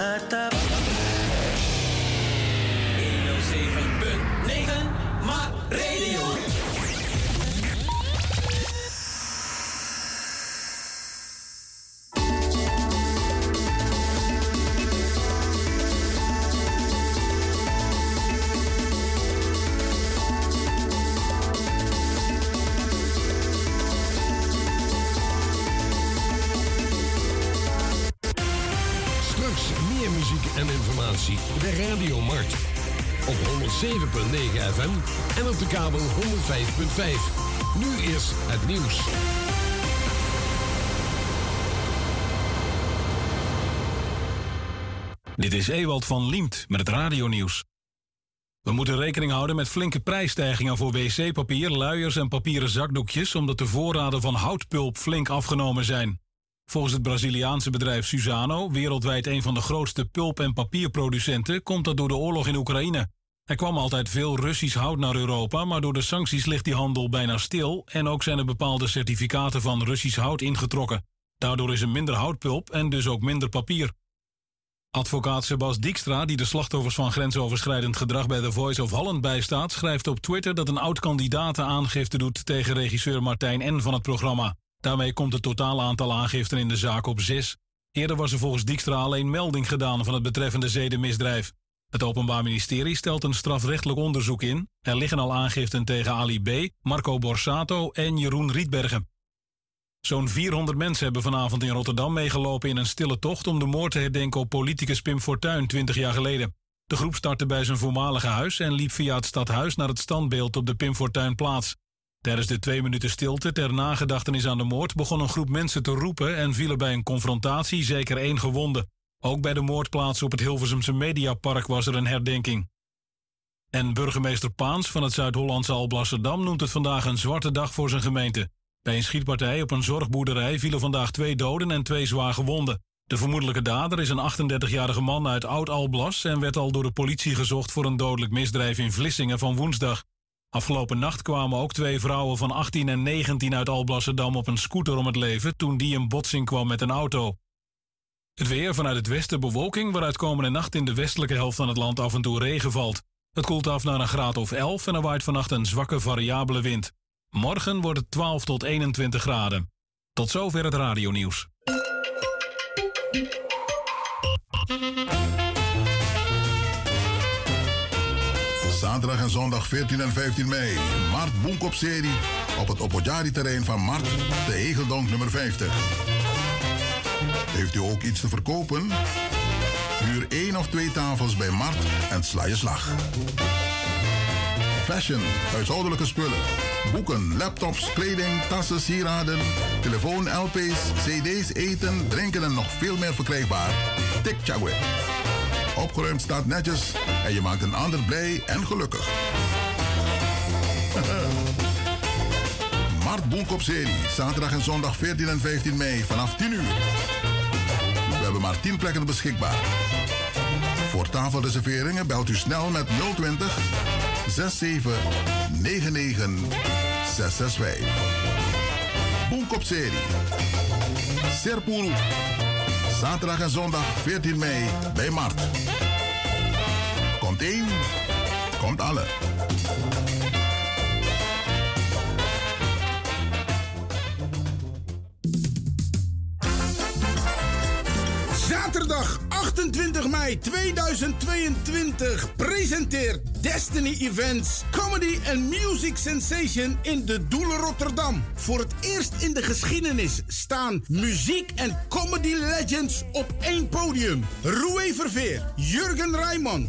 Maar 107.9 FM en op de kabel 105.5. Nu is het nieuws. Dit is Ewald van Liemt met het radionieuws. We moeten rekening houden met flinke prijsstijgingen voor wc-papier, luiers en papieren zakdoekjes, omdat de voorraden van houtpulp flink afgenomen zijn. Volgens het Braziliaanse bedrijf Suzano, wereldwijd een van de grootste pulp- en papierproducenten, komt dat door de oorlog in Oekraïne. Er kwam altijd veel Russisch hout naar Europa, maar door de sancties ligt die handel bijna stil en ook zijn er bepaalde certificaten van Russisch hout ingetrokken. Daardoor is er minder houtpulp en dus ook minder papier. Advocaat Sebas Dijkstra, die de slachtoffers van grensoverschrijdend gedrag bij The Voice of Holland bijstaat, schrijft op Twitter dat een oud-kandidaat aangifte doet tegen regisseur Martijn N. van het programma. Daarmee komt het totale aantal aangiften in de zaak op zes. Eerder was er volgens Dijkstra alleen melding gedaan van het betreffende zedenmisdrijf. Het Openbaar Ministerie stelt een strafrechtelijk onderzoek in. Er liggen al aangiften tegen Ali B., Marco Borsato en Jeroen Rietbergen. Zo'n 400 mensen hebben vanavond in Rotterdam meegelopen in een stille tocht om de moord te herdenken op politicus Pim Fortuyn 20 jaar geleden. De groep startte bij zijn voormalige huis en liep via het stadhuis naar het standbeeld op de Pim Fortuynplaats. Tijdens de twee minuten stilte ter nagedachtenis aan de moord begon een groep mensen te roepen en vielen bij een confrontatie zeker één gewonde. Ook bij de moordplaats op het Hilversumse Mediapark was er een herdenking. En burgemeester Paans van het Zuid-Hollandse Alblasserdam noemt het vandaag een zwarte dag voor zijn gemeente. Bij een schietpartij op een zorgboerderij vielen vandaag twee doden en twee zwaar gewonden. De vermoedelijke dader is een 38-jarige man uit Oud-Alblas en werd al door de politie gezocht voor een dodelijk misdrijf in Vlissingen van woensdag. Afgelopen nacht kwamen ook twee vrouwen van 18 en 19 uit Alblasserdam op een scooter om het leven toen die in botsing kwam met een auto. Het weer vanuit het westen bewolking, waaruit komende nacht in de westelijke helft van het land af en toe regen valt. Het koelt af naar een graad of 11 en er waait vannacht een zwakke variabele wind. Morgen wordt het 12 tot 21 graden. Tot zover het radionieuws. Zaterdag en zondag 14 en 15 mei. Mart Boenkop-serie op het Opojari-terrein van Mart, de Hegeldonk nummer 50. Heeft u ook iets te verkopen? Huur één of twee tafels bij Mart en sla je slag. Fashion, huishoudelijke spullen, boeken, laptops, kleding, tassen, sieraden, telefoon, LP's, CD's, eten, drinken en nog veel meer verkrijgbaar. Tik Chagwe. Opgeruimd staat netjes en je maakt een ander blij en gelukkig. Mart Boenkop serie, zaterdag en zondag 14 en 15 mei vanaf 10 uur. Hebben maar 10 plekken beschikbaar. Voor tafelreserveringen belt u snel met 020 67 99 665. Boenkop serie. Serpuru. Zaterdag en zondag 14 mei bij Mart. Komt één, komt alle. Zaterdag 28 mei 2022 presenteert Destiny Events Comedy and Music Sensation in de Doelen Rotterdam. Voor het eerst in de geschiedenis staan muziek en comedy legends op één podium. Roué Verveer, Jurgen Rijman,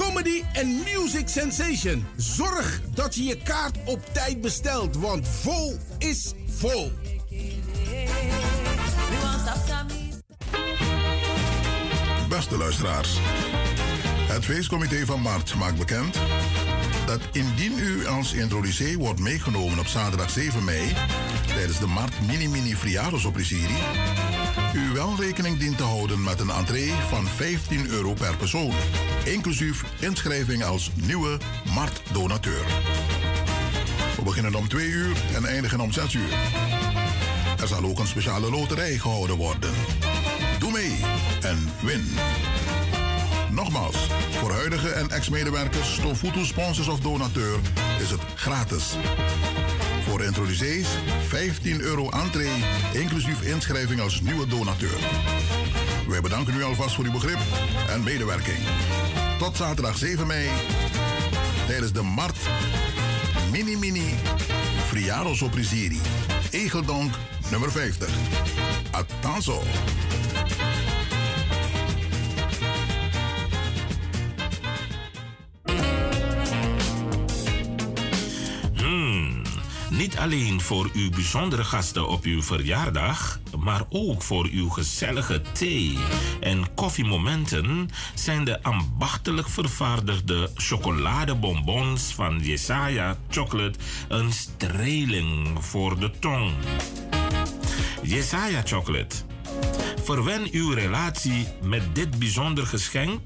Comedy and Music Sensation. Zorg dat je je kaart op tijd bestelt, want vol is vol. Beste luisteraars. Het feestcomité van Mart maakt bekend dat indien u als introducee wordt meegenomen op zaterdag 7 mei tijdens de Mart Mini Mini Friados-opprisieri, u wel rekening dient te houden met een entree van 15 euro per persoon, inclusief inschrijving als nieuwe Mart-donateur. We beginnen om 2 uur en eindigen om 6 uur. Er zal ook een speciale loterij gehouden worden. Doe mee en win. Nogmaals, voor huidige en ex-medewerkers, Stofutu sponsors of donateur is het gratis. Voor introducees 15 euro entree, inclusief inschrijving als nieuwe donateur. Wij bedanken u alvast voor uw begrip en medewerking. Tot zaterdag 7 mei tijdens de Mart Mini Mini Friaros Oprisiri. Egeldonk nummer 50. Atanzo. Niet alleen voor uw bijzondere gasten op uw verjaardag, maar ook voor uw gezellige thee- en koffiemomenten zijn de ambachtelijk vervaardigde chocoladebonbons van Jesaja Chocolate een streling voor de tong. Jesaja Chocolate. Verwen uw relatie met dit bijzonder geschenk.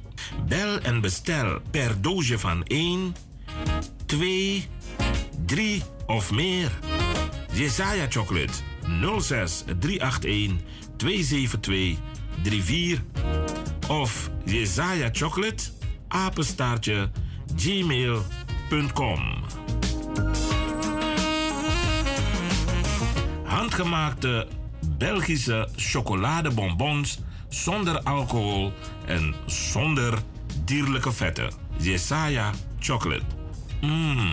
Bel en bestel per doosje van 1, 2, 3 of meer. Jesaja Chocolate 06 381 272 34 of Jesaja Chocolate apenstaartje gmail.com. Handgemaakte Belgische chocoladebonbons zonder alcohol en zonder dierlijke vetten. Jesaja Chocolate. Mmm.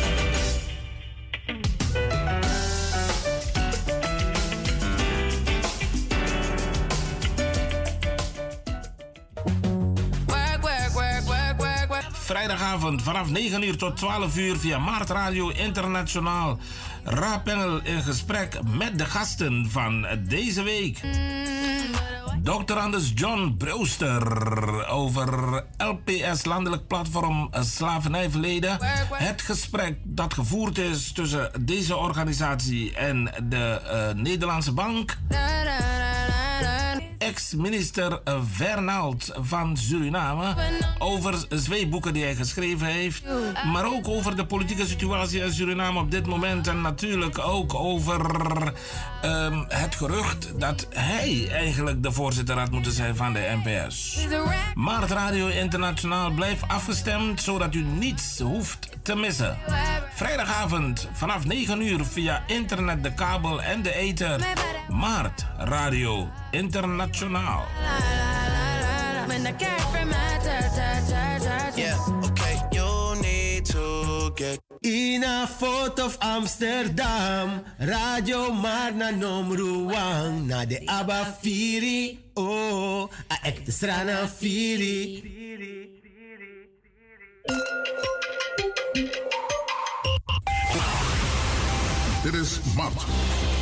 Vanaf 9 uur tot 12 uur via Maart Radio Internationaal. Ra-panel in gesprek met de gasten van deze week. Dr. Anders John Brewster over LPS, Landelijk Platform Slavernijverleden. Het gesprek dat gevoerd is tussen deze organisatie en de uh, Nederlandse Bank. Ex-minister Fernald van Suriname over twee boeken die hij geschreven heeft. Maar ook over de politieke situatie in Suriname op dit moment. En natuurlijk ook over um, het gerucht dat hij eigenlijk de voorzitter had moeten zijn van de NPS. Maar het Radio Internationaal blijft afgestemd zodat u niets hoeft te missen. Vrijdagavond vanaf 9 uur via internet, de kabel en de ether. Maart Radio Internationaal. Yeah, okay, you need to get In a foto of Amsterdam, Radio Marna Nomruang, na de Abba Firi, oh, a ekte strana Firi. Dit is Mart,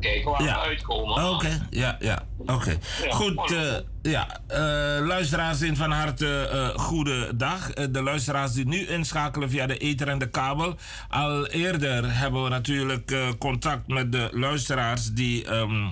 Kijken waar Ja. we uitkomen. Oké, ja, ja. Oké. Ja, Goed, eh, ja. eh, luisteraars in van harte eh goede dag. De luisteraars die nu inschakelen via de ether en de kabel. Al eerder hebben we natuurlijk contact met de luisteraars die... ehm,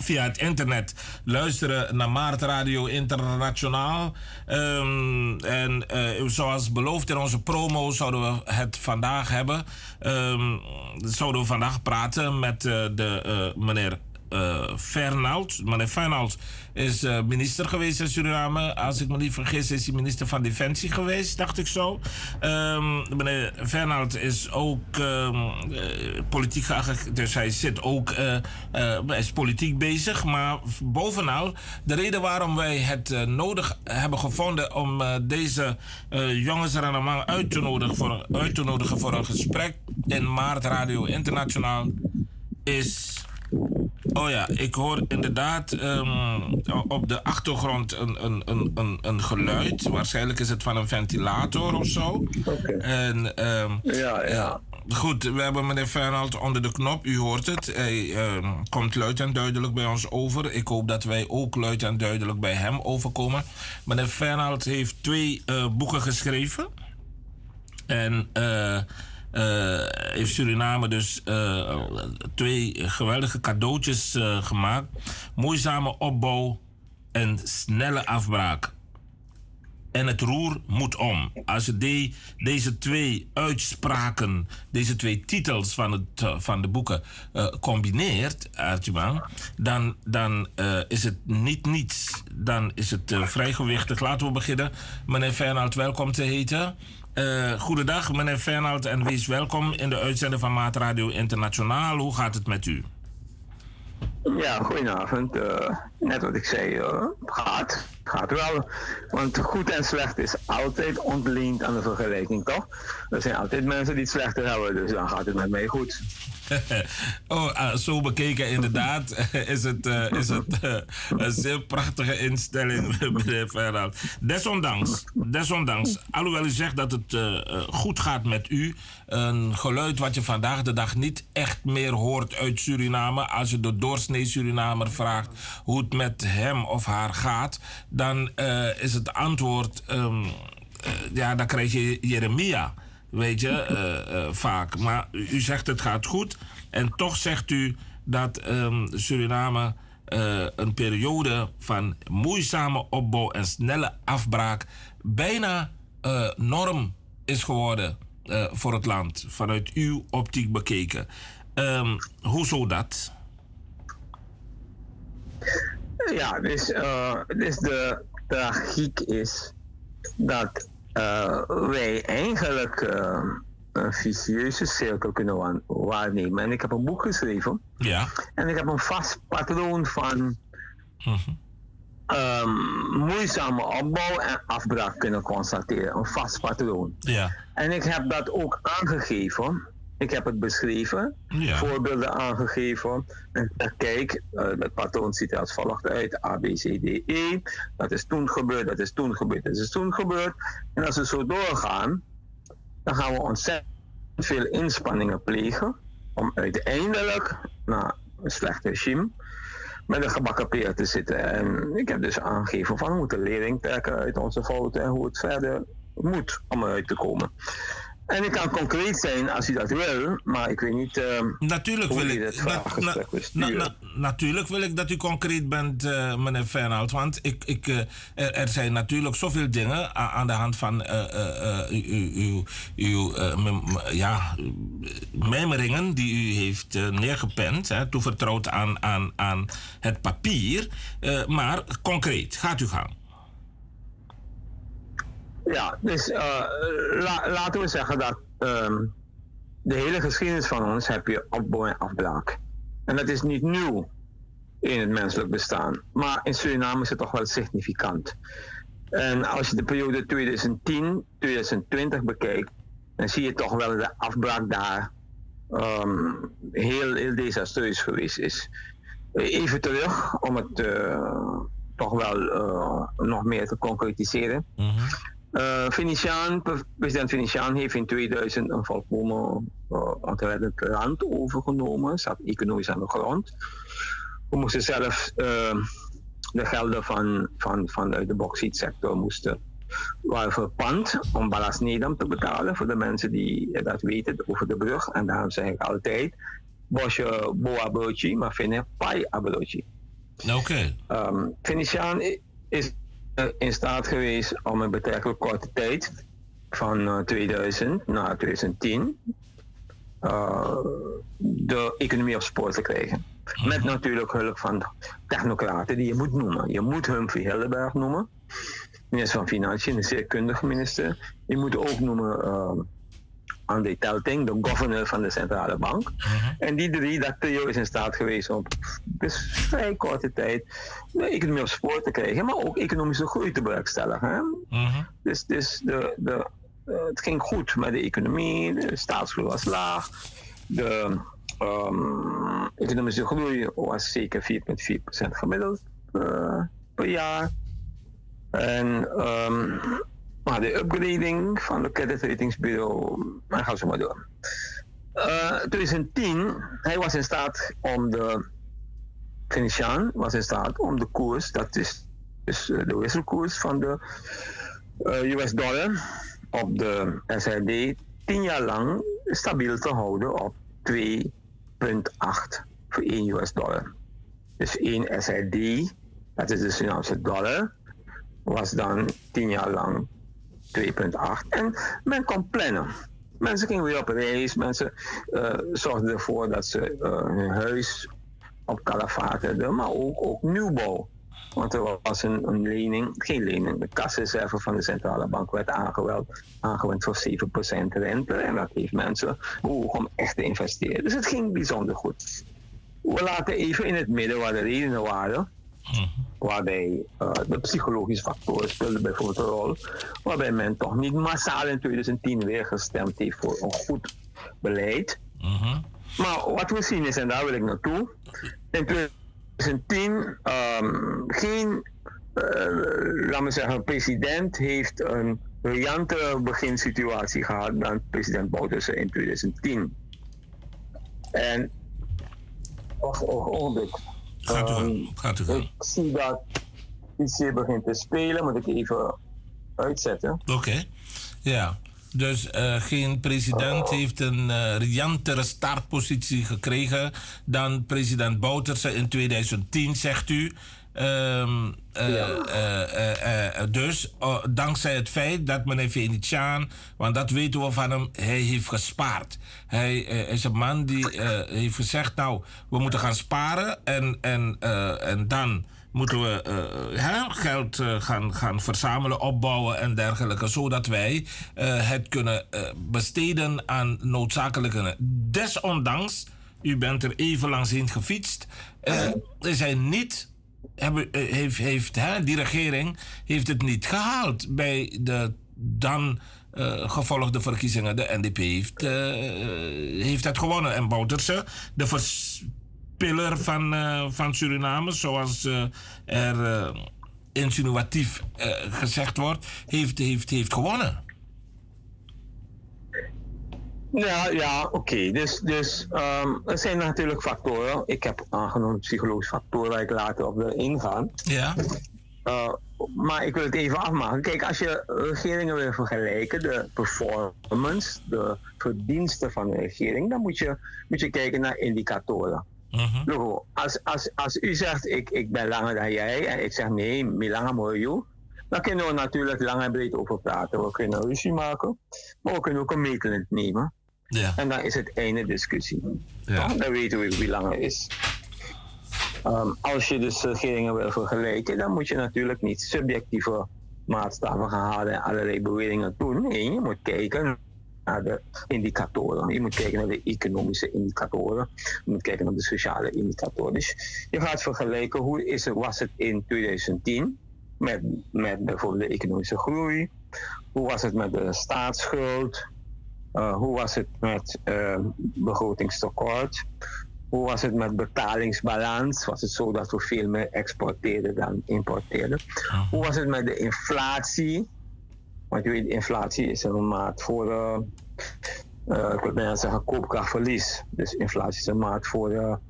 via het internet luisteren naar Maart Radio Internationaal. Ehm, en eh, zoals beloofd in onze promo zouden we het vandaag hebben. Ehm, zouden we vandaag praten met eh, de eh, meneer eh Fernald. Meneer Fernald is eh, minister geweest in Suriname. Als ik me niet vergis is hij minister van Defensie geweest, dacht ik zo. Ehm, meneer Fernald is ook ehm, eh, politiek dus hij zit ook is politiek bezig. Maar bovenal, de reden waarom wij het nodig hebben gevonden om deze jongens er allemaal uit te nodigen voor, uit te nodigen voor een gesprek in Maart Radio Internationaal is. Oh ja, ik hoor inderdaad ehm, op de achtergrond een, een, een, een, een geluid. Waarschijnlijk is het van een ventilator of zo. En, ehm, Ja, ja. Goed, we hebben meneer Fernald onder de knop. U hoort het. Hij ehm, komt luid en duidelijk bij ons over. Ik hoop dat wij ook luid en duidelijk bij hem overkomen. Meneer Fernald heeft twee eh, boeken geschreven. En eh, eh, heeft Suriname dus eh, twee geweldige cadeautjes eh, gemaakt. Moeizame opbouw en snelle afbraak. En het roer moet om. Als je deze twee uitspraken, deze twee titels van, het, eh, van de boeken eh, combineert, Archibald, dan, dan eh, is het niet niets. Dan is het eh, vrij gewichtig. Laten we beginnen. Meneer Fernald, welkom te heten. Eh goedendag, meneer Fernald, en wees welkom in de uitzending van Maat Radio Internationaal. Hoe gaat het met u? Ja, goedenavond. Eh, net wat ik zei, het gaat. Gaat wel. Want goed en slecht is altijd ontleend aan de vergelijking, toch? Er zijn altijd mensen die het slechter hebben, dus dan gaat het met mij goed. oh, ah, zo bekeken inderdaad is het, eh, is het eh, een zeer prachtige instelling, meneer Fernand. Desondanks, desondanks, alhoewel u zegt dat het eh, goed gaat met u, een geluid wat je vandaag de dag niet echt meer hoort uit Suriname, als je de doorsnee Surinamer vraagt hoe met hem of haar gaat, dan eh, is het antwoord, ehm, eh, ja, dan krijg je Jeremia. Weet je, eh, vaak. Maar u zegt het gaat goed. En toch zegt u dat ehm, Suriname een periode van moeizame opbouw en snelle afbraak bijna norm is geworden voor het land. Vanuit uw optiek bekeken. Ehm, hoezo dat? Ja, dus, eh, dus de tragiek is dat eh, wij eigenlijk eh, een vicieuze cirkel kunnen wa- waarnemen. En ik heb een boek geschreven Ja. en ik heb een vast patroon van ehm, moeizame opbouw en afbraak kunnen constateren. Een vast patroon. Ja. En ik heb dat ook aangegeven. Ik heb het beschreven, Ja. voorbeelden aangegeven. En kijk, eh, het patroon ziet er als volgt uit. A, B, C, D, E. Dat is toen gebeurd, dat is toen gebeurd, dat is toen gebeurd. En als we zo doorgaan, dan gaan we ontzettend veel inspanningen plegen. Om uiteindelijk, na een slecht regime, met een gebakken peer te zitten. En ik heb dus aangegeven van we moeten lering trekken uit onze fouten en hoe het verder moet om eruit te komen. En ik kan concreet zijn als u dat wil, maar ik weet niet. eh, Natuurlijk wil ik. na- na- na- natuurlijk wil ik dat u concreet bent, eh, meneer Fernald. Want ik, ik, eh, er, er zijn natuurlijk zoveel dingen aan de hand van eh, uw, uw, uw mem- ja, mijmeringen die u heeft neergepend, hè, toevertrouwd aan, aan, aan het papier. Maar concreet, gaat u gang. Ja, dus eh, la- laten we zeggen dat ehm, de hele geschiedenis van ons heb je opbouw en afbraak. En dat is niet nieuw in het menselijk bestaan. Maar in Suriname is het toch wel significant. En als je de periode 2010-2020 bekijkt, dan zie je toch wel dat de afbraak daar ehm, heel, heel desastreus geweest is. Even terug, om het eh, toch wel eh, nog meer te concretiseren. Uh, Venetiaan, president Venetiaan heeft in 2000 een volkomen uh, ontreddend land overgenomen. Zat economisch aan de grond. We moesten zelf uh, de gelden van, van, vanuit de bauxietsector moesten waren verpand om Balas Nedam te betalen. Voor de mensen die dat weten over de brug. En daarom zeg ik altijd, Bosje Boa maar Finne Pai Abroodje. Oké. Okay. Um, Venetiaan is in staat geweest om in betrekkelijk korte tijd, van 2000 naar 2010, uh, de economie op spoor te krijgen. Met natuurlijk hulp van technocraten die je moet noemen. Je moet Humphrey Hildeberg noemen, minister van Financiën, een zeer kundige minister. Je moet ook noemen Andy Telting, de governor van de centrale bank. En die drie, dat trio is in staat geweest om dus vrij korte tijd de economie op spoor te krijgen, maar ook economische groei te bewerkstelligen. Dus, dus de, de, uh, het ging goed met de economie, de staatsschuld was laag, de um, economische groei was zeker 4,4% gemiddeld uh, per jaar. En um, de upgrading van de kreditratingsbureau, maar gaan zo maar door. Uh, 2010, hij was in staat om de Venetiaan was in staat om de koers, dat is dus de wisselkoers van de uh, US dollar op de SRD 10 jaar lang stabiel te houden op 2,8 voor 1 US dollar. Dus 1 SRD, dat is de Surinaamse dollar, was dan 10 jaar lang 2,8. En men kon plannen. Mensen gingen weer op reis, mensen uh, zorgden ervoor dat ze uh, hun huis op kalafaat hadden, maar ook, ook nieuwbouw. Want er was een, een lening, geen lening, de kasreserve van de centrale bank werd aangewend, aangewend voor 7% rente. En dat heeft mensen om echt te investeren. Dus het ging bijzonder goed. We laten even in het midden waar de redenen waren. Waarbij uh, de psychologische factoren speelden bijvoorbeeld een rol. Waarbij men toch niet massaal in 2010 weer gestemd heeft voor een goed beleid. Maar wat we zien is, en daar wil ik naartoe. In 2010 um, geen, uh, laat me zeggen, president heeft een briljante beginsituatie gehad dan president Bouterse in 2010. En, wacht, ogenblik. Gaat u. Um, Gaat u gaan. Ik zie dat iets begint te spelen, moet ik even uitzetten. Oké. Okay. Ja. Dus uh, geen president heeft een uh, riantere startpositie gekregen dan president Bouterse in 2010, zegt u. Um, uh, ja. dus dankzij het feit dat meneer Venetiaan, want dat weten we van hem, hij heeft gespaard. Hij is een man die heeft gezegd, nou, we moeten gaan sparen en, en, en dan moeten we uh, geld uh, gaan, gaan verzamelen, opbouwen en dergelijke, zodat wij uh, het kunnen besteden aan noodzakelijke. Desondanks, u bent er even langs heen gefietst, is hij niet. Hebben, heeft, heeft, hè, die regering heeft het niet gehaald bij de dan gevolgde verkiezingen. De NDP heeft, heeft het gewonnen. En Bouterse, de vers pillar van, uh, van Suriname, zoals uh, er uh, insinuatief gezegd wordt, heeft, heeft, heeft gewonnen. Ja, ja oké. Okay. Dus, dus um, er zijn natuurlijk factoren. Ik heb aangenomen psychologische factoren waar ik later op wil ingaan. Ja. maar ik wil het even afmaken. Kijk, als je regeringen wil vergelijken, de performance, de verdiensten van de regering, dan moet je, moet je kijken naar indicatoren. Uh-huh. als, als, als u zegt, ik, ik ben langer dan jij, en ik zeg nee, meer langer moet je, dan kunnen we natuurlijk lang en breed over praten. We kunnen ruzie maken, maar we kunnen ook een meetlint nemen. Ja. En dan is het einde discussie. Ja. Dan weten we wie langer is. Um, als je dus regeringen wil vergelijken, dan moet je natuurlijk niet subjectieve maatstaven gaan halen en allerlei beweringen doen. Nee, je moet kijken naar de indicatoren. Je moet kijken naar de economische indicatoren. Je moet kijken naar de sociale indicatoren. Dus je gaat vergelijken hoe is het, was het in 2010 met, met bijvoorbeeld de economische groei. Hoe was het met de staatsschuld? Uh, hoe was het met uh, begrotingstekort? Hoe was het met betalingsbalans? Was het zo dat we veel meer exporteerden dan importeerden? Hoe was het met de inflatie? Want je weet, inflatie is een maat voor, uh, ik wil bijna zeggen, koopkrachtverlies. Dus inflatie is een maat voor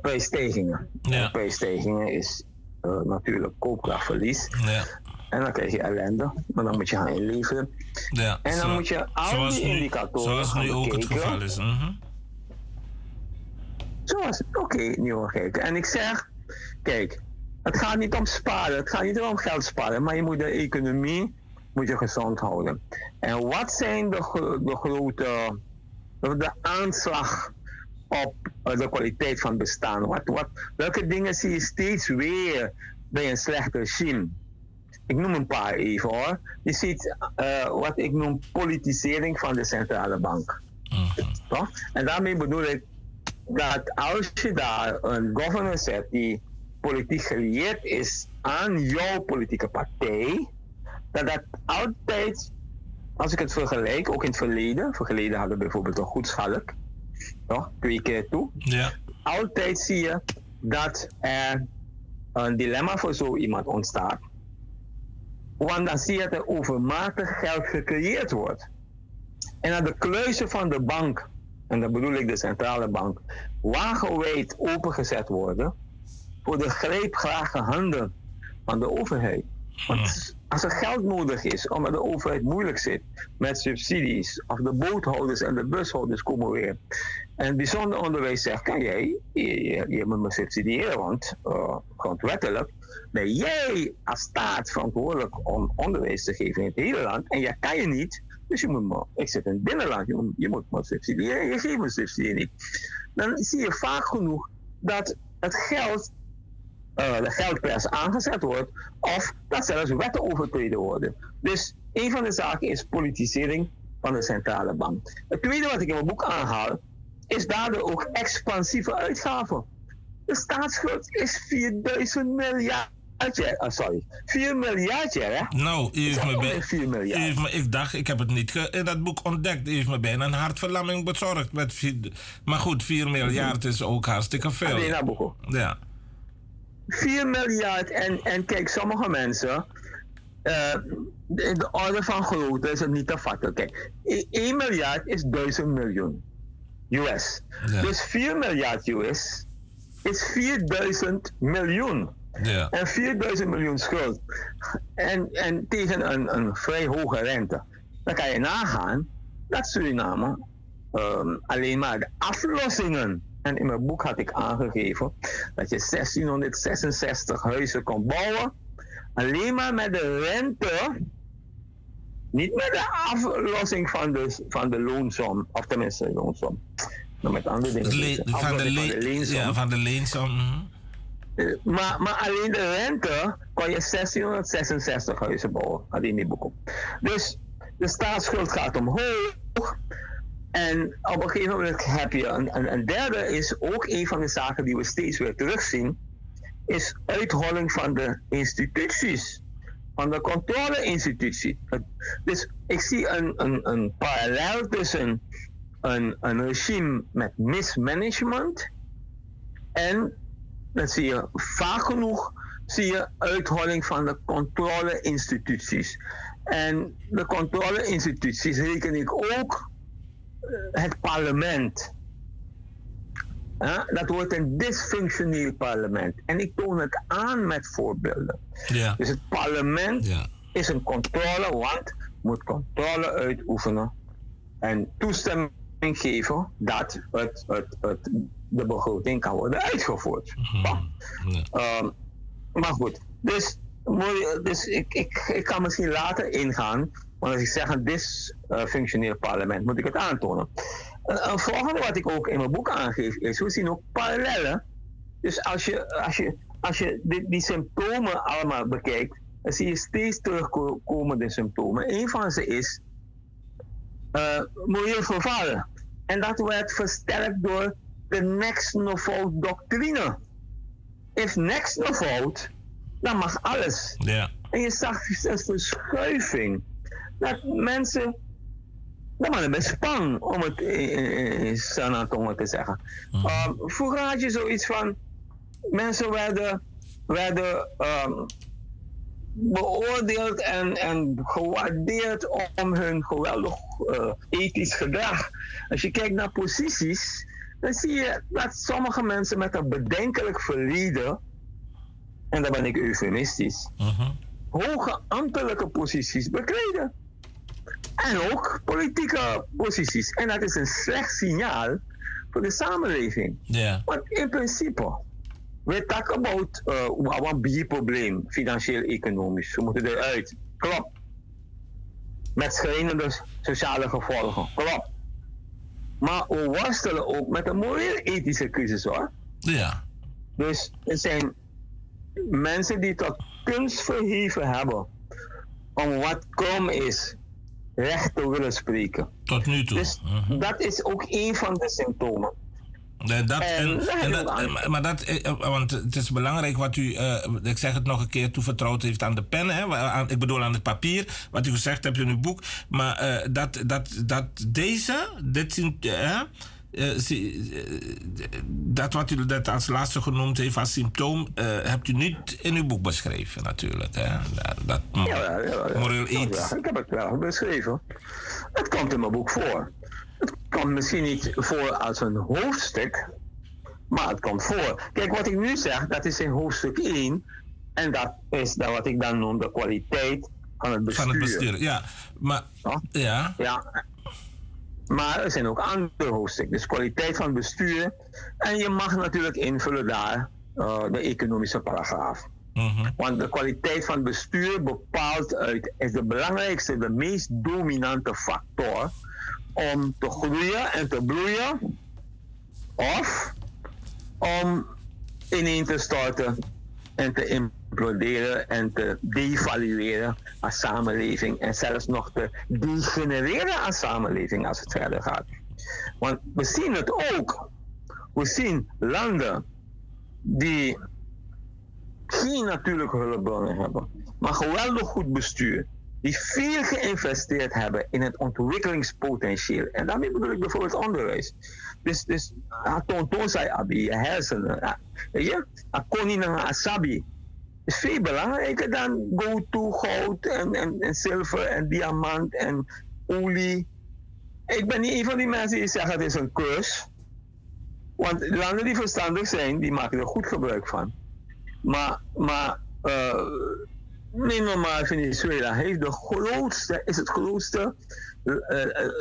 prijsstijgingen. Ja. Prijsstijgingen is natuurlijk koopkrachtverlies. Ja. En dan krijg je ellende, maar dan moet je gaan inleveren. Ja, en dan moet je al die indicatoren. Zoals nu ook het geval is. Mm Zoals, oké, okay, nu kijken. En ik zeg, kijk, het gaat niet om sparen, het gaat niet om geld sparen, maar je moet de economie moet je gezond houden. En wat zijn de, de grote, de aanslag op de kwaliteit van bestaan? Wat, wat, welke dingen zie je steeds weer bij een slecht regime? Ik noem een paar even hoor. Je ziet uh, wat ik noem politisering van de centrale bank. Mm En daarmee bedoel ik dat als je daar een governance hebt die politiek gelieerd is aan jouw politieke partij, dat dat altijd, als ik het vergelijk, ook in het verleden, verleden hadden we bijvoorbeeld een goed schalk, toch? twee keer toe, ja. altijd zie je dat er een dilemma voor zo iemand ontstaat. Want dan zie je dat er overmatig geld gecreëerd wordt. En dat de kluizen van de bank, en dat bedoel ik de centrale bank, wagenwijd opengezet worden voor de greepgrage handen van de overheid. Want als er geld nodig is, omdat de overheid moeilijk zit met subsidies, of de boothouders en de bushouders komen weer. En bijzonder onderwijs zegt, kan jij, je, je, moet me subsidiëren, want uh, grondwettelijk ben jij als staat verantwoordelijk om onderwijs te geven in het hele land. En jij kan je niet, dus je moet me, ik zit in het binnenland, je moet, me subsidiëren, je geeft me subsidie niet. Dan zie je vaak genoeg dat het geld uh, de geldpers aangezet wordt, of dat zelfs wetten overtreden worden. Dus een van de zaken is politisering van de centrale bank. Het tweede wat ik in mijn boek aanhaal, is daardoor ook expansieve uitgaven. De staatsschuld is 4000 miljard. Sorry, 4 miljard, hè? Nou, u heeft me bij, 4 miljard. Heeft me, ik dacht, ik heb het niet in dat boek ontdekt. U heeft me bijna een hartverlamming bezorgd. Met vier, maar goed, 4 miljard is ook hartstikke veel. Alleen. Ja. 4 miljard. En, en kijk, sommige mensen. Uh, in de orde van grootte is het niet te vatten. Kijk, 1 miljard is 1000 miljoen US. Ja. Dus 4 miljard US is 4000 miljoen. Ja. En 4000 miljoen schuld. En, en tegen een, een vrij hoge rente. Dan kan je nagaan dat Suriname um, alleen maar de aflossingen en in mijn boek had ik aangegeven dat je 1666 huizen kon bouwen. Alleen maar met de rente. Niet met de aflossing van de, van de loonsom. Of tenminste de loonsom. Maar met andere dingen. Le van, de le van, de leensom. Ja, van de leensom. Mhm. Eh, maar, maar alleen de rente kon je 1666 huizen bouwen. Had in die boek. Dus de staatsschuld gaat omhoog. En op een gegeven moment heb je een, een, derde is ook een van de zaken die we steeds weer terugzien, is uitholling van de instituties, van de controleinstitutie. Dus ik zie een, een, een parallel tussen een, een regime met mismanagement en, dat zie je vaak genoeg, zie je uitholling van de controleinstituties. En de controleinstituties reken ik ook het parlement. dat wordt een dysfunctioneel parlement. En ik toon het aan met voorbeelden. Ja. Dus het parlement ja. is een controle, want moet controle uitoefenen en toestemming geven dat het, het, het, de begroting kan worden uitgevoerd. Mm maar goed, dus, dus ik, ik, ik kan misschien later ingaan want als ik zeg een dysfunctioneel parlement, moet ik het aantonen. Een, volgende wat ik ook in mijn boek aangeef is, we zien ook parallellen. Dus als je, als je, als je die, die symptomen allemaal bekijkt, dan zie je steeds terugkomende symptomen. Een van ze is uh, milieuvervallen. En dat werd versterkt door de next no vote doctrine. If next no vote, dan mag alles. Ja. En je zag een verschuiving dat mensen, dat maar best spang om het in Sanatongen te zeggen. Mm. Um, vroeger had je zoiets van, mensen werden, werden um, beoordeeld en, en gewaardeerd om hun geweldig uh, ethisch gedrag. Als je kijkt naar posities, dan zie je dat sommige mensen met een bedenkelijk verleden, en dan ben ik eufemistisch, uh-huh. hoge ambtelijke posities bekleden. En ook politieke posities. En dat is een slecht signaal voor de samenleving. Yeah. Want in principe, we talk about uh, een bierprobleem, financieel-economisch. We moeten eruit. Klopt. Met schrijnende sociale gevolgen. Klopt. Maar we worstelen ook met een moreel-ethische crisis hoor. Ja. Dus er zijn mensen die tot kunst verheven hebben om wat krom is, recht te willen spreken. Tot nu toe. Dus uh-huh. dat is ook een van de symptomen. Dat, en, en, dat, maar dat, eh, eh, want het is belangrijk wat u, uh, ik zeg het nog een keer, toevertrouwd heeft aan de pen. Hè, aan, ik bedoel aan het papier, wat u gezegd hebt in uw boek. Maar uh, dat, dat, dat deze, dit uh, dat wat u dat als laatste genoemd heeft als symptoom, hebt u niet in uw boek beschreven natuurlijk. Hè? Dat, ja, ja, ja, moreel iets. ik heb het wel beschreven. Het komt in mijn boek voor. Het komt misschien niet voor als een hoofdstuk, maar het komt voor. Kijk, wat ik nu zeg, dat is in hoofdstuk 1. En dat is dat wat ik dan noem de kwaliteit van het bestuur. Van het bestuur, ja. Maar, ja. ja. Maar er zijn ook andere hoofdstukken. Dus kwaliteit van bestuur. En je mag natuurlijk invullen daar uh, de economische paragraaf. Mm-hmm. Want de kwaliteit van bestuur bepaalt uit, is de belangrijkste, de meest dominante factor om te groeien en te bloeien of om ineen te storten en te imploderen en te devalueren als samenleving en zelfs nog te degenereren als samenleving als het verder gaat. Want we zien het ook. We zien landen die geen natuurlijke hulpbronnen hebben, maar geweldig goed bestuur die veel geïnvesteerd hebben in het ontwikkelingspotentieel. En daarmee bedoel ik bijvoorbeeld onderwijs. Dus, dus toon zei Abi, je hersenen. Weet je, Akoni naar Asabi is veel belangrijker dan go-to goud en, en, en zilver en diamant en olie. Ik ben niet een van die mensen die zeggen het is een curse. Want landen die verstandig zijn, die maken er goed gebruik van. Maar, maar uh, Neem maar Venezuela heeft de grootste, is het grootste uh,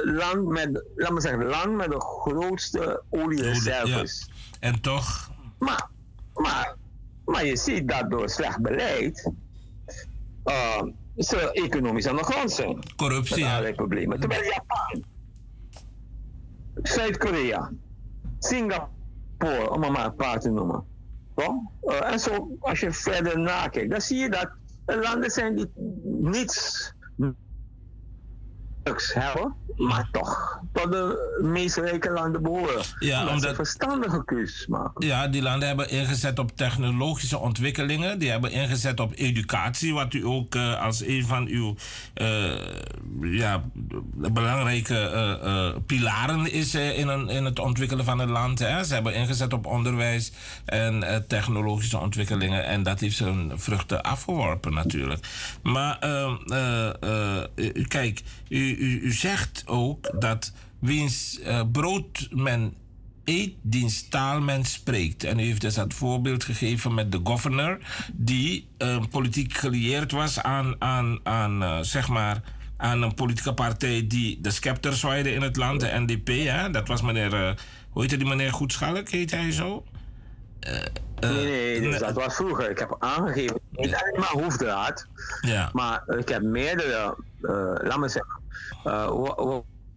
land met, laat me zeggen, land met de grootste oliereserves. Ja. En toch? Maar, maar, maar je ziet dat door slecht beleid uh, ze economisch aan de grond zijn. Corruptie. Met allerlei problemen. Terwijl Japan, Zuid-Korea, Singapore, om maar een paar te noemen. Uh, en zo, als je verder nakijkt, dan zie je dat landen zijn die niets hebben, maar toch tot de meest rijke landen behoren. Ja, omdat, omdat verstandige keuzes maken. Ja, die landen hebben ingezet op technologische ontwikkelingen. Die hebben ingezet op educatie, wat u ook uh, als een van uw uh, ja, belangrijke uh, pilaren is in, een, in het ontwikkelen van het land. Hè. Ze hebben ingezet op onderwijs en technologische ontwikkelingen. En dat heeft zijn vruchten afgeworpen natuurlijk. Maar kijk, u, u, u zegt ook dat wiens uh, brood men eet, diens taal men spreekt. En u heeft dus dat voorbeeld gegeven met de governor, die uh, politiek gelieerd was aan, aan, aan uh, zeg maar, aan een politieke partij die de scepter zwaaide in het land, de NDP. Hè? Dat was meneer, hoe heette die meneer Goedschalk, heet hij zo? nee, nee, dus dat was vroeger. Ik heb aangegeven, niet alleen maar hoefdraad, ja. maar ik heb meerdere, laat me zeggen,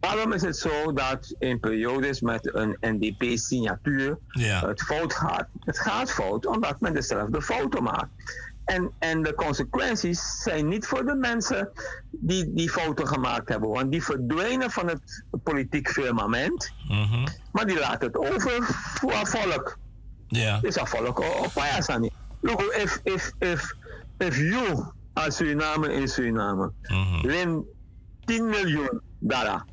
Waarom is het zo dat in periodes met een NDP-signatuur ja. het fout gaat? Het gaat fout omdat men dezelfde foto maakt. En, en de consequenties zijn niet voor de mensen die die foto gemaakt hebben, want die verdwijnen van het politiek firmament, mm -hmm. maar die laten het over voor het volk. Ja. Dus dat volk op Payasani. Look, if, if, if, if you als Suriname in Suriname mm -hmm. win 10 miljoen dollar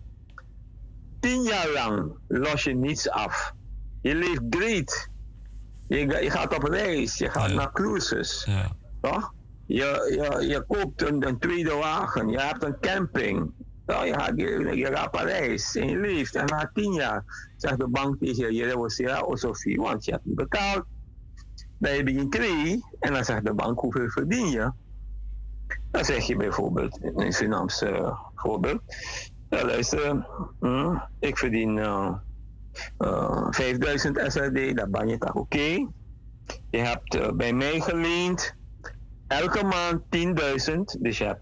tien jaar lang los je niets af. Je leeft great. Je, je gaat op reis, je gaat ja. naar cruises. Ja. Toch? Je, je, je koopt een, een tweede wagen, je hebt een camping. Nou, je, gaat, je, je gaat Parijs en je leeft. En na tien jaar zegt de bank tegen je, je was ja, of Sophie, want je hebt niet betaald. Dan heb je een twee en dan zegt de bank hoeveel verdien je. Dan zeg je bijvoorbeeld, in Surinaamse uh, voorbeeld, ja, luister, hm, ik verdien uh, uh, 5000 SRD, dat ben je toch oké. Je hebt uh, bij mij geleend elke maand 10.000, dus je hebt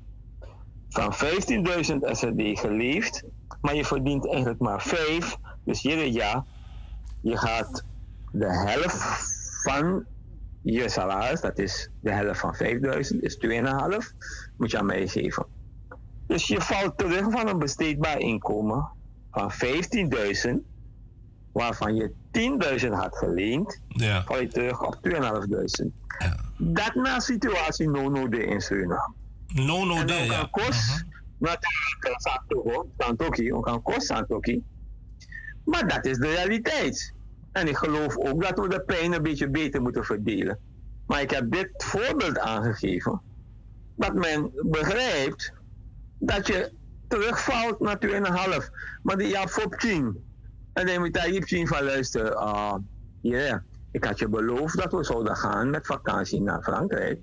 van 15.000 SRD geleefd, maar je verdient eigenlijk maar 5. Dus ieder jaar, je gaat de helft van je salaris, dat is de helft van 5000, is 2,5, moet je aan mij geven. Dus je valt terug van een besteedbaar inkomen van 15.000, waarvan je 10.000 had geleend, ja. val je terug op 2.500. Ja. Dat na situatie no no de in Suriname. No no de, ja. kost, natuurlijk, Santoki, Santoki, kan kost Santoki. Maar dat is de realiteit. En ik geloof ook dat we de pijn een beetje beter moeten verdelen. Maar ik heb dit voorbeeld aangegeven. Dat men begrijpt je terugvalt naar 2,5. Maar die Jaap op 10. En dan moet je daar van luisteren. Uh, yeah, ik had je beloofd dat we zouden gaan met vakantie naar Frankrijk.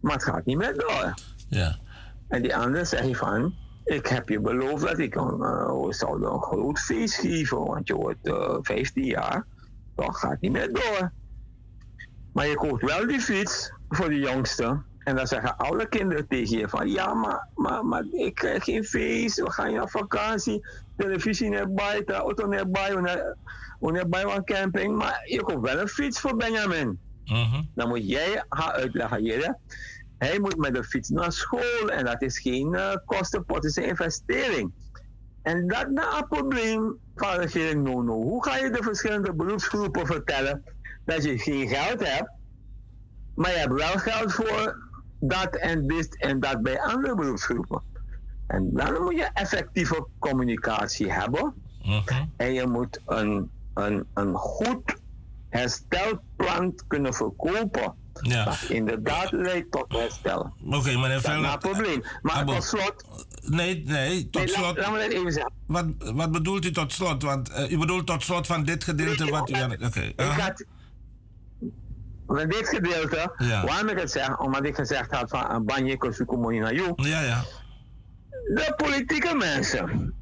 Maar het gaat niet meer door. Ja. En die andere zegt van, ik heb je beloofd dat ik een, uh, we zouden een groot feest geven, want je wordt uh, 15 jaar. Dat gaat niet meer door. Maar je koopt wel die fiets voor de jongste. En dan zeggen alle kinderen tegen je van ja, maar, maar, maar ik krijg geen feest, we gaan naar vakantie, televisie neerbij, de auto neerbij, we neerbij een camping, maar je koopt wel een fiets voor Benjamin. Uh-huh. Dan moet jij haar uitleggen, hij moet met de fiets naar school en dat is geen uh, kostenpot, het is een investering. En dat na een probleem van de regering no, no. Hoe ga je de verschillende beroepsgroepen vertellen dat je geen geld hebt, maar je hebt wel geld voor dat en dit en dat bij andere beroepsgroepen. En dan moet je effectieve communicatie hebben. Uh-huh. En je moet een, een, een goed herstelplan kunnen verkopen. Ja. Dat inderdaad leidt tot herstel. Oké, okay, meneer Dat is probleem. Maar Abo. tot slot, Nee, nee, tot nee, laat, slot. laat me dat even zeggen. Wat, wat bedoelt u tot slot? Want uh, u bedoelt tot slot van dit gedeelte Nee, wat u... Oké. Had met dit gedeelte, Ja. waarom ik het zeg, omdat ik gezegd had van een banje kosukumoni naar jou. Ja, ja. De politieke mensen.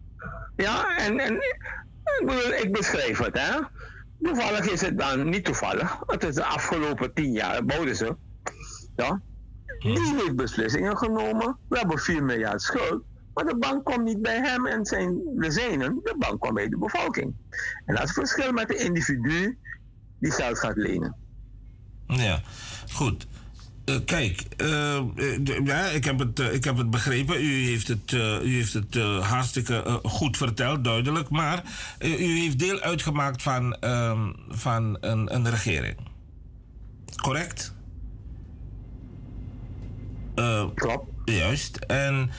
Ja, en, en ik, bedoel, ik beschrijf het, hè. Toevallig is het dan niet toevallig. Het is de afgelopen tien jaar bouwden ze. Ja. Die heeft beslissingen genomen. We hebben 4 miljard schuld. Maar de bank komt niet bij hem en zijn de zijnen. De bank komt bij de bevolking. En dat is het verschil met de individu die geld gaat lenen. Ja, goed. Eh, kijk, eh, eh, ja, ik, heb het, ik heb het begrepen. U heeft het, u heeft het hartstikke goed verteld, duidelijk. Maar u heeft deel uitgemaakt van, ehm, van een, een regering. Correct? Klopt. Juist. En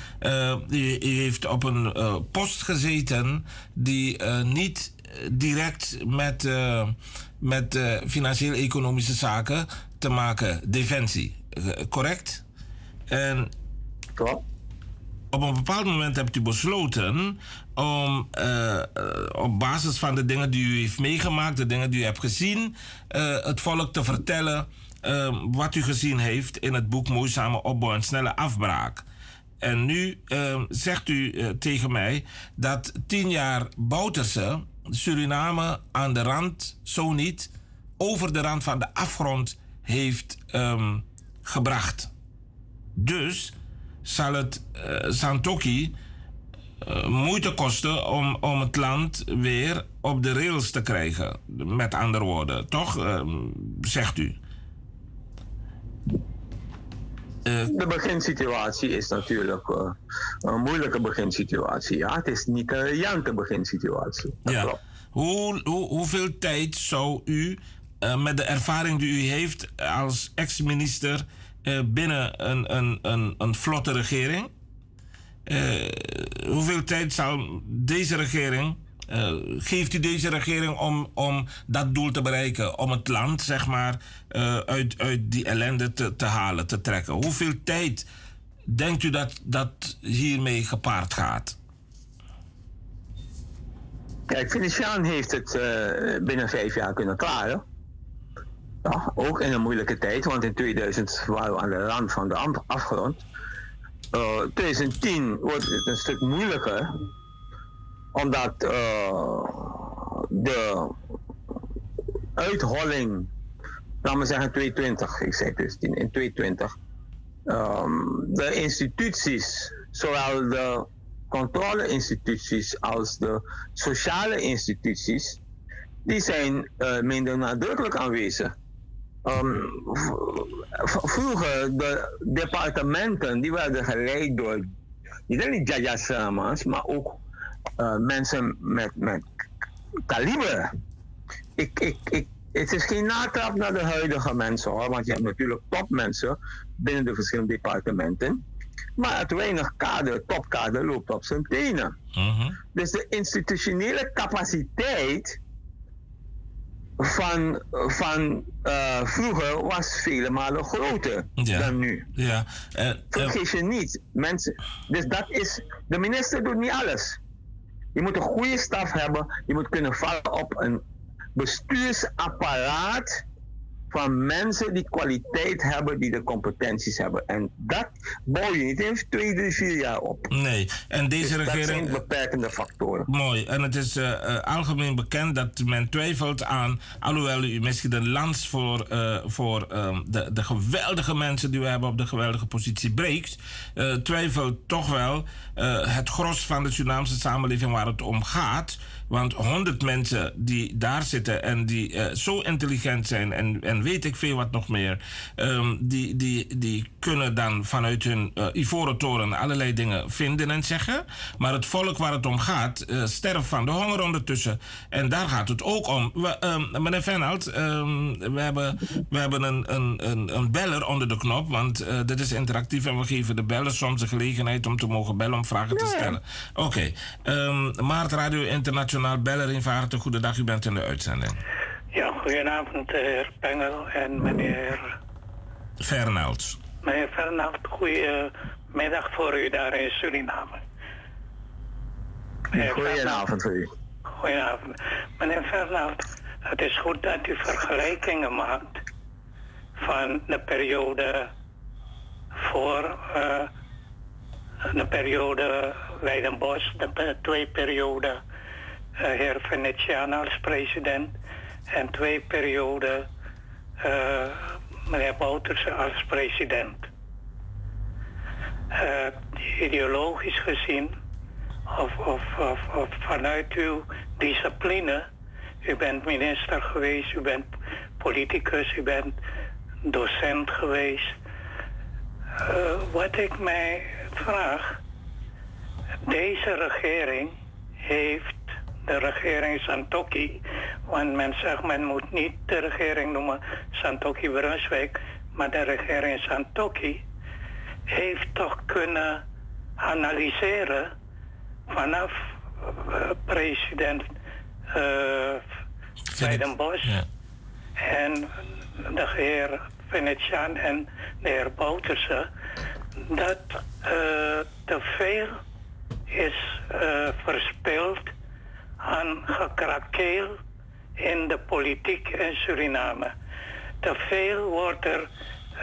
u, u heeft op een post gezeten die niet direct met, eh, met eh, financieel-economische zaken te maken, defensie. Eh, correct? En Klopt. op een bepaald moment hebt u besloten om op basis van de dingen die u heeft meegemaakt, de dingen die u hebt gezien, het volk te vertellen wat u gezien heeft in het boek Moeizame opbouw en snelle afbraak. En nu zegt u tegen mij dat tien jaar Bouterse Suriname aan de rand, zo niet, over de rand van de afgrond heeft ehm, gebracht. Dus zal het eh Santoki eh, moeite kosten om, om het land weer op de rails te krijgen. Met andere woorden, toch? Ehm, zegt u. De beginsituatie is natuurlijk eh, een moeilijke beginsituatie. Ja, het is niet een riante beginsituatie. Ja. Hoe, hoe, hoeveel tijd zou u eh, met de ervaring die u heeft als ex-minister eh, binnen een, een, een, een vlotte regering, eh, hoeveel tijd zal deze regering eh, geeft u deze regering om, om dat doel te bereiken? Om het land, zeg maar, uh, uit, uit die ellende te, te halen, te trekken? Hoeveel tijd denkt u dat dat hiermee gepaard gaat? Kijk, Felician heeft het uh, binnen vijf jaar kunnen klaren. Ja, ook in een moeilijke tijd, want in 2000 waren we aan de rand van de afgrond. Uh, 2010 wordt het een stuk moeilijker, omdat uh, de uitholling, laten we zeggen 2020, ik zei dus in 2020, um, de instituties, zowel de controleinstituties als de sociale instituties, die zijn uh, minder nadrukkelijk aanwezig. Um, vroeger, de departementen, die werden geleid door niet alleen Jajasamas, maar ook uh, mensen met, met kaliber. Ik, ik, ik, het is geen natrap naar de huidige mensen hoor, want je hebt natuurlijk topmensen binnen de verschillende departementen. Maar het weinig kader, topkader loopt op zijn tenen. Uh-huh. Dus de institutionele capaciteit van, van uh, vroeger was vele malen groter ja. dan nu. Ja. Uh, Vergeet je niet, mensen. Dus dat is, de minister doet niet alles. Je moet een goede staf hebben. Je moet kunnen vallen op een bestuursapparaat van mensen die kwaliteit hebben, die de competenties hebben. En dat bouw je niet in twee, drie, vier jaar op. Nee, en deze dus regering. Dat zijn beperkende factoren. Mooi. En het is uh, uh, algemeen bekend dat men twijfelt aan, alhoewel u misschien een lans voor, uh, voor um, de, de geweldige mensen die we hebben op de geweldige positie breekt, twijfelt toch wel het gros van de Surinaamse samenleving waar het om gaat. Want honderd mensen die daar zitten en die zo intelligent zijn en, en weet ik veel wat nog meer, um, die, die, die kunnen dan vanuit hun uh, ivoren toren allerlei dingen vinden en zeggen. Maar het volk waar het om gaat, uh, sterft van de honger ondertussen. En daar gaat het ook om. We, um, meneer Venhout, um, we hebben, we hebben een, een, een, een beller onder de knop, want dit is interactief en we geven de beller soms de gelegenheid om te mogen bellen om vragen te stellen. Oké, okay. Maart Radio Internationaal beller in Vaart. Goedendag, u bent in de uitzending. Ja, goedenavond, de heer Pengel en meneer... Fernelds. Meneer Fernald, goedemiddag voor u daar in Suriname. Goedenavond voor u. Goedenavond. Meneer Fernald, het is goed dat u vergelijkingen maakt van de periode voor uh, de periode Weidenbos, de twee perioden uh, heer Venetiaan als president en twee perioden uh, meneer Bouterse als president. Uh, ideologisch gezien, of, of, of, of, vanuit uw discipline, u bent minister geweest, u bent politicus, u bent docent geweest. wat ik mij vraag, deze regering heeft de regering Santoki. Want men zegt men moet niet de regering noemen Santoki Brunswijk, maar de regering Santoki heeft toch kunnen analyseren vanaf uh, president uh, Biden-Bos en de heer Venetiaan en de heer Bouterse dat uh, te veel is verspild aan gekrakeel in de politiek in Suriname. Te veel wordt er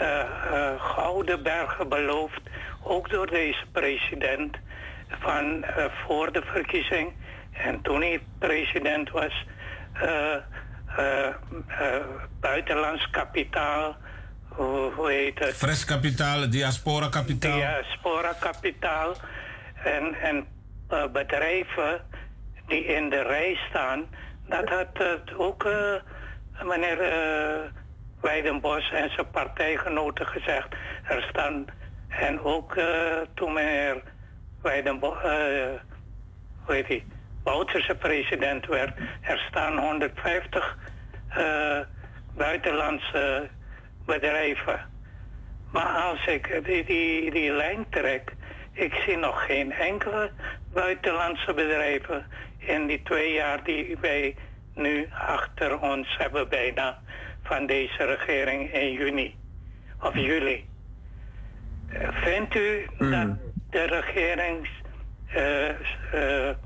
uh, uh, gouden bergen beloofd, ook door deze president, van uh, voor de verkiezing. En toen hij president was, buitenlands kapitaal, hoe, heet het? Fres kapitaal, diaspora kapitaal. Diaspora kapitaal en, en bedrijven die in de rij staan, dat had het ook uh, meneer uh, Weidenbos en zijn partijgenoten gezegd. Er staan, en ook toen meneer Weidenbos, hoe heet Bouterse president werd, er staan 150 buitenlandse bedrijven. Maar als ik die, die, die lijn trek, ik zie nog geen enkele buitenlandse bedrijven in die twee jaar die wij nu achter ons hebben bijna van deze regering in juni of juli. Eh, Vindt u dat de regering eh, eh,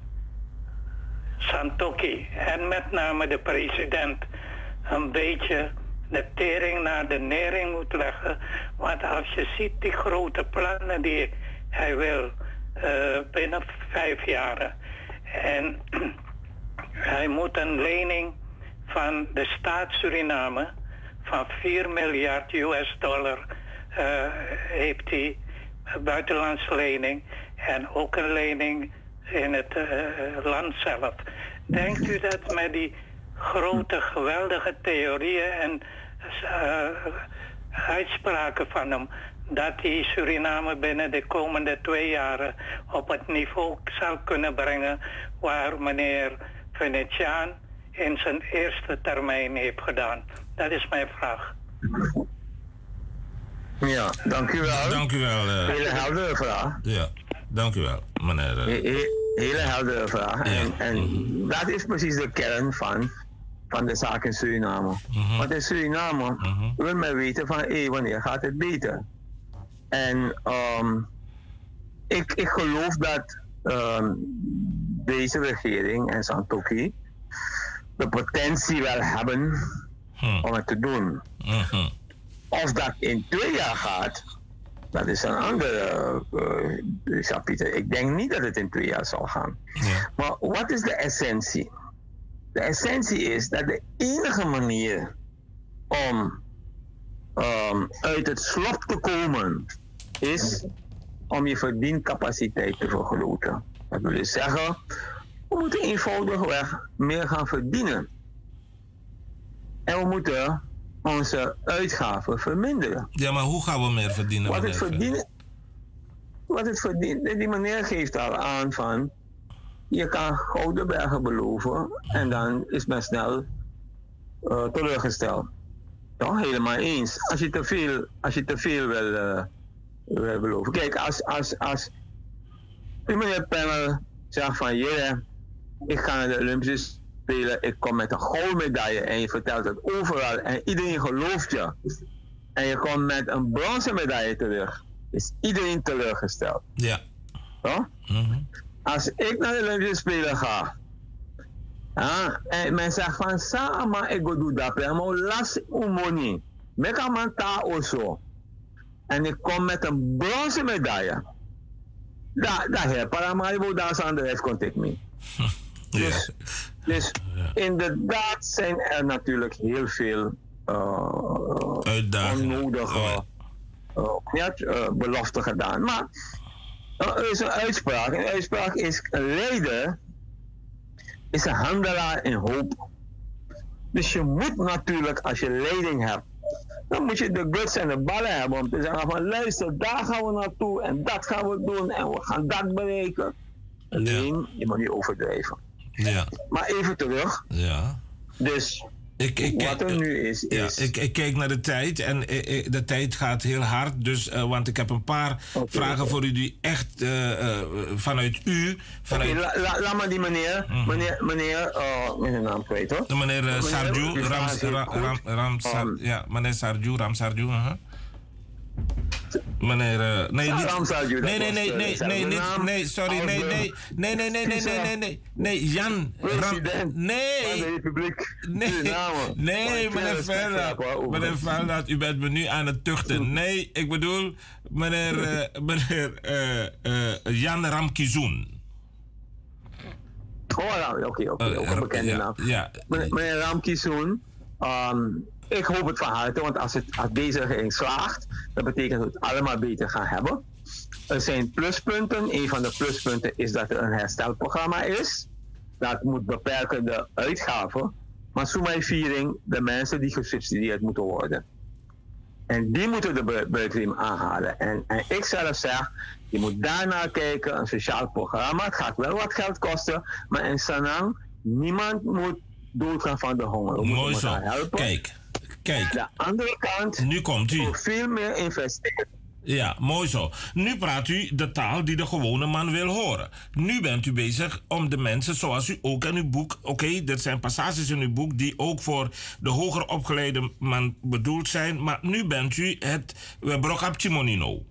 Santoki en met name de president een beetje de tering naar de nering moet leggen? Want als je ziet die grote plannen die hij wil eh, binnen vijf jaar en hij moet een lening van de staat Suriname van 4 miljard US dollar eh, heeft hij buitenlandse lening en ook een lening in het eh, land zelf. Denkt u dat met die grote geweldige theorieën en eh, uitspraken van hem dat hij Suriname binnen de komende twee jaren op het niveau zal kunnen brengen waar meneer Venetiaan in zijn eerste termijn heeft gedaan? Dat is mijn vraag. Ja, dank u wel. Dank u wel. eh. Hele heldere vraag. Ja, dank u wel, meneer. eh. He- he- hele heldere vraag. En, en dat is precies de kern van, van de zaak in Suriname. Want in Suriname wil men weten van hé, wanneer gaat het beter? En ehm, ik, ik geloof dat ehm, deze regering en Santoki de potentie wel hebben om het te doen. Of dat in twee jaar gaat, dat is een andere uh, chapiter. Ik denk niet dat het in twee jaar zal gaan. Maar wat is de essentie? De essentie is dat de enige manier om um, uit het slop te komen is om je verdiencapaciteit te vergroten. Dat wil dus zeggen, we moeten eenvoudigweg meer gaan verdienen. En we moeten onze uitgaven verminderen. Ja, maar hoe gaan we meer verdienen? Wat het verdienen, wat het verdienen, die meneer geeft al aan van, je kan gouden bergen beloven en dan is men snel uh, teleurgesteld. Ja, helemaal eens. Als je te veel, als je te veel wil, uh, wil beloven. Kijk, als, als, als meneer Pennel zegt van, yeah, ik ga naar de Olympische Spelen, ik kom met een goudmedaille en je vertelt het overal en iedereen gelooft je. En je komt met een bronzen medaille terug, is iedereen teleurgesteld. Ja. Ja? Als ik naar de Olympische Spelen ga, en men zegt van, sama ik doe dat, maar las umoni. Meka man ta oso. En ik kom met een bronzen medaille. Daar, daar Paramaribo daar aan de rest contact mee. Dus, dus inderdaad zijn er natuurlijk heel veel uh, onnodige uh, ja, uh, beloften gedaan. Maar er is een uitspraak. Een uitspraak is een leider is een handelaar in hoop. Dus je moet natuurlijk, als je leiding hebt, dan moet je de guts en de ballen hebben om te zeggen van luister, daar gaan we naartoe en dat gaan we doen en we gaan dat bereiken. Alleen, je moet niet overdrijven. Ja. Maar even terug. Ja. Dus ik, ik, wat er nu is, is... Ja, ik, ik kijk naar de tijd en eh, de tijd gaat heel hard. Dus, uh, want ik heb een paar okay, vragen voor u die echt uh, uh, vanuit u... Vanuit... Okay, la, la, laat maar die meneer, mm -hmm. meneer, meneer, uh, meneer naam kwijt hoor. De meneer, meneer Sarju, Ram, Ram, Ram, Ram, Sar, um, ja, meneer Sarju, Ram Sarju, uh -huh. Meneer, uh, nee, niet, nee, nee, nee, nee, uh, nee, naam, nee, sorry, nee, nee, nee, nee, nee, nee, nee, nee, nee, nee, Jan, Ram, nee, nee, nee, meneer Verlaat, meneer Verlaat, u bent me nu aan het tuchten. Nee, ik bedoel, meneer, uh, meneer uh, Jan Ramkizoen. Oh, oké, oké, ook een bekende naam. Ja, meneer Ramkizoen, um, ik hoop het van harte, want als, het, als deze regering slaagt, dat betekent dat we het allemaal beter gaan hebben. Er zijn pluspunten. Een van de pluspunten is dat er een herstelprogramma is. Dat moet beperken de uitgaven. Maar Soemai Viering, de mensen die gesubsidieerd moeten worden. En die moeten de buitenriem aanhalen. En, en ik zelf zeg, je moet daarnaar kijken, een sociaal programma. Het gaat wel wat geld kosten, maar in Sanang, niemand moet doodgaan van de honger. We Mooi zo. Helpen. Kijk, kijk. De andere kant, nu komt u. veel meer investeren. Ja, mooi zo. Nu praat u de taal die de gewone man wil horen. Nu bent u bezig om de mensen, zoals u ook in uw boek... Oké, okay, dit zijn passages in uw boek die ook voor de hoger opgeleide man bedoeld zijn. Maar nu bent u het Brokapchimonino.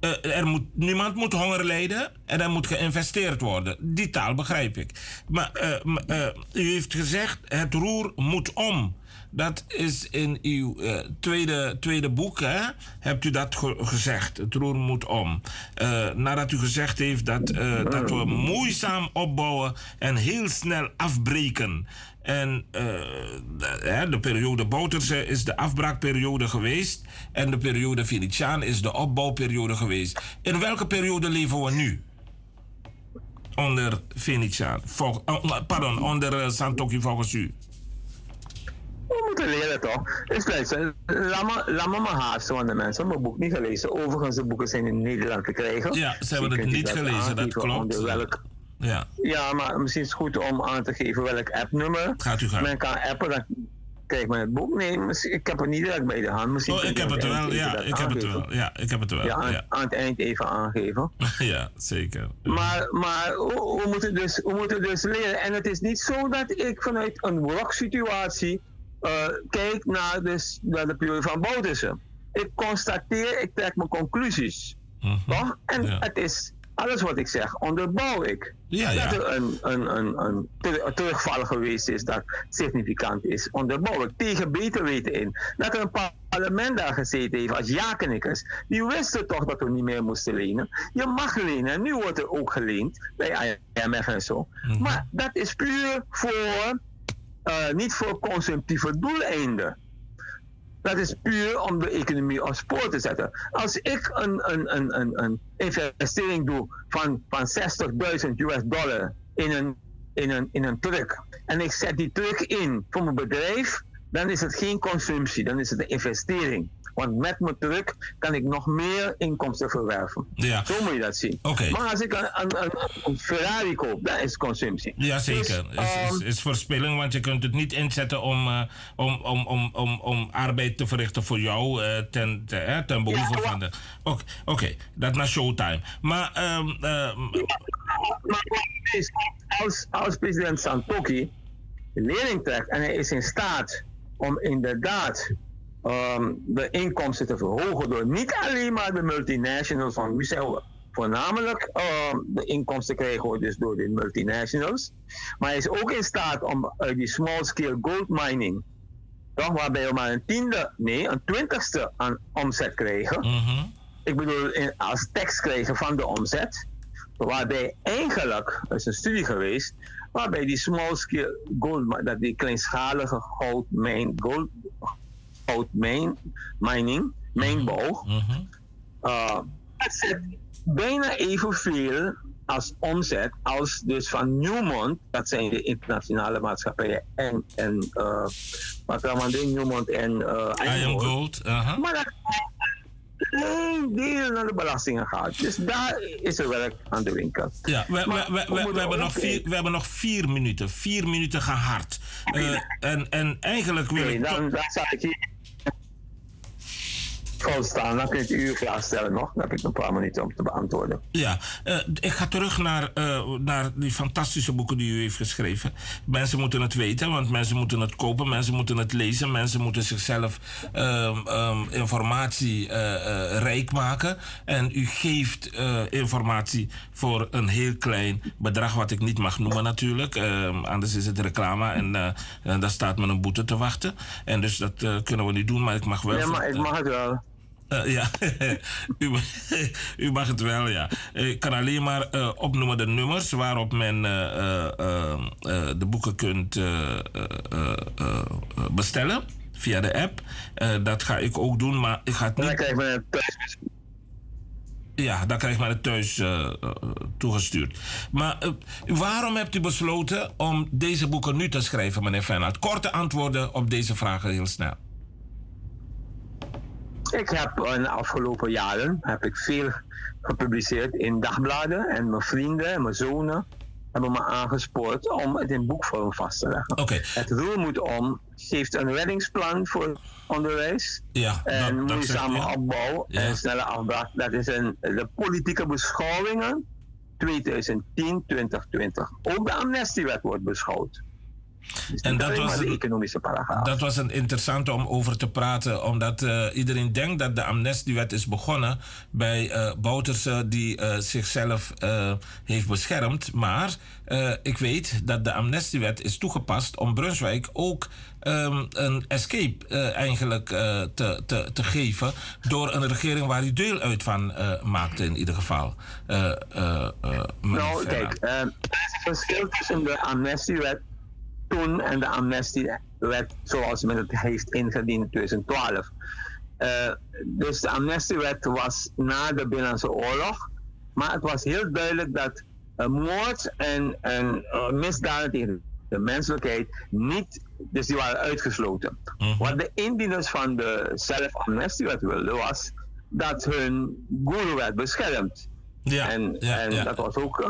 Uh, er moet, niemand moet honger lijden en er moet geïnvesteerd worden. Die taal begrijp ik. Maar uh, uh, u heeft gezegd, het roer moet om. Dat is in uw uh, tweede, tweede boek, hè? hebt u dat ge gezegd. Het roer moet om. Uh, nadat u gezegd heeft dat, uh, dat we moeizaam opbouwen en heel snel afbreken. En de, de periode Bouterse is de afbraakperiode geweest. En de periode Venetiaan is de opbouwperiode geweest. In welke periode leven we nu? Onder Venetiaan. Pardon, onder volgens u. We moeten leren toch? Dus luister, laat me, laat me maar haasten, want de mensen hebben mijn boek niet gelezen. Overigens, de boeken zijn in Nederland te krijgen. Ja, ze hebben het niet gelezen, dat klopt. Welk, ja. ja, maar misschien is het goed om aan te geven welk appnummer. Gaat u gaan. Men kan appen, dan krijgt men het boek. Nee, ik heb het niet direct bij de hand. Misschien oh, ik heb het wel, ja, ik heb het wel. Ja, ik heb het wel. Ja, aan, ja. aan het eind even aangeven. ja, zeker. Maar, maar we, we, moeten dus, we moeten dus leren. En het is niet zo dat ik vanuit een worksituatie uh, kijk naar, dus, naar de periode van Boutersen. Ik constateer, ik trek mijn conclusies. Mm -hmm. Toch? En ja. het is alles wat ik zeg, onderbouw ik. Ja, ja. Dat er een, een, een, een, terugval geweest is dat significant is, onderbouw ik. Tegen beter weten in. Dat er een parlement daar gezeten heeft als ja-knikkers. Die wisten toch dat we niet meer moesten lenen. Je mag lenen. En nu wordt er ook geleend bij IMF en zo. Mm -hmm. Maar dat is puur voor uh, niet voor consumptieve doeleinden. Dat is puur om de economie op spoor te zetten. Als ik een, een, een, een, een investering doe van, van 60.000 US dollar in een, in, een, in een truck en ik zet die truck in voor mijn bedrijf, dan is het geen consumptie, dan is het een investering. Want met mijn truck kan ik nog meer inkomsten verwerven. Ja. Zo moet je dat zien. Okay. Maar als ik een, een, Ferrari koop, dat is consumptie. Jazeker. Dus, is, is, is, verspilling, want je kunt het niet inzetten om, uh, om, om, om, om, om arbeid te verrichten voor jou uh, ten, ten, uh, ten behoeve ja, van de. Oké, okay, dat na showtime. Maar. Um, maar als, als president Santoki leerling trekt en hij is in staat om inderdaad um, de inkomsten te verhogen door niet alleen maar de multinationals van wie zijn we voornamelijk um, de inkomsten krijgen we dus door de multinationals. Maar hij is ook in staat om uit die small scale gold mining, toch, waarbij we maar een tiende, nee, een twintigste aan omzet krijgen. Mm -hmm. Ik bedoel, in, als tekst krijgen van de omzet. Waarbij eigenlijk, er is een studie geweest, waarbij die small scale gold, dat die kleinschalige goudmijn, gold, goudmijn, mining, mijnbouw, mm -hmm. uh, zet bijna evenveel als omzet als dus van Newmont, dat zijn de internationale maatschappijen en, en uh, wat dan Newmont en uh, Iron Gold. Uh -huh. Maar dat geen deel naar de belastingen gaat. Dus daar is er werk aan de winkel. Ja, we, we, we, we, hebben nog vier, we hebben nog vier minuten. Vier minuten gehard. Uh, en, en eigenlijk wil ik... Dan, dan zou ik hier volstaan. Dan kun je het uur vraag stellen nog. Dan heb ik een paar minuten om te beantwoorden. Ja, uh, ik ga terug naar, uh, naar die fantastische boeken die u heeft geschreven. Mensen moeten het weten, want mensen moeten het kopen. Mensen moeten het lezen. Mensen moeten zichzelf um, um, informatie uh, rijk maken. En u geeft informatie voor een heel klein bedrag, wat ik niet mag noemen natuurlijk. Um, anders is het reclame en, en daar staat me een boete te wachten. En dus dat kunnen we niet doen, maar ik mag wel... Ja, maar ik mag het wel. Uh, ja, u, u, mag het wel, ja. Ik kan alleen maar uh, opnoemen de nummers waarop men uh, de boeken kunt bestellen via de app. dat ga ik ook doen, maar ik ga het niet... Dan krijg je het thuis. Ja, dan krijg je het thuis toegestuurd. Maar waarom hebt u besloten om deze boeken nu te schrijven, meneer Feyenoord? Korte antwoorden op deze vragen heel snel. Ik heb in de afgelopen jaren heb ik veel gepubliceerd in dagbladen. En mijn vrienden en mijn zonen hebben me aangespoord om het in boekvorm vast te leggen. Okay. Het roer moet om heeft een reddingsplan voor onderwijs. Ja, en dat- moeizame opbouw Ja. en snelle afbraak. Dat is een, de politieke beschouwingen 2010-2020. Ook de amnestiewet wordt beschouwd. Dus En dat was de een- economische paragraaf. Dat was een interessante om over te praten, omdat eh, iedereen denkt dat de amnestiewet is begonnen bij eh Bouterse die eh, zichzelf heeft beschermd. Maar ik weet dat de amnestiewet is toegepast om Brunswijk ook ehm, een escape eigenlijk te, te, te geven door een regering waar u deel uit van maakte in ieder geval. Nou, kijk, er is een verschil tussen de amnestiewet toen en de amnestiewet zoals men het heeft ingediend in 2012. Eh, dus de amnestiewet was na de Binnenlandse Oorlog, maar het was heel duidelijk dat moord en, en eh, misdaden tegen de menselijkheid niet, dus die waren uitgesloten. Wat de indieners van de zelf-amnestiewet wilden was dat hun guru werd beschermd. Ja, en ja, en ja. dat was ook eh,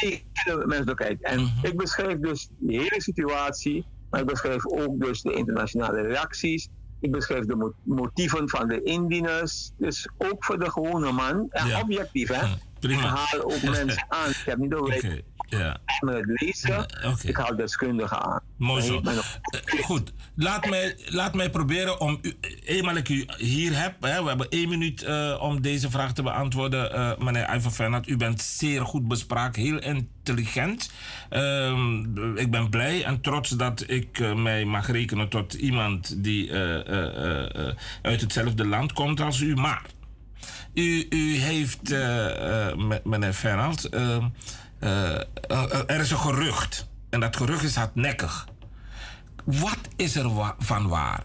tegen de menselijkheid. En Mhm. ik beschrijf dus de hele situatie, maar ik beschrijf ook dus de internationale reacties. Ik beschrijf de mo- motieven van de indieners. Dus ook voor de gewone man. En Ja. objectief, hè. Prima. Ik haal ook mensen aan. Ik heb niet de ja. met het lezen. Ik haal deskundigen aan. Mooi zo. Eh, Goed, laat mij, laat mij proberen om, u, eenmaal ik u hier heb, hè, we hebben één minuut eh, om deze vraag te beantwoorden. eh, meneer Ivan Fernand, u bent zeer goed bespraakt, heel intelligent. Ehm, ik ben blij en trots dat ik eh, mij mag rekenen tot iemand die eh, eh, eh, eh, uit hetzelfde land komt als u. Maar u, u heeft, eh, eh, me- meneer Fernand, eh, eh, eh, er is een gerucht. En dat gerucht is hardnekkig. Wat is er wa- van waar?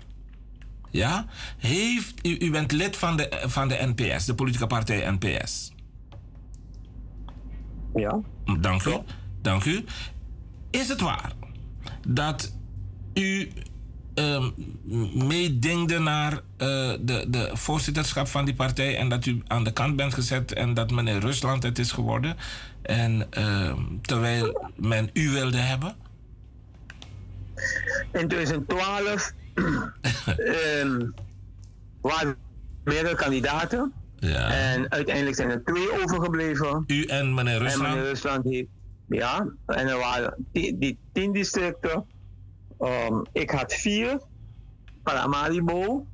Ja? Heeft, u, u bent lid van de, van de NPS, de politieke partij NPS. Ja. Dank u. Dank u. Is het waar dat u ehm, meedingde naar eh, de, de voorzitterschap van die partij en dat u aan de kant bent gezet en dat meneer Rusland het is geworden? En ehm, terwijl men u wilde hebben? In 2012 ehm, waren meerdere kandidaten. Ja. En uiteindelijk zijn er twee overgebleven. U en meneer Rusland? En meneer Rusland heeft, ja, en er waren die, die tien districten. Ehm, ik had vier. Paramaribo,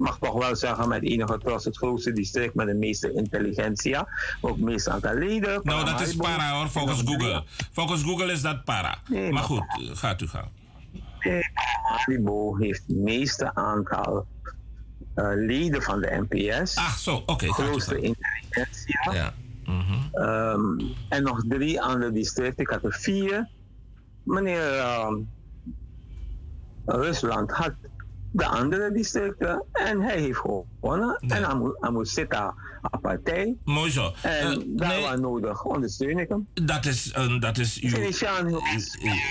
mag toch wel zeggen met enige trots het grootste district met de meeste intelligentia. Ook meeste aantal leden. Nou, dat is para hoor, volgens Google. Volgens Google is dat para. Nee, maar goed, eh, gaat u gaan. Paramaribo heeft het meeste aantal eh, leden van de NPS. Ach zo, oké. u grootste intelligentia. Ja. Mhm. Ehm, en nog drie andere districten. Ik had er vier. Meneer ehm, Rusland had de andere districten en hij heeft gewonnen. En hij moet, hij moet zitten aan partij. Mooi zo. En Eh, daar nee. waar nodig ondersteun ik hem. Dat is, een, dat is uw, uw,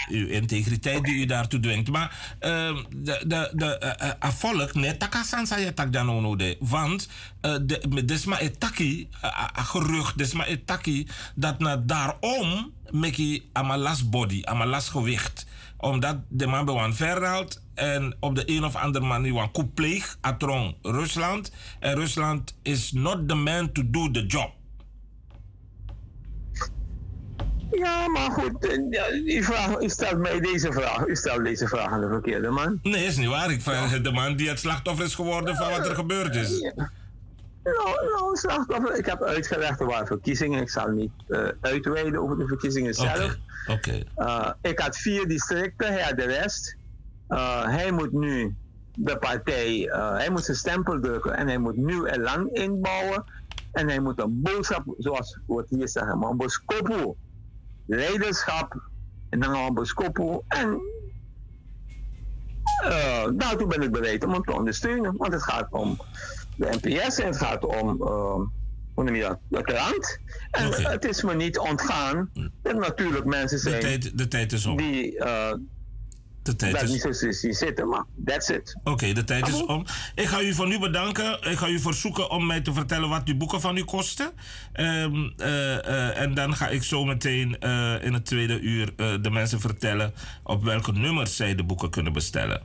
uw integriteit die u daartoe dwingt. Maar ehm, de, de, de eh, eh, volk, nee, takasan sa je tak dan ono de. Want eh, de, desma etaki, gerucht, desma etaki, dat na daarom meki amalas body, amalas gewicht. Omdat de man bewan verhaalt en op de een of andere manier wan coup pleeg atron Rusland. En Rusland is not the man to do the job. Ja, maar goed, eh, ja, die vraag, u stelt mij deze vraag. U stelt deze vraag aan de verkeerde man. Nee, is niet waar. Ik vraag de man die het slachtoffer is geworden van wat er gebeurd is. Nou, nou, slachtoffer. Ik heb uitgelegd waren verkiezingen. Ik zal niet eh, uitweiden over de verkiezingen zelf. Oké. Uh, ik had vier districten, hij had de rest. Uh, hij moet nu de partij, uh, hij moet zijn stempel drukken en hij moet nieuw elan inbouwen. En hij moet een boodschap, zoals we hier zeggen, maar een boskopo. Leiderschap, en dan een boskopo. En uh, daartoe ben ik bereid om hem te ondersteunen. Want het gaat om de NPS en het gaat om uh, hoe noem je dat, de. En het is me niet ontgaan dat natuurlijk mensen De zijn tijd, de tijd is om. die De tijd is niet zo zien zitten, maar that's it. Oké, de tijd is om. Ik ga u voor nu bedanken. Ik ga u verzoeken om mij te vertellen wat die boeken van u kosten. Ehm, eh, eh, en dan ga ik zo meteen eh, in het tweede uur eh, de mensen vertellen op welke nummers zij de boeken kunnen bestellen.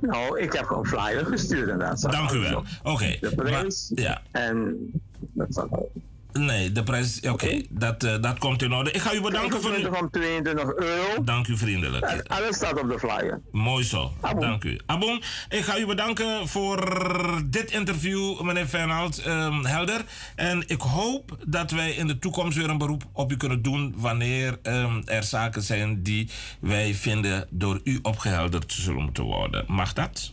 Nou, ik heb gewoon flyer gestuurd inderdaad. Dank u wel. Oké. De prijs. ja. En dat staat Nee, de prijs, oké, dat, uh, dat komt in orde. Ik ga u bedanken voor... uw... van 22 euro. Dank u vriendelijk. En alles staat op de flyer. Mooi zo, Abon. dank u. Abon, ik ga u bedanken voor dit interview, meneer Fernald um, Helder. En ik hoop dat wij in de toekomst weer een beroep op u kunnen doen... wanneer um, er zaken zijn die wij vinden door u opgehelderd zullen moeten worden. Mag dat?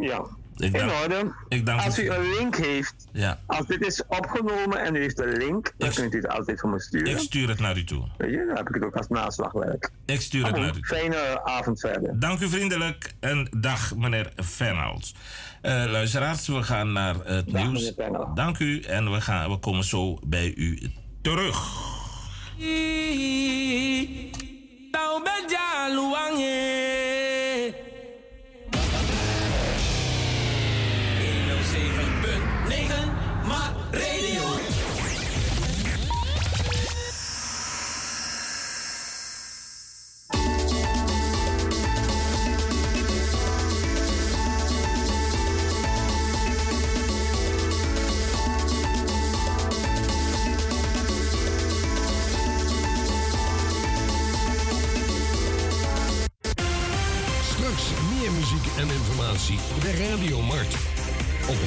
Ja. Ik in orde. Ik dank als u een link heeft, ja. als dit is opgenomen en u heeft een link, dan ik, kunt u het altijd voor me sturen. Ik stuur het naar u toe. Weet je, dan heb ik het ook als naslagwerk. Ik stuur het naar u toe. Fijne avond verder. Dank u vriendelijk en dag meneer Fernald. Uh, luisteraars, we gaan naar het dag, nieuws. Dank u en we, gaan, we komen zo bij u terug. Informatie bij Radio Mart. Op 107.9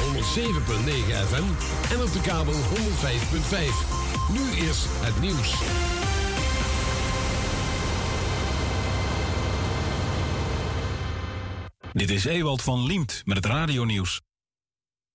FM en op de kabel 105.5. Nu is het nieuws. Dit is Ewald van Liemt met het radionieuws.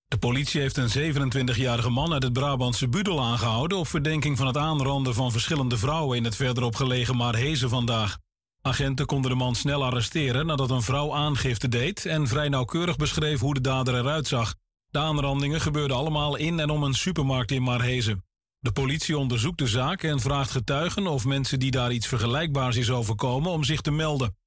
De politie heeft een 27-jarige man uit het Brabantse Budel aangehouden... op verdenking van het aanranden van verschillende vrouwen... in het verderop gelegen Maarhezen vandaag. Agenten konden de man snel arresteren nadat een vrouw aangifte deed en vrij nauwkeurig beschreef hoe de dader eruit zag. De aanrandingen gebeurden allemaal in en om een supermarkt in Marhezen. De politie onderzoekt de zaak en vraagt getuigen of mensen die daar iets vergelijkbaars is overkomen om zich te melden.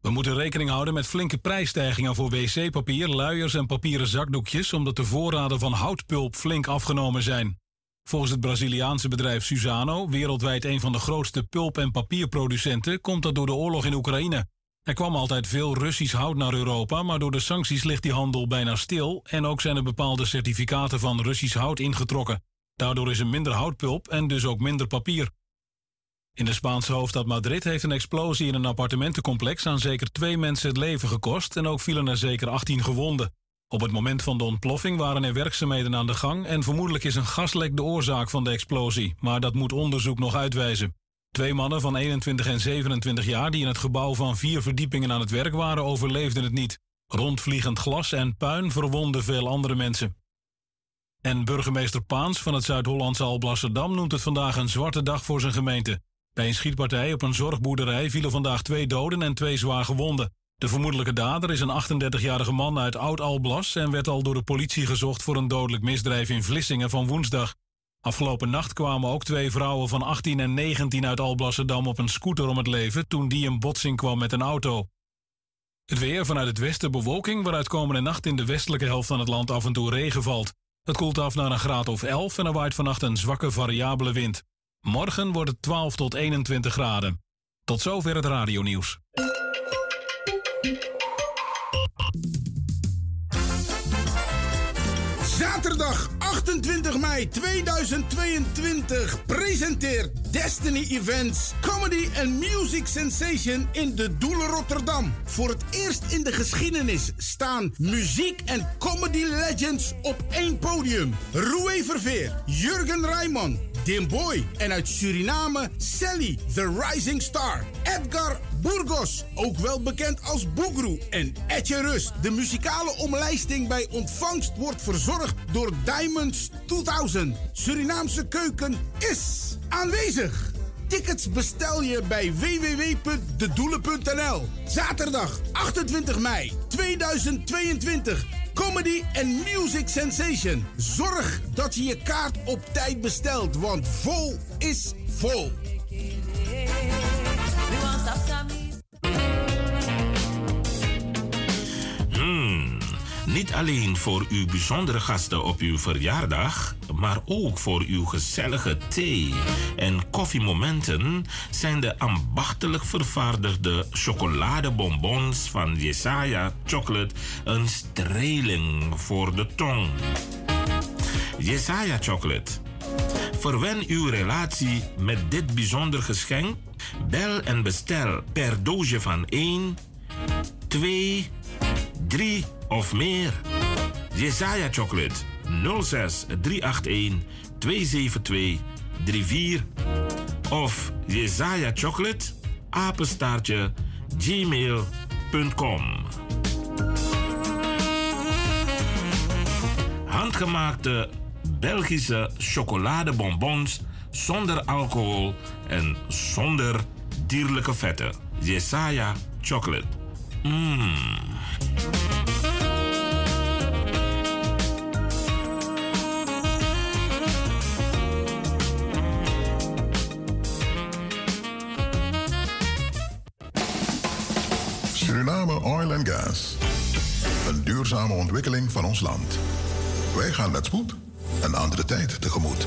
We moeten rekening houden met flinke prijsstijgingen voor wc-papier, luiers en papieren zakdoekjes, omdat de voorraden van houtpulp flink afgenomen zijn. Volgens het Braziliaanse bedrijf Suzano, wereldwijd een van de grootste pulp- en papierproducenten, komt dat door de oorlog in Oekraïne. Er kwam altijd veel Russisch hout naar Europa, maar door de sancties ligt die handel bijna stil en ook zijn er bepaalde certificaten van Russisch hout ingetrokken. Daardoor is er minder houtpulp en dus ook minder papier. In de Spaanse hoofdstad Madrid heeft een explosie in een appartementencomplex aan zeker twee mensen het leven gekost en ook vielen er zeker 18 gewonden. Op het moment van de ontploffing waren er werkzaamheden aan de gang en vermoedelijk is een gaslek de oorzaak van de explosie, maar dat moet onderzoek nog uitwijzen. Twee mannen van 21 en 27 jaar die in het gebouw van vier verdiepingen aan het werk waren overleefden het niet. Rondvliegend glas en puin verwonden veel andere mensen. En burgemeester Paans van het Zuid-Hollandse Alblasserdam noemt het vandaag een zwarte dag voor zijn gemeente. Bij een schietpartij op een zorgboerderij vielen vandaag twee doden en twee zwaar gewonden. De vermoedelijke dader is een 38-jarige man uit Oud-Alblas en werd al door de politie gezocht voor een dodelijk misdrijf in Vlissingen van woensdag. Afgelopen nacht kwamen ook twee vrouwen van 18 en 19 uit Alblasserdam op een scooter om het leven toen die in botsing kwam met een auto. Het weer vanuit het westen bewolking, waaruit komende nacht in de westelijke helft van het land af en toe regen valt. Het koelt af naar een graad of 11 en er waait vannacht een zwakke variabele wind. Morgen wordt het 12 tot 21 graden. Tot zover het radionieuws. Mei 2022 presenteert Destiny Events Comedy and Music Sensation in de Doelen Rotterdam. Voor het eerst in de geschiedenis staan muziek en comedy legends op één podium. Roué Verveer, Jurgen Rijman, Dim Boy en uit Suriname Sally, the Rising Star. Edgar Burgos, ook wel bekend als Boegroe. En Etje Rust. De muzikale omlijsting bij ontvangst wordt verzorgd door Diamonds 2000. Surinaamse keuken is aanwezig. Tickets bestel je bij www.dedoelen.nl. Zaterdag 28 mei 2022. Comedy and Music Sensation. Zorg dat je je kaart op tijd bestelt, want vol is vol. Niet alleen voor uw bijzondere gasten op uw verjaardag, maar ook voor uw gezellige thee- en koffiemomenten zijn de ambachtelijk vervaardigde chocoladebonbons van Jesaja Chocolate een streling voor de tong. Jesaja Chocolate. Verwen uw relatie met dit bijzonder geschenk. Bel en bestel per doosje van 1, 2, 3 of meer. Jesaja Chocolate 06 381 272 34 of Jesaja Chocolate apenstaartje gmail.com. Handgemaakte Belgische chocoladebonbons zonder alcohol en zonder dierlijke vetten. Jesaja Chocolate. Mmm. Suriname Oil and Gas. Een duurzame ontwikkeling van ons land. Wij gaan met spoed een andere tijd tegemoet.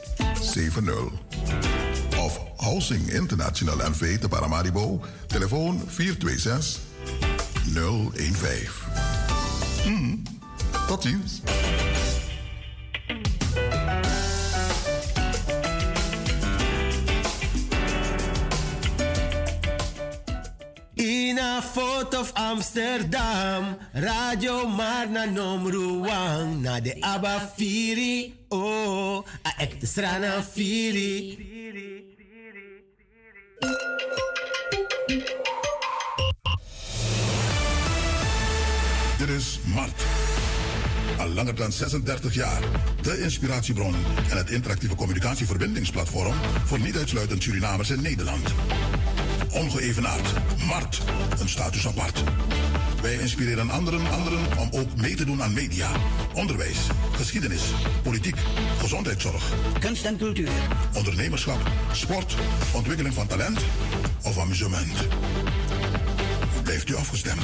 70. Of Housing International NV te Paramaribo, telefoon 426 015. Hmm, tot ziens. Fort of Amsterdam, Radio Marna Nomruang, na de Abba Firi, oh, a ek de strana Firi. Dit is Mart. Al langer dan 36 jaar. De inspiratiebron en het interactieve communicatieverbindingsplatform voor niet uitsluitend Surinamers in Nederland. Ongeëvenaard. Mart. Een status apart. Wij inspireren anderen, anderen om ook mee te doen aan media, onderwijs, geschiedenis, politiek, gezondheidszorg, kunst en cultuur, ondernemerschap, sport, ontwikkeling van talent of amusement. Blijft u afgestemd?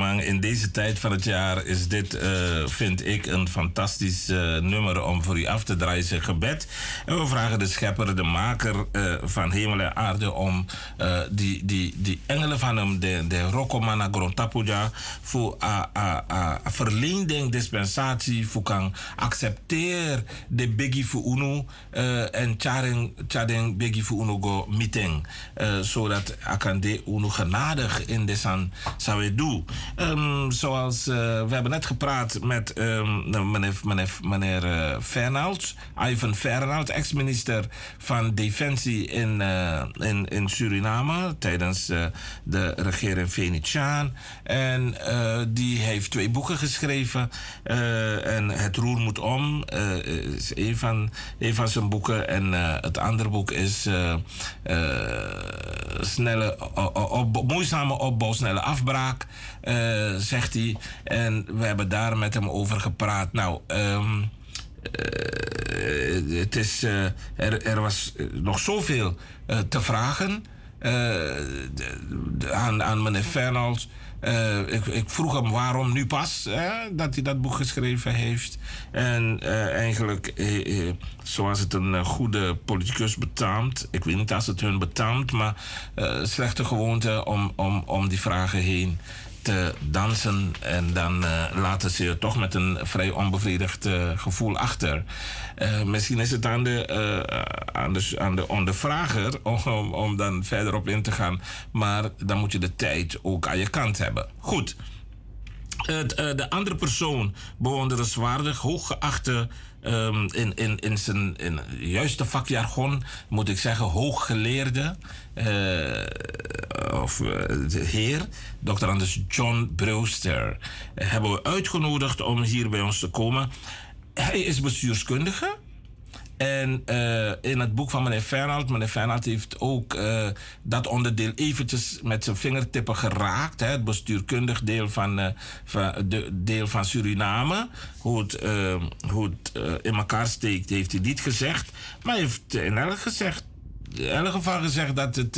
In deze tijd van het jaar is dit, eh, vind ik, een fantastisch eh, nummer om voor u af te draaien. Gebed. En we vragen de schepper, de maker eh, van hemel en aarde, om die, die, die engelen van hem, de, de Rokomana Grontapuja, voor a, a, dispensatie, voor kan accepteer de biggie voor uno en charing, charing biggie voor uno go meeting. zodat akande uno genadig in de san Sawedu. Um, zoals uh, we hebben net gepraat met um, meneer, meneer, meneer uh, Fernald, Ivan Fernald, ex-minister van Defensie in, uh, in, in Suriname tijdens de regering Venetiaan. En die heeft twee boeken geschreven. en Het Roer moet om is een van, een van zijn boeken. En het andere boek is snelle, moeizame opbouw, snelle afbraak, zegt hij. En we hebben daar met hem over gepraat. Nou, um, uh, het is, uh, er, er, was nog zoveel te vragen aan, aan meneer Fernald. Uh, ik, ik, vroeg hem waarom nu pas dat hij dat boek geschreven heeft. En uh, eigenlijk, eh, zoals het een goede politicus betaamt, ik weet niet als het hun betaamt, maar slechte gewoonte om, om, om die vragen heen te dansen. En dan uh, laten ze je toch met een vrij onbevredigd uh, gevoel achter. Uh, misschien is het aan de, aan de, aan de ondervrager om, om dan verder op in te gaan. Maar dan moet je de tijd ook aan je kant hebben. Goed. De andere persoon, bewonderenswaardig, hooggeachte um, in, in, in zijn in juiste vakjargon moet ik zeggen hooggeleerde uh, of uh, heer, Dr. Anders John Brewster, hebben we uitgenodigd om hier bij ons te komen. Hij is bestuurskundige. En uh, in het boek van meneer Fernald, meneer Fernald heeft ook uh, dat onderdeel eventjes met zijn vingertippen geraakt. Hè, het bestuurkundig deel van, uh, van, de, deel van Suriname. Hoe het, hoe het in elkaar steekt, heeft hij niet gezegd. Maar hij heeft in elk, gezegd, in elk geval gezegd dat het,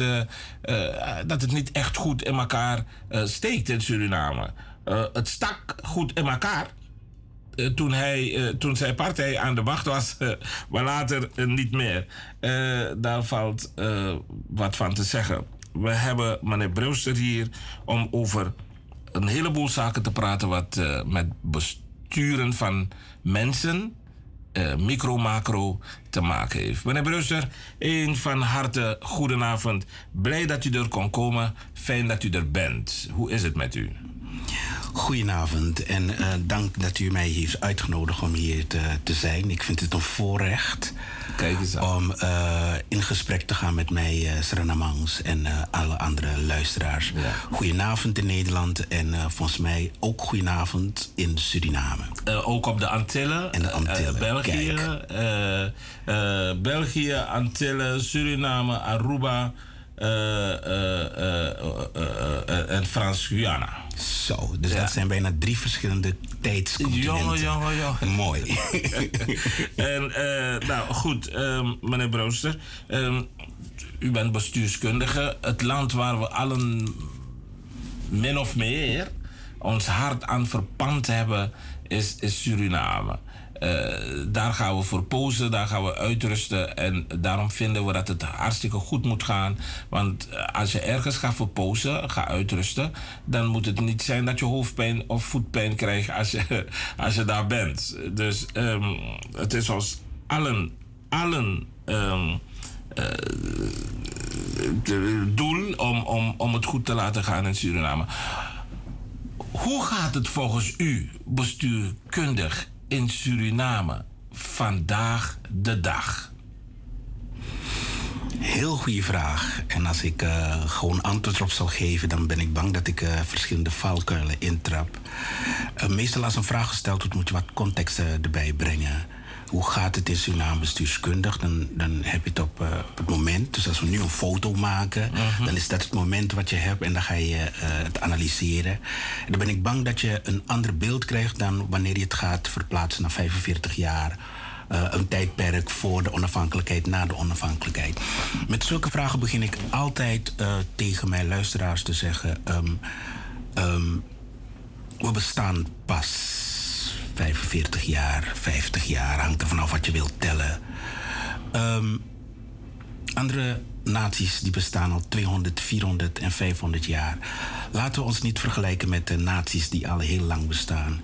dat het niet echt goed in elkaar steekt in Suriname. het stak goed in elkaar. Eh, toen, hij, uh, toen zijn partij aan de macht was, uh, maar later niet meer. daar valt wat van te zeggen. We hebben meneer Brewster hier om over een heleboel zaken te praten wat met besturen van mensen, micro, macro, te maken heeft. Meneer Brewster, een van harte goedenavond. Blij dat u er kon komen. Fijn dat u er bent. Hoe is het met u? Goedenavond en uh, dank dat u mij heeft uitgenodigd om hier te, te zijn. Ik vind het een voorrecht Kijk eens aan. om uh, in gesprek te gaan met mij, uh, Sranamangs en alle andere luisteraars. Ja. Goedenavond in Nederland en volgens mij ook goedenavond in Suriname. ook op de Antillen. En de Antillen. België, België, Antillen, Suriname, Aruba en Frans-Guyana. Zo, dus ja. dat zijn bijna drie verschillende tijdscontinenten. Jongen, jongen, jongen. Mooi. en, nou goed, um, meneer Brooster. Um, u bent bestuurskundige. Het land waar we allen min of meer ons hart aan verpand hebben, is, is Suriname. Uh, daar gaan we voor posen, daar gaan we uitrusten. En daarom vinden we dat het hartstikke goed moet gaan. Want uh, als je ergens gaat verpozen, ga uitrusten, dan moet het niet zijn dat je hoofdpijn of voetpijn krijgt als je, als je daar bent. Dus um, het is ons allen, allen. Um, uh, doel om, om, om het goed te laten gaan in Suriname. Hoe gaat het volgens u bestuurkundig in Suriname vandaag de dag? Heel goede vraag. En als ik uh, gewoon antwoord op zou geven, dan ben ik bang dat ik uh, verschillende valkuilen intrap. Uh, meestal als een vraag gesteld wordt, moet je wat context erbij brengen hoe gaat het in Suriname bestuurskundig? Dan, dan heb je het op, uh, op het moment. Dus als we nu een foto maken, -huh. dan is dat het moment wat je hebt en dan ga je uh, het analyseren. En dan ben ik bang dat je een ander beeld krijgt dan wanneer je het gaat verplaatsen naar 45 jaar. Uh, een tijdperk voor de onafhankelijkheid, na de onafhankelijkheid. Met zulke vragen begin ik altijd uh, tegen mijn luisteraars te zeggen: um, um, we bestaan pas 45 jaar, 50 jaar, hangt er vanaf wat je wilt tellen. Um, andere naties die bestaan al 200, 400 en 500 jaar. Laten we ons niet vergelijken met de naties die al heel lang bestaan.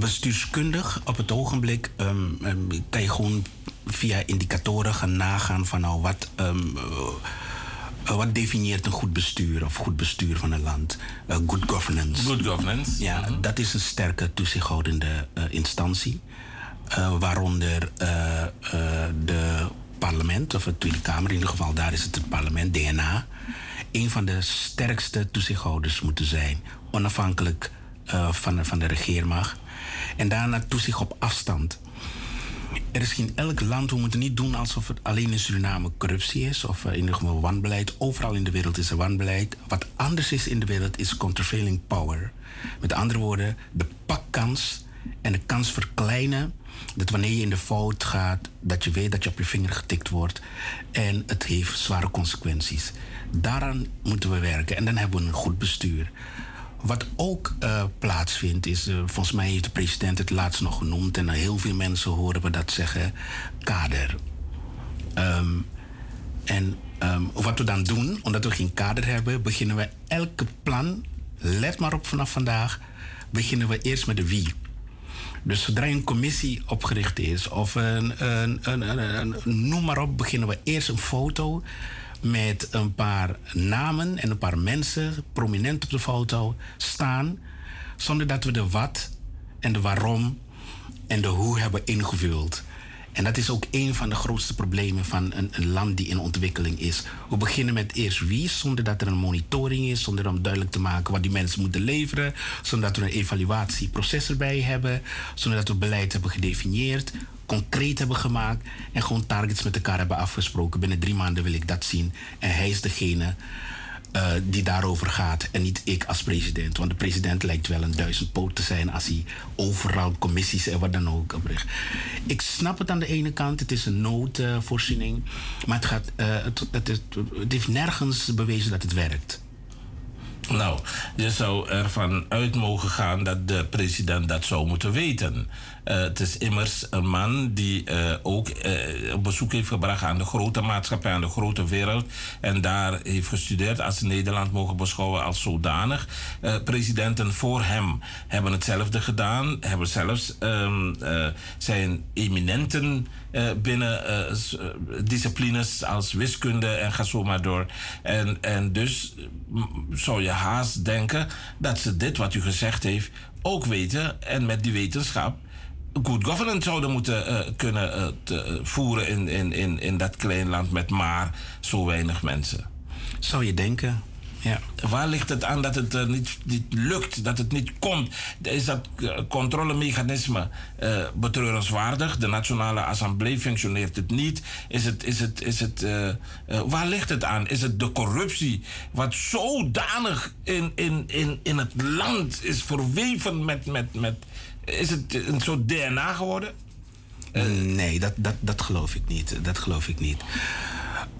Bestuurskundig op het ogenblik um, um, kan je gewoon via indicatoren gaan nagaan van nou wat Eh, wat definieert een goed bestuur of goed bestuur van een land? Eh, good governance. Good governance. Ja, dat is een sterke toezichthoudende eh, instantie. waaronder de parlement, of het Tweede Kamer, in ieder geval daar is het het parlement, DNA. Een van de sterkste toezichthouders moeten zijn. Onafhankelijk van, de- van de regeermacht. En daarna toezicht op afstand. Er is geen elk land, we moeten niet doen alsof het alleen in Suriname corruptie is of in ieder geval wanbeleid. Overal in de wereld is er wanbeleid. Wat anders is in de wereld is countervailing power. Met andere woorden, de pakkans en de kans verkleinen. Dat wanneer je in de fout gaat, dat je weet dat je op je vinger getikt wordt. En het heeft zware consequenties. Daaraan moeten we werken en dan hebben we een goed bestuur. Wat ook eh, plaatsvindt is, eh, volgens mij heeft de president het laatst nog genoemd en heel veel mensen horen we dat zeggen, kader. Ehm, en ehm, wat we dan doen, omdat we geen kader hebben, beginnen we elke plan, let maar op vanaf vandaag, beginnen we eerst met de wie. Dus zodra een commissie opgericht is, of een, een- een- noem maar op, beginnen we eerst een foto met een paar namen en een paar mensen, prominent op de foto, staan, zonder dat we de wat en de waarom en de hoe hebben ingevuld. En dat is ook een van de grootste problemen van een, een land die in ontwikkeling is. We beginnen met eerst wie, zonder dat er een monitoring is, zonder om duidelijk te maken wat die mensen moeten leveren, zonder dat we een evaluatieproces erbij hebben, zonder dat we beleid hebben gedefinieerd, concreet hebben gemaakt en gewoon targets met elkaar hebben afgesproken. Binnen drie maanden wil ik dat zien. En hij is degene eh, die daarover gaat en niet ik als president. Want de president lijkt wel een duizendpoot te zijn als hij overal commissies en wat dan ook opricht. Ik snap het aan de ene kant, het is een noodvoorziening, maar het, gaat, eh, het, het, het, het heeft nergens bewezen dat het werkt. Nou, je zou ervan uit mogen gaan dat de president dat zou moeten weten. Eh, het is immers een man die eh, ook eh, op bezoek heeft gebracht aan de grote maatschappij, aan de grote wereld. En daar heeft gestudeerd als Nederland mogen beschouwen als zodanig. Presidenten voor hem hebben hetzelfde gedaan, hebben zelfs ehm, eh, zijn eminenten binnen disciplines als wiskunde en ga zo maar door. En, en dus zou je haast denken dat ze dit wat u gezegd heeft ook weten en met die wetenschap good governance zouden moeten eh, kunnen eh, te- eh, voeren in, in, in, in dat klein land met maar zo weinig mensen. Zou je denken, ja. Waar ligt het aan dat het niet, niet lukt, dat het niet komt? Is dat controlemechanisme betreurenswaardig? De Nationale Assemblée functioneert het niet? Is het, is het, is het, waar ligt het aan? Is het de corruptie wat zodanig in, in, in, in het land is verweven met, met, met... Is het een soort DNA geworden? Nee, dat, dat, dat geloof ik niet. Dat geloof ik niet.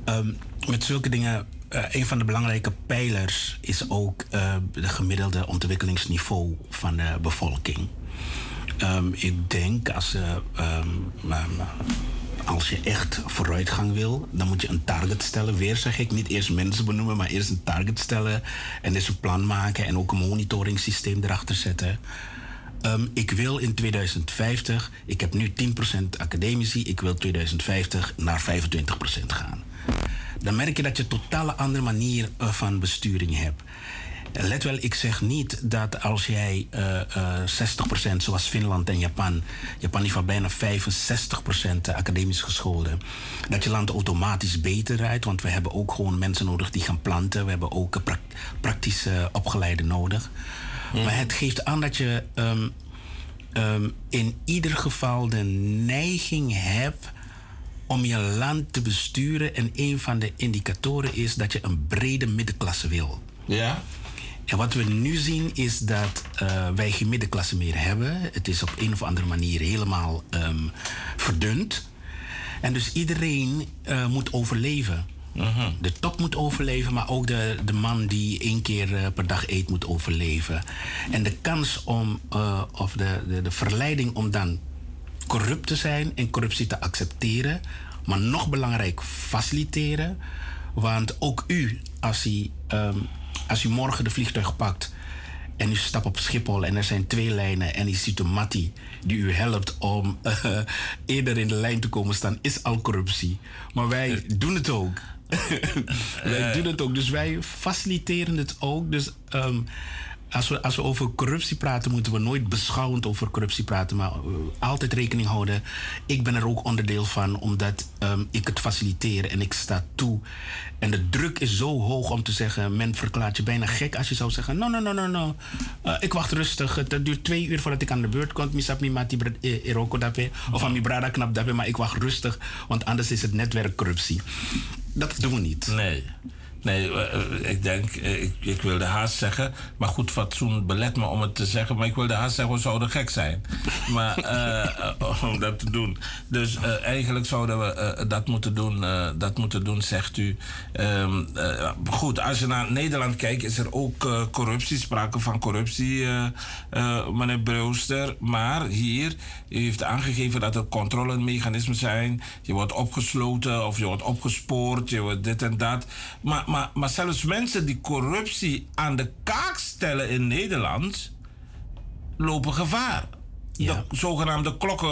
Ehm, met zulke dingen, eh, een van de belangrijke pijlers is ook uh, de gemiddelde ontwikkelingsniveau van de bevolking. Um, ik denk als, um, als je echt vooruitgang wil, dan moet je een target stellen. Weer zeg ik, niet eerst mensen benoemen, maar eerst een target stellen en eens een plan maken en ook een monitoringsysteem erachter zetten. Um, ik wil in 2050, ik heb nu 10% academici, ik wil 2050 naar 25% gaan. Dan merk je dat je een totale andere manier uh, van besturing hebt. Let wel, ik zeg niet dat als jij uh, uh, 60% zoals Finland en Japan, Japan heeft bijna 65% academisch gescholden, dat je land automatisch beter rijdt, want we hebben ook gewoon mensen nodig die gaan planten, we hebben ook pra praktische opgeleide nodig. Mm. Maar het geeft aan dat je um, um, in ieder geval de neiging hebt om je land te besturen. En een van de indicatoren is dat je een brede middenklasse wil. Ja. En wat we nu zien is dat uh, wij geen middenklasse meer hebben. Het is op een of andere manier helemaal um, verdund. En dus iedereen uh, moet overleven. -huh. De top moet overleven, maar ook de, de man die één keer uh, per dag eet moet overleven. En de kans om, uh, of de, de, de verleiding om dan corrupt te zijn en corruptie te accepteren, maar nog belangrijk faciliteren. Want ook u, als u, um, als u morgen de vliegtuig pakt en u stapt op Schiphol en er zijn twee lijnen en u ziet een mattie die u helpt om uh, eerder in de lijn te komen staan, is al corruptie. Maar wij doen het ook. wij doen het ook. Dus wij faciliteren het ook. Dus ehm, als, we, als over corruptie praten, moeten we nooit beschouwend over corruptie praten, maar uh, altijd rekening houden. Ik ben er ook onderdeel van, omdat ehm, ik het faciliteer en ik sta toe. En de druk is zo hoog om te zeggen, men verklaart je bijna gek als je zou zeggen, no, no, no, no, no. Uh, ik wacht rustig. Het duurt twee uur voordat ik aan de beurt kom. Misap mi mati eroko dape, of aan mi brada knap dape, maar ik wacht rustig, want anders is het netwerkcorruptie. Dat doen we niet. Nee. Nee, uh, ik denk, uh, ik, ik, wilde haast zeggen, maar goed fatsoen belet me om het te zeggen, maar ik wilde haast zeggen, we zouden gek zijn. Maar om dat te doen. Dus eigenlijk zouden we dat moeten doen, dat moeten doen, zegt u. Um, goed, als je naar Nederland kijkt, is er ook corruptie, sprake van corruptie, meneer Brewster. Maar hier, u heeft aangegeven dat er controlemechanismen zijn. Je wordt opgesloten of je wordt opgespoord, je wordt dit en dat. Maar, maar zelfs mensen die corruptie aan de kaak stellen in Nederland lopen gevaar. Ja. De zogenaamde klokken,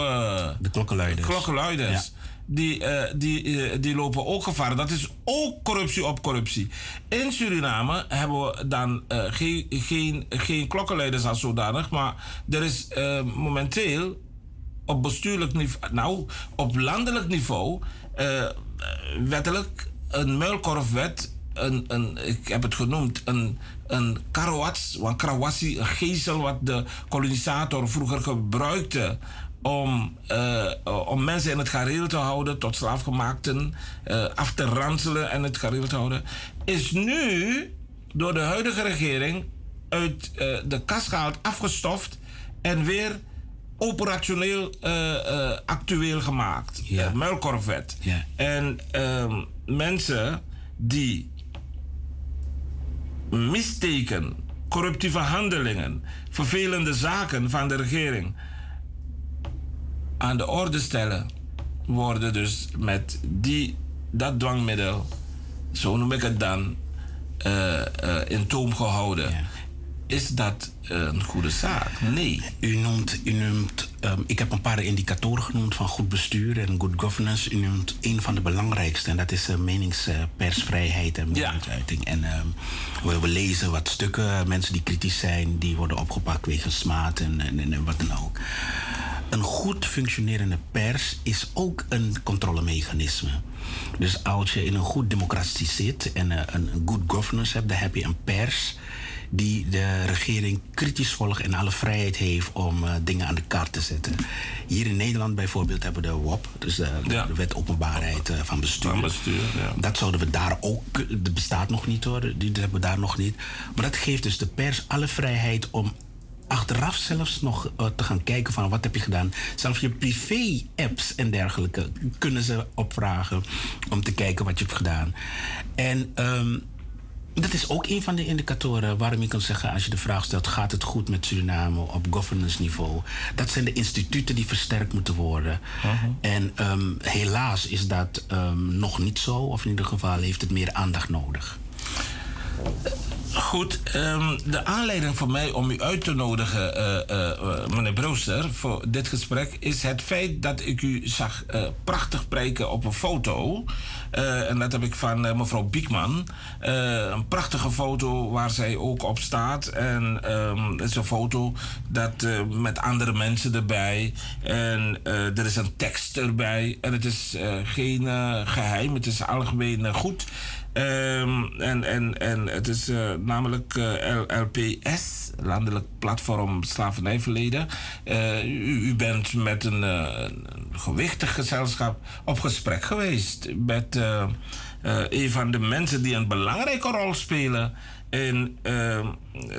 de klokkenluiders. klokkenluiders. Ja. Die, uh, die, uh, die lopen ook gevaar. Dat is ook corruptie op corruptie. In Suriname hebben we dan uh, geen, geen, geen klokkenluiders als zodanig. Maar er is momenteel op bestuurlijk niveau, nou, op landelijk niveau, wettelijk een muilkorfwet een, een, ik heb het genoemd, een, een karawats, een karawassi, een gezel wat de kolonisator vroeger gebruikte om, uh, om mensen in het gareel te houden, tot slaafgemaakten uh, af te ranselen en het gareel te houden, is nu door de huidige regering uit uh, de kast gehaald, afgestoft en weer operationeel actueel gemaakt. Ja. muilkorfwet. Ja. En ehm, mensen die missteken, corruptieve handelingen, vervelende zaken van de regering aan de orde stellen, worden dus met die, dat dwangmiddel, zo noem ik het dan, uh, uh, in toom gehouden. Is dat een goede zaak? Nee. U noemt, u noemt um, ik heb een paar indicatoren genoemd van goed bestuur en good governance. U noemt een van de belangrijkste en dat is uh, meningspersvrijheid en meningsuiting. Ja. En um, we, we, lezen wat stukken, mensen die kritisch zijn, die worden opgepakt wegens smaad en, en, en wat dan ook. Een goed functionerende pers is ook een controlemechanisme. Dus als je in een goed democratie zit en uh, een, een good governance hebt, dan heb je een pers die de regering kritisch volgt en alle vrijheid heeft om uh, dingen aan de kaart te zetten. Hier in Nederland bijvoorbeeld hebben we de WOP, dus de, ja. de wet openbaarheid uh, van bestuur. Van bestuur ja. Dat zouden we daar ook, dat bestaat nog niet hoor, die hebben we daar nog niet. Maar dat geeft dus de pers alle vrijheid om achteraf zelfs nog uh, te gaan kijken van wat heb je gedaan. Zelfs je privé-apps en dergelijke kunnen ze opvragen om te kijken wat je hebt gedaan. En um, dat is ook een van de indicatoren waarom je kan zeggen, als je de vraag stelt, gaat het goed met Suriname op governance niveau? Dat zijn de instituten die versterkt moeten worden. Uh -huh. En um, helaas is dat um, nog niet zo, of in ieder geval heeft het meer aandacht nodig. Goed, um, de aanleiding voor mij om u uit te nodigen, uh, uh, meneer Brooster, voor dit gesprek, is het feit dat ik u zag uh, prachtig preken op een foto. En dat heb ik van mevrouw Biekman. een prachtige foto waar zij ook op staat. En um, het is een foto dat, met andere mensen erbij. En er is een tekst erbij. En het is geen geheim, het is algemeen goed. Um, en, en, en het is namelijk LPS, Landelijk Platform Slavernijverleden. U, u, bent met een, een, gewichtig gezelschap op gesprek geweest met een van de mensen die een belangrijke rol spelen in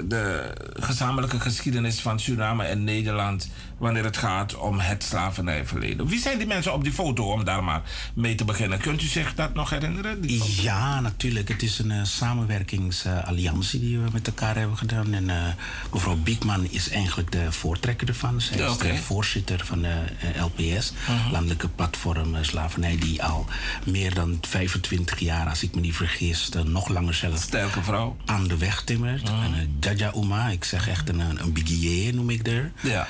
de gezamenlijke geschiedenis van Suriname en Nederland wanneer het gaat om het slavernijverleden. Wie zijn die mensen op die foto om daar maar mee te beginnen? Kunt u zich dat nog herinneren? Ja, natuurlijk. Het is een uh, samenwerkingsalliantie uh, die we met elkaar hebben gedaan. En uh, mevrouw Biekman is eigenlijk de voortrekker ervan. Zij is okay. de voorzitter van de LPS, -huh. Landelijke Platform Slavernij, die al meer dan 25 jaar, als ik me niet vergis, nog langer zelf Sterke vrouw. aan de weg timmert. -huh. En Jaja Uma, ik zeg echt een, een bigier noem ik er. Ja.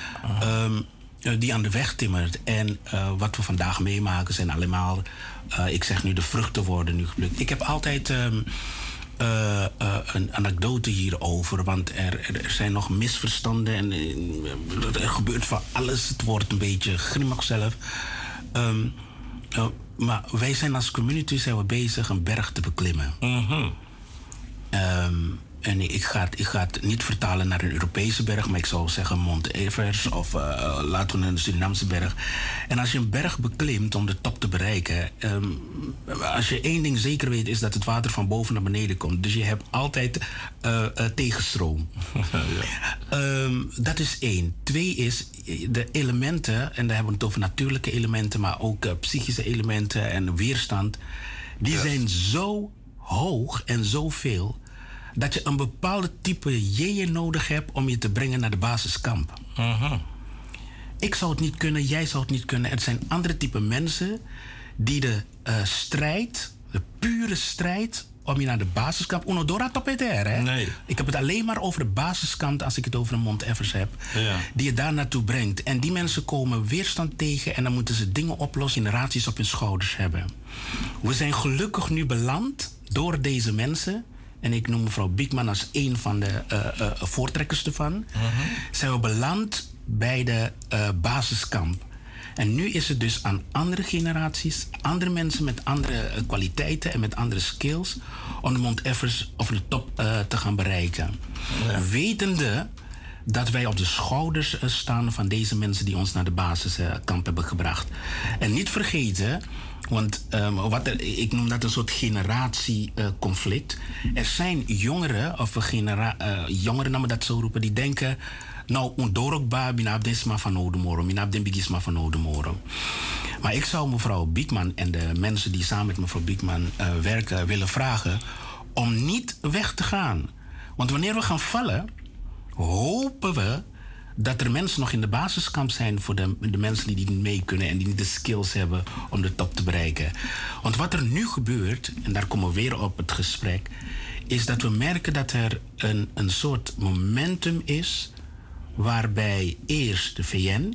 Um, eh, die aan de weg timmert. En eh, wat we vandaag meemaken zijn allemaal, eh, ik zeg nu, de vruchten worden nu geplukt. Ik heb altijd ehm, eh, eh, een anekdote hierover, want er, er zijn nog misverstanden en er gebeurt van alles. Het wordt een beetje grimmig zelf. Ehm, eh, maar wij zijn als community zijn we bezig een berg te beklimmen. Ehm, en ik ga, het, ik ga het niet vertalen naar een Europese berg, maar ik zou zeggen Mont Everest of eh, laten we een Surinaamse berg. En als je een berg beklimt om de top te bereiken, ehm, als je één ding zeker weet, is dat het water van boven naar beneden komt. Dus je hebt altijd eh, eh, tegenstroom. Ehm, dat is één. Twee is de elementen, en daar hebben we het over natuurlijke elementen, maar ook psychische elementen en weerstand. Die zijn zo hoog en zoveel dat je een bepaalde type jeeën nodig hebt om je te brengen naar de basiskamp. Ik zou het niet kunnen, jij zou het niet kunnen. Er zijn andere type mensen die de eh, strijd, de pure strijd om je naar de basiskamp. Uno dora topeter, hè? Nee. Ik heb het alleen maar over de basiskant als ik het over de Mont Evers heb. Ja. Die je daar naartoe brengt. En die mensen komen weerstand tegen en dan moeten ze dingen oplossen, generaties op hun schouders hebben. We zijn gelukkig nu beland door deze mensen. En ik noem mevrouw Biekman als een van de eh, eh, voortrekkers ervan. Zijn we beland bij de eh, basiskamp. En nu is het dus aan andere generaties, andere mensen met andere eh, kwaliteiten en met andere skills, om de Mount Everest of de top eh, te gaan bereiken. Wetende dat wij op de schouders eh, staan van deze mensen die ons naar de basiskamp hebben gebracht. En niet vergeten, want ehm, wat ik noem dat een soort generatieconflict. er zijn jongeren, of genera eh, jongeren, namen dat zo roepen, die denken. Nou, ondorokba, binab desma van Odemoro, binab den bigisma van Odemoro. Maar ik zou mevrouw Biekman en de mensen die samen met mevrouw Biekman eh, werken willen vragen om niet weg te gaan. Want wanneer we gaan vallen, hopen we dat er mensen nog in de basiskamp zijn voor de, de mensen die niet mee kunnen en die niet de skills hebben om de top te bereiken. Want wat er nu gebeurt, en daar komen we weer op het gesprek, is dat we merken dat er een, een soort momentum is waarbij eerst de VN,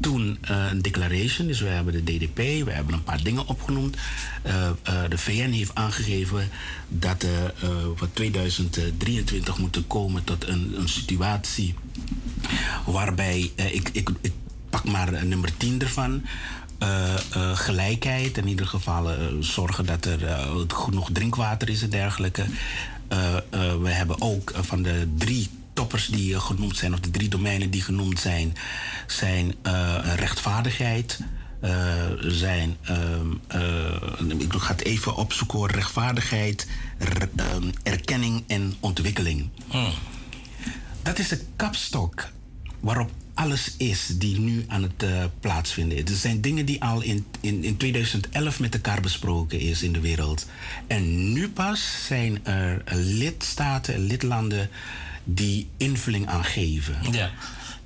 toen eh, een declaration, dus we hebben de DDP, we hebben een paar dingen opgenoemd. Eh, eh, de VN heeft aangegeven dat wat 2023 moet komen tot een, een situatie waarbij, ik, ik, ik pak maar nummer 10 ervan. Uh, uh, gelijkheid, in ieder geval zorgen dat er genoeg drinkwater is en dergelijke. we hebben ook van de drie toppers die genoemd zijn, of de drie domeinen die genoemd zijn, zijn rechtvaardigheid. zijn, ik ga het even opzoeken hoor, rechtvaardigheid, erkenning en ontwikkeling. Hmm. Dat is de kapstok waarop alles is die nu aan het uh, plaatsvinden. Er zijn dingen die al in, in, in 2011 met elkaar besproken is in de wereld. En nu pas zijn er lidstaten, lidlanden die invulling aan geven. Ja.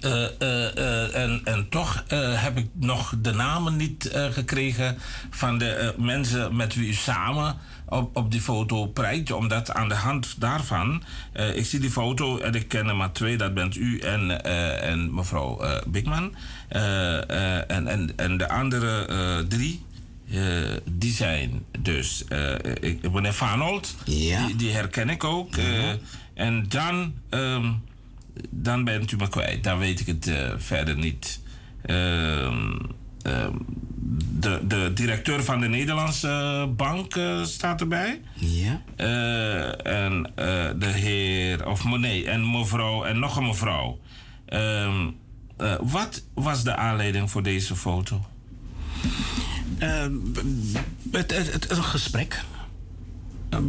Uh, uh, en, en toch heb ik nog de namen niet gekregen van de mensen met wie u samen op, op die foto prijkt. Omdat aan de hand daarvan, ik zie die foto en ik ken er maar twee, dat bent u en, en mevrouw Bigman. en, en, en de andere drie. die zijn dus ik, meneer Fanold, ja. die, die, herken ik ook. En dan um, dan bent u me kwijt. Dan weet ik het uh, verder niet. Uh, uh, de, de directeur van de Nederlandse bank uh, staat erbij. Ja. en de heer, of nee, en mevrouw, en nog een mevrouw. Ehm, wat was de aanleiding voor deze foto? Ehm, het, het, het, een gesprek.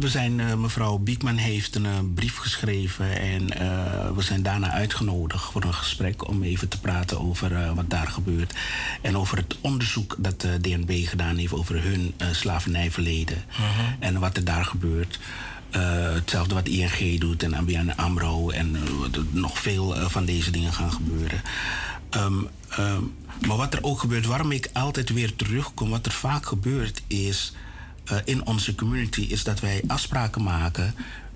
We zijn, uh, mevrouw Biekman heeft een uh, brief geschreven en uh, we zijn daarna uitgenodigd voor een gesprek om even te praten over wat daar gebeurt. En over het onderzoek dat de DNB gedaan heeft over hun slavernijverleden -huh. en wat er daar gebeurt. hetzelfde wat ING doet en ABN AMRO en nog veel van deze dingen gaan gebeuren. Um, um, maar wat er ook gebeurt, waarom ik altijd weer terugkom, wat er vaak gebeurt is uh, in onze community is dat wij afspraken maken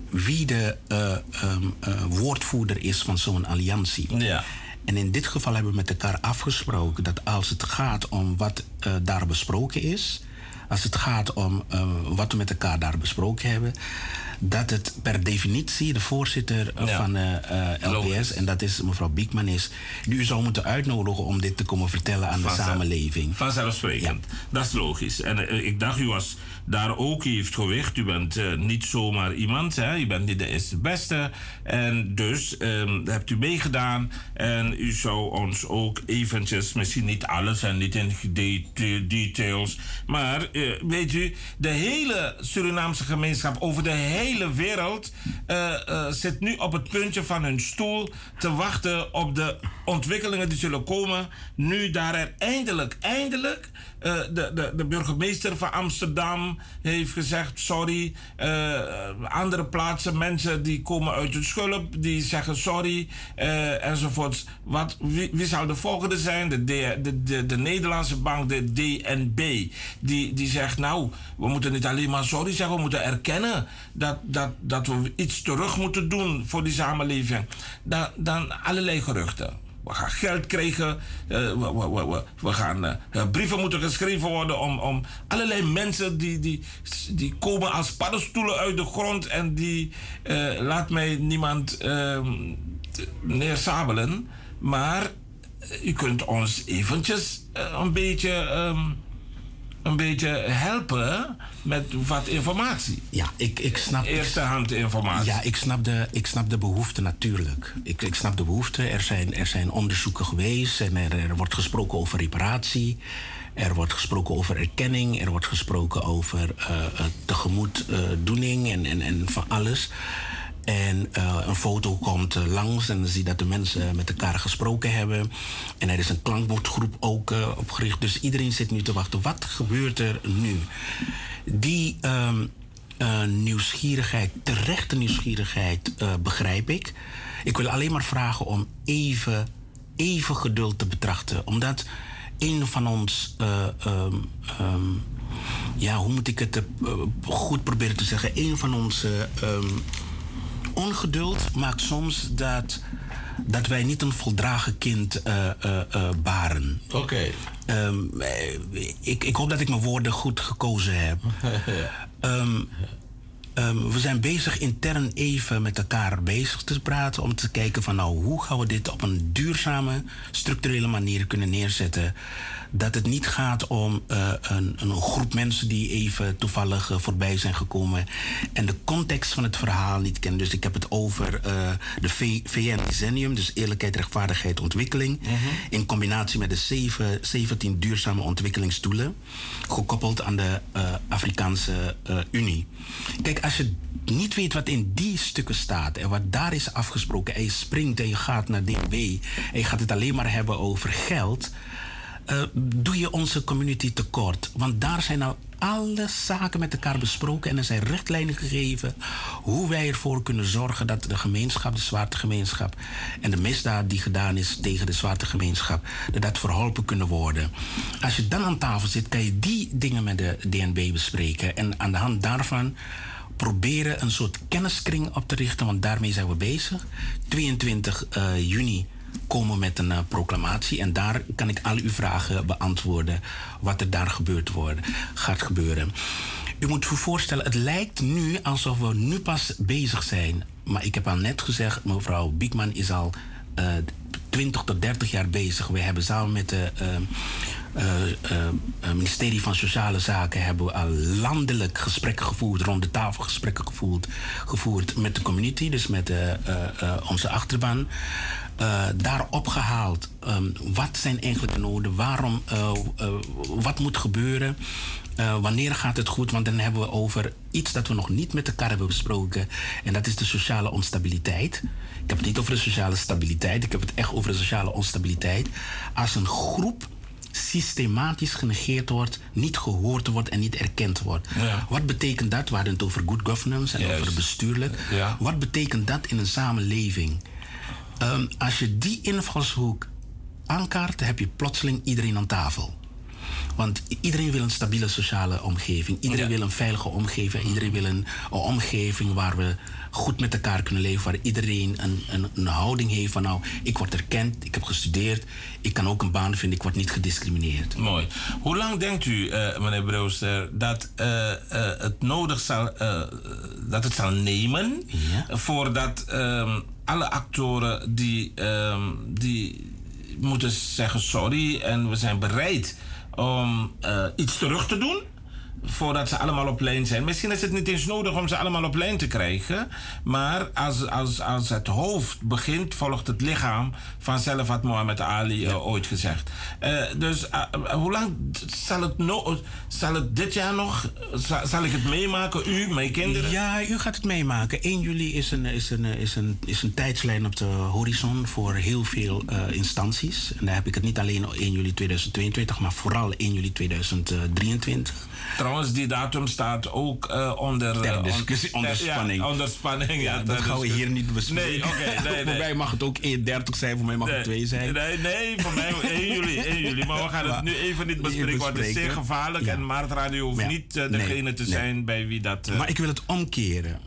wie de uh, um, uh, woordvoerder is van zo'n alliantie. Ja. En in dit geval hebben we met elkaar afgesproken dat als het gaat om wat eh, daar besproken is, als het gaat om eh, wat we met elkaar daar besproken hebben, dat het per definitie de voorzitter eh, Ja. van eh, eh, LPS, en dat is mevrouw Biekman is, die u zou moeten uitnodigen om dit te komen vertellen aan de samenleving. Vanzelfsprekend. Dat is logisch. En eh, ik dacht, u was daar ook, heeft gewicht. U bent eh, niet zomaar iemand, hè. U bent niet de eerste beste. En dus ehm, hebt u meegedaan. En u zou ons ook eventjes, misschien niet alles en niet in de- details. Maar eh, weet u, de hele Surinaamse gemeenschap over de hele wereld eh, zit nu op het puntje van hun stoel te wachten op de ontwikkelingen die zullen komen. Nu daar er eindelijk, eindelijk eh, de, de, de burgemeester van Amsterdam heeft gezegd: sorry. Eh, andere plaatsen, mensen die komen uit de schulp, die zeggen sorry eh, enzovoorts. Wat, wie, zal de volgende zijn? De, de, de, de, de Nederlandse bank, de DNB, die, die zegt: Nou, we moeten niet alleen maar sorry zeggen, we moeten erkennen dat, dat, dat we iets terug moeten doen voor die samenleving. Dan, dan allerlei geruchten. We gaan geld krijgen. eh, we, we, we, we, gaan eh, eh, brieven moeten geschreven worden om, om allerlei mensen die, die, die komen als paddenstoelen uit de grond en die laat mij niemand ehm, neersabelen. Maar u kunt ons eventjes een beetje. ehm, een beetje helpen met wat informatie. Ja, ik, ik snap... Eerste hand informatie. Ja, ik snap de, ik snap de behoefte natuurlijk. Ik, ik snap de behoefte. Er zijn, er zijn onderzoeken geweest en er, er wordt gesproken over reparatie. Er wordt gesproken over erkenning. Er wordt gesproken over eh, tegemoetdoening en, en, en van alles. En eh, een foto komt eh, langs en dan zie je dat de mensen met elkaar gesproken hebben. En er is een klankbordgroep ook eh, opgericht. Dus iedereen zit nu te wachten. Wat gebeurt er nu? Die eh, nieuwsgierigheid, terechte nieuwsgierigheid, begrijp ik. Ik wil alleen maar vragen om even, even geduld te betrachten. Omdat een van ons, eh, ehm, ehm, ja, hoe moet ik het goed proberen te zeggen? Een van onze ongeduld maakt soms dat, dat wij niet een voldragen kind eh, eh, eh, baren. Oké. Ehm, eh, ik, ik hoop dat ik mijn woorden goed gekozen heb. Ehm, ehm, we zijn bezig intern even met elkaar bezig te praten om te kijken van nou hoe gaan we dit op een duurzame, structurele manier kunnen neerzetten. Dat het niet gaat om eh, een, een groep mensen die even toevallig eh, voorbij zijn gekomen en de context van het verhaal niet kennen. Dus ik heb het over eh, de V- VN Decennium, dus eerlijkheid, rechtvaardigheid, ontwikkeling. In combinatie met de zeven, 17 duurzame ontwikkelingsdoelen, gekoppeld aan de Afrikaanse Unie. Kijk, als je niet weet wat in die stukken staat en wat daar is afgesproken, en je springt en je gaat naar DNB en je gaat het alleen maar hebben over geld, eh, doe je onze community tekort. Want daar zijn nou alle zaken met elkaar besproken en er zijn richtlijnen gegeven hoe wij ervoor kunnen zorgen dat de gemeenschap, de zwarte gemeenschap en de misdaad die gedaan is tegen de zwarte gemeenschap, dat verholpen kunnen worden. Als je dan aan tafel zit, kan je die dingen met de DNB bespreken en aan de hand daarvan proberen een soort kenniskring op te richten, want daarmee zijn we bezig. 22 eh, juni komen met een eh, proclamatie en daar kan ik al uw vragen beantwoorden wat er daar gebeurt worden, gaat gebeuren. U moet u voorstellen, het lijkt nu alsof we nu pas bezig zijn. Maar ik heb al net gezegd, mevrouw Biekman is al eh 20 tot 30 jaar bezig. We hebben samen met het ministerie van Sociale Zaken hebben we al landelijk gesprekken gevoerd, rond de tafel gesprekken gevoerd, gevoerd met de community, dus met eh, eh, eh, onze achterban. Eh, daar opgehaald. ehm, wat zijn eigenlijk de noden? Waarom? eh, eh, wat moet gebeuren? Wanneer gaat het goed? Want dan hebben we over iets dat we nog niet met elkaar hebben besproken. En dat is de sociale onstabiliteit. Ik heb het niet over de sociale stabiliteit. Ik heb het echt over de sociale onstabiliteit. Als een groep systematisch genegeerd wordt, niet gehoord wordt en niet erkend wordt. Ja. Wat betekent dat? We hadden het over good governance en Juist. over bestuurlijk. Ja. Wat betekent dat in een samenleving? Ehm, als je die invalshoek aankaart, dan heb je plotseling iedereen aan tafel. Want iedereen wil een stabiele sociale omgeving. Iedereen wil een veilige omgeving. Iedereen wil een, een omgeving waar we goed met elkaar kunnen leven. Waar iedereen een, een, een houding heeft van nou, ik word erkend, ik heb gestudeerd. Ik kan ook een baan vinden, ik word niet gediscrimineerd. Mooi. Hoe lang denkt u, eh, meneer Brewster, dat eh, eh, het nodig zal, dat het zal nemen voordat ehm, alle actoren die, ehm, die moeten zeggen sorry en we zijn bereid om iets terug te doen? Voordat ze allemaal op lijn zijn. Misschien is het niet eens nodig om ze allemaal op lijn te krijgen. Maar als, als, als het hoofd begint, volgt het lichaam. Vanzelf had Mohammed Ali eh, ooit gezegd. Eh, dus eh, hoe lang zal het, no zal het dit jaar nog? Zal, zal ik het meemaken? U, mijn kinderen? Ja, u gaat het meemaken. 1 juli is een, is een, is een, is een tijdslijn op de horizon voor heel veel instanties. En daar heb ik het niet alleen 1 juli 2022, maar vooral 1 juli 2023. Trouwens, die datum staat ook eh, onder... Ter eh, discussie, onder ja, spanning. onder spanning, ja. Ja, dat gaan we hier niet bespreken. Nee, oké. nee, voor mij mag het ook 1,30 zijn, voor mij mag het 2 zijn. Nee, nee, voor mij 1 juli, 1 juli. Maar we gaan het nu even niet bespreken, want het is zeer gevaarlijk. Ja. En Maartradio hoeft ja, niet eh, nee, degene te zijn bij wie dat... Maar ik wil het omkeren.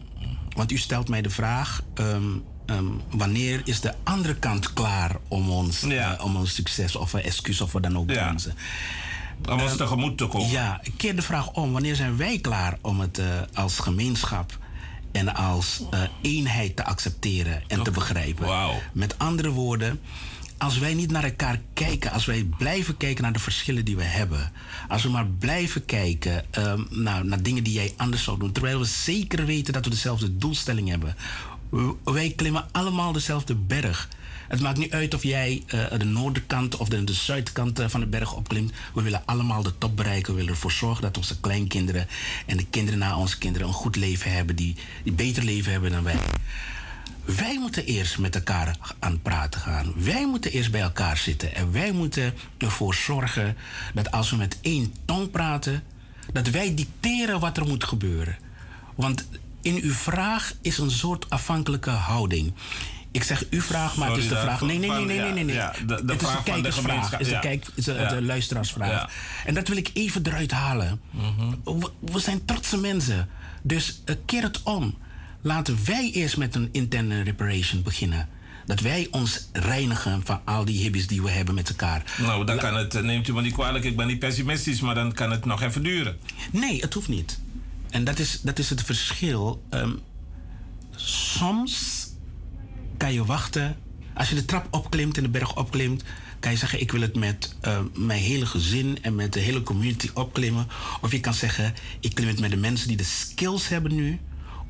Want u stelt mij de vraag: ehm, ehm, wanneer is de andere kant klaar om ons, om ons succes of een excuus of wat dan ook te Ja. Om ons tegemoet te komen. Ja, ik keer de vraag om: wanneer zijn wij klaar om het eh, als gemeenschap en als eh, eenheid te accepteren en te begrijpen? Met andere woorden. Als wij niet naar elkaar kijken, als wij blijven kijken naar de verschillen die we hebben, als we maar blijven kijken ehm, naar, naar dingen die jij anders zou doen, terwijl we zeker weten dat we dezelfde doelstelling hebben. Wij klimmen allemaal dezelfde berg. Het maakt niet uit of jij eh, de noorderkant of de, de zuidkant eh, van de berg opklimt. We willen allemaal de top bereiken. We willen ervoor zorgen dat onze kleinkinderen en de kinderen na onze kinderen een goed leven hebben, die, die beter leven hebben dan wij. Wij moeten eerst met elkaar aan praten gaan. Wij moeten eerst bij elkaar zitten. En wij moeten ervoor zorgen dat als we met één tong praten, dat wij dicteren wat er moet gebeuren. Want in uw vraag is een soort afhankelijke houding. Ik zeg uw vraag, maar het is de vraag. Nee, nee, nee, nee, nee, nee. nee. Ja, de- de het is vraag een van de kijkersvraag. Het is een, ja. kijk, is een, Ja. de luisteraarsvraag. Ja. En dat wil ik even eruit halen. we, we zijn trotse mensen. Dus eh, keer het om. Laten wij eerst met een interne reparation beginnen. Dat wij ons reinigen van al die hibbies die we hebben met elkaar. Nou, dan kan het, eh, neemt u me niet kwalijk, ik ben niet pessimistisch, maar dan kan het nog even duren. Nee, het hoeft niet. En dat is, dat is het verschil. Ehm, soms kan je wachten. Als je de trap opklimt en de berg opklimt, kan je zeggen: Ik wil het met eh, mijn hele gezin en met de hele community opklimmen. Of je kan zeggen: Ik klim het met de mensen die de skills hebben nu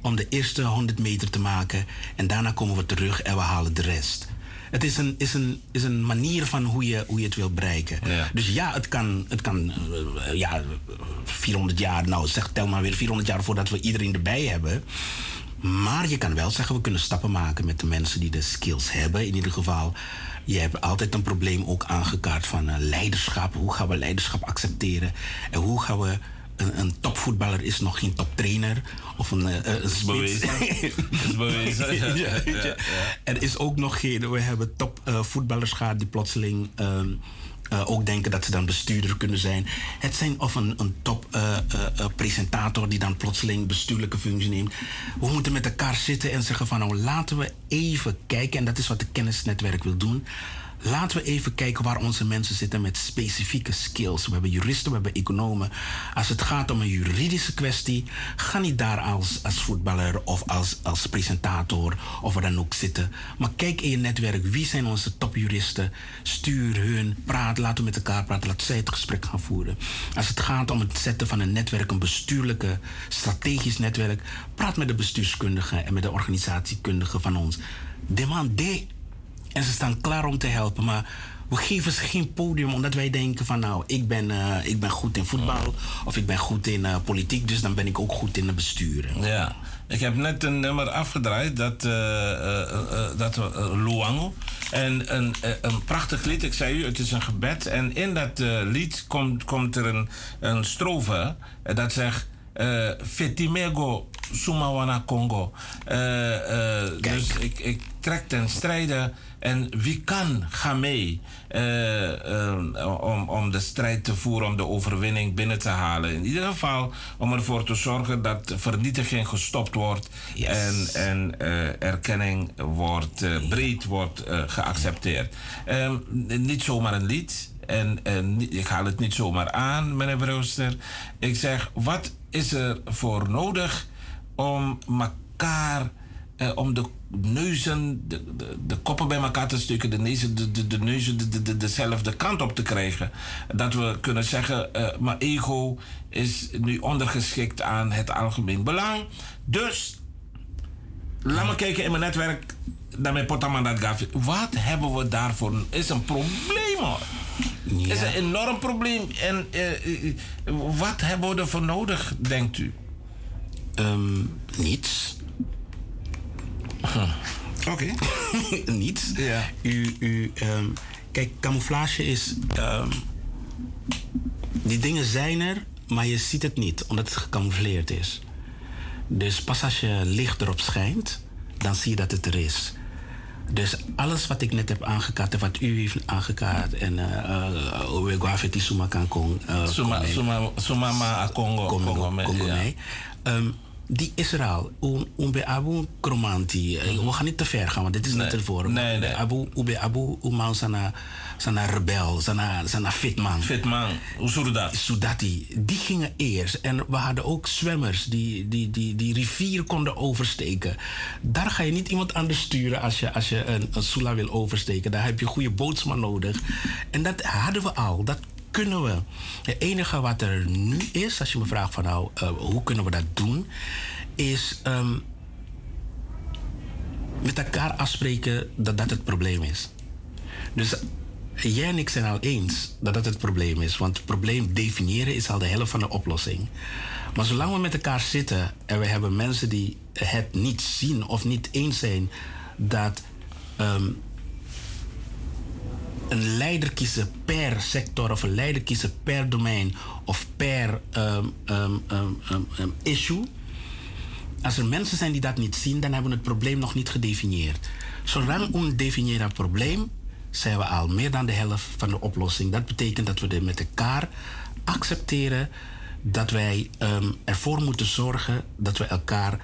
om de eerste 100 meter te maken. En daarna komen we terug en we halen de rest. Het is een, is een, is een manier van hoe je, hoe je het wilt bereiken. Dus ja, het kan, het kan eh, ja, 400 jaar, nou zeg tel maar weer 400 jaar voordat we iedereen erbij hebben. Maar je kan wel zeggen, we kunnen stappen maken met de mensen die de skills hebben. In ieder geval, je hebt altijd een probleem ook aangekaart van eh, leiderschap. Hoe gaan we leiderschap accepteren? En hoe gaan we... Een, een topvoetballer is nog geen toptrainer. Of een, eh, een spits. bewezen. is bewezen. Ja, Ja. Er is ook nog geen... We hebben topvoetballers gehad die plotseling... ehm, eh, ook denken dat ze dan bestuurder kunnen zijn. Het zijn of een, een top eh, eh, die dan plotseling bestuurlijke functie neemt. We moeten met elkaar zitten en zeggen van nou laten we even kijken. En dat is wat de kennisnetwerk wil doen. Laten we even kijken waar onze mensen zitten met specifieke skills. We hebben juristen, we hebben economen. Als het gaat om een juridische kwestie, ga niet daar als, als voetballer of als, als presentator of waar dan ook zitten. Maar kijk in je netwerk, wie zijn onze topjuristen? Stuur hun, praat, laten we met elkaar praten, laten zij het gesprek gaan voeren. Als het gaat om het zetten van een netwerk, een bestuurlijke, strategisch netwerk, praat met de bestuurskundigen en met de organisatiekundigen van ons. Demandé en ze staan klaar om te helpen. Maar we geven ze geen podium omdat wij denken van nou, ik ben, eh, ik ben goed in voetbal of ik ben goed in eh, politiek, dus dan ben ik ook goed in het besturen. Ja, ik heb net een nummer afgedraaid, dat, eh, dat Luango. En een, een prachtig lied, ik zei u, het is een gebed. En in dat lied komt, komt er een, een strofe dat zegt... Fetimego Sumawana Congo. Dus ik, ik trek ten strijde. En wie kan, ga mee. eh, eh, om, om de strijd te voeren, om de overwinning binnen te halen. In ieder geval om ervoor te zorgen dat vernietiging gestopt wordt. En, en eh, erkenning wordt, breed wordt geaccepteerd. Ehm, niet zomaar een lied. En, en ik haal het niet zomaar aan, meneer Brewster. Ik zeg, wat is er voor nodig om elkaar, eh, om de neuzen, de, de, de koppen bij elkaar te stukken, de, neuzen, de, de, de neuzen de, de, de- dezelfde kant op te krijgen. Dat we kunnen zeggen, eh, mijn ego is nu ondergeschikt aan het algemeen belang. Dus, laat me kijken in mijn netwerk naar mijn potamandat gaf. Wat hebben we daarvoor? Is een probleem hoor. Is een enorm probleem. En eh, eh, wat hebben we ervoor nodig, denkt u? Ehm, niets. Oké. niets. Ja. U, u, ehm, kijk, camouflage is. ehm, die dingen zijn er, maar je ziet het niet, omdat het gecamoufleerd is. Dus pas als je licht erop schijnt, dan zie je dat het er is. Dus alles wat ik net heb aangekaart en wat u heeft aangekaart en hoe ik wou die Suma kan kon. eh, Suma, kon- suma, suma ma Congo. Congo, Congo, Congo, ja. nee. Ehm, die is er al. Un- Ube Abu Kromanti. Eh, We gaan niet te ver gaan, want dit is niet ervoor. Nee, nee. Abu, Ube Abu Uman sana, sana rebel, sana, sana fitman. Fitman, hoe zou dat? Sudati. Die gingen eerst. En we hadden ook zwemmers die die, die, die rivier konden oversteken. Daar ga je niet iemand anders sturen als je, als je een, een Sula wil oversteken. Daar heb je een goede bootsman nodig. En dat hadden we al. Dat kunnen we. Het enige wat er nu is, als je me vraagt van nou, eh, hoe kunnen we dat doen, is ehm, met elkaar afspreken dat dat het probleem is. Dus jij en ik zijn al eens dat dat het probleem is. Want het probleem definiëren is al de helft van de oplossing. Maar zolang we met elkaar zitten en we hebben mensen die het niet zien of niet eens zijn dat ehm, een leider kiezen per sector of een leider kiezen per domein of per ehm, ehm, ehm, issue. Als er mensen zijn die dat niet zien, dan hebben we het probleem nog niet gedefinieerd. Zolang we definiëren het probleem, zijn we al meer dan de helft van de oplossing. Dat betekent dat we met elkaar accepteren dat wij ervoor moeten zorgen dat we elkaar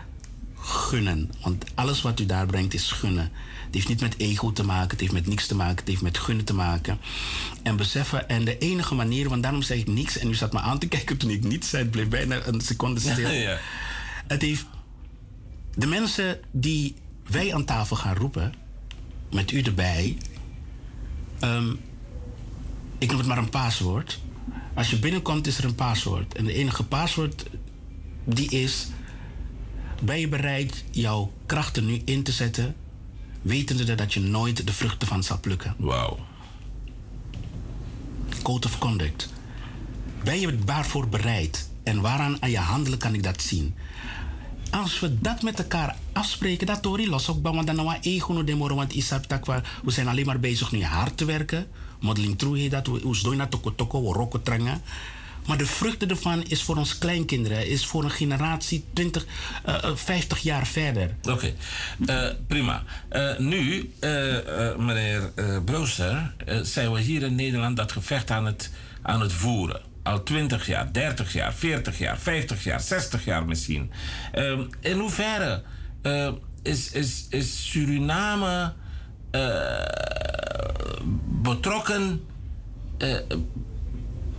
gunnen. Want alles wat u daar brengt is gunnen. Het heeft niet met ego te maken, het heeft met niks te maken, het heeft met gunnen te maken. En beseffen, en de enige manier, want daarom zeg ik niks, en u zat me aan te kijken toen ik niets zei, het bleef bijna een seconde stil. Ja. Het heeft de mensen die wij aan tafel gaan roepen, met u erbij, ehm, ik noem het maar een paswoord. Als je binnenkomt is er een paswoord. En de enige paswoord die is, ben je bereid jouw krachten nu in te zetten, wetende dat je nooit de vruchten van zal plukken. Wauw. Code of conduct. Ben je daarvoor bereid? En waaraan aan je handelen kan ik dat zien? Als we dat met elkaar afspreken, dat hoor je los ook bij, want dan nou ego no demoro, want isap takwa, we zijn alleen maar bezig nu hard te werken. Modeling true heet dat, we doen dat toko toko, we rokken trangen. Maar de vruchten ervan is voor ons kleinkinderen, is voor een generatie 20, eh, eh, 50 jaar verder. Oké, Eh, prima. Eh, nu, eh, eh, meneer eh Brewster, eh, zijn we hier in Nederland dat gevecht aan het, aan het voeren. Al 20 jaar, 30 jaar, 40 jaar, 50 jaar, 60 jaar misschien. In hoeverre eh, is, is, is Suriname eh, betrokken eh,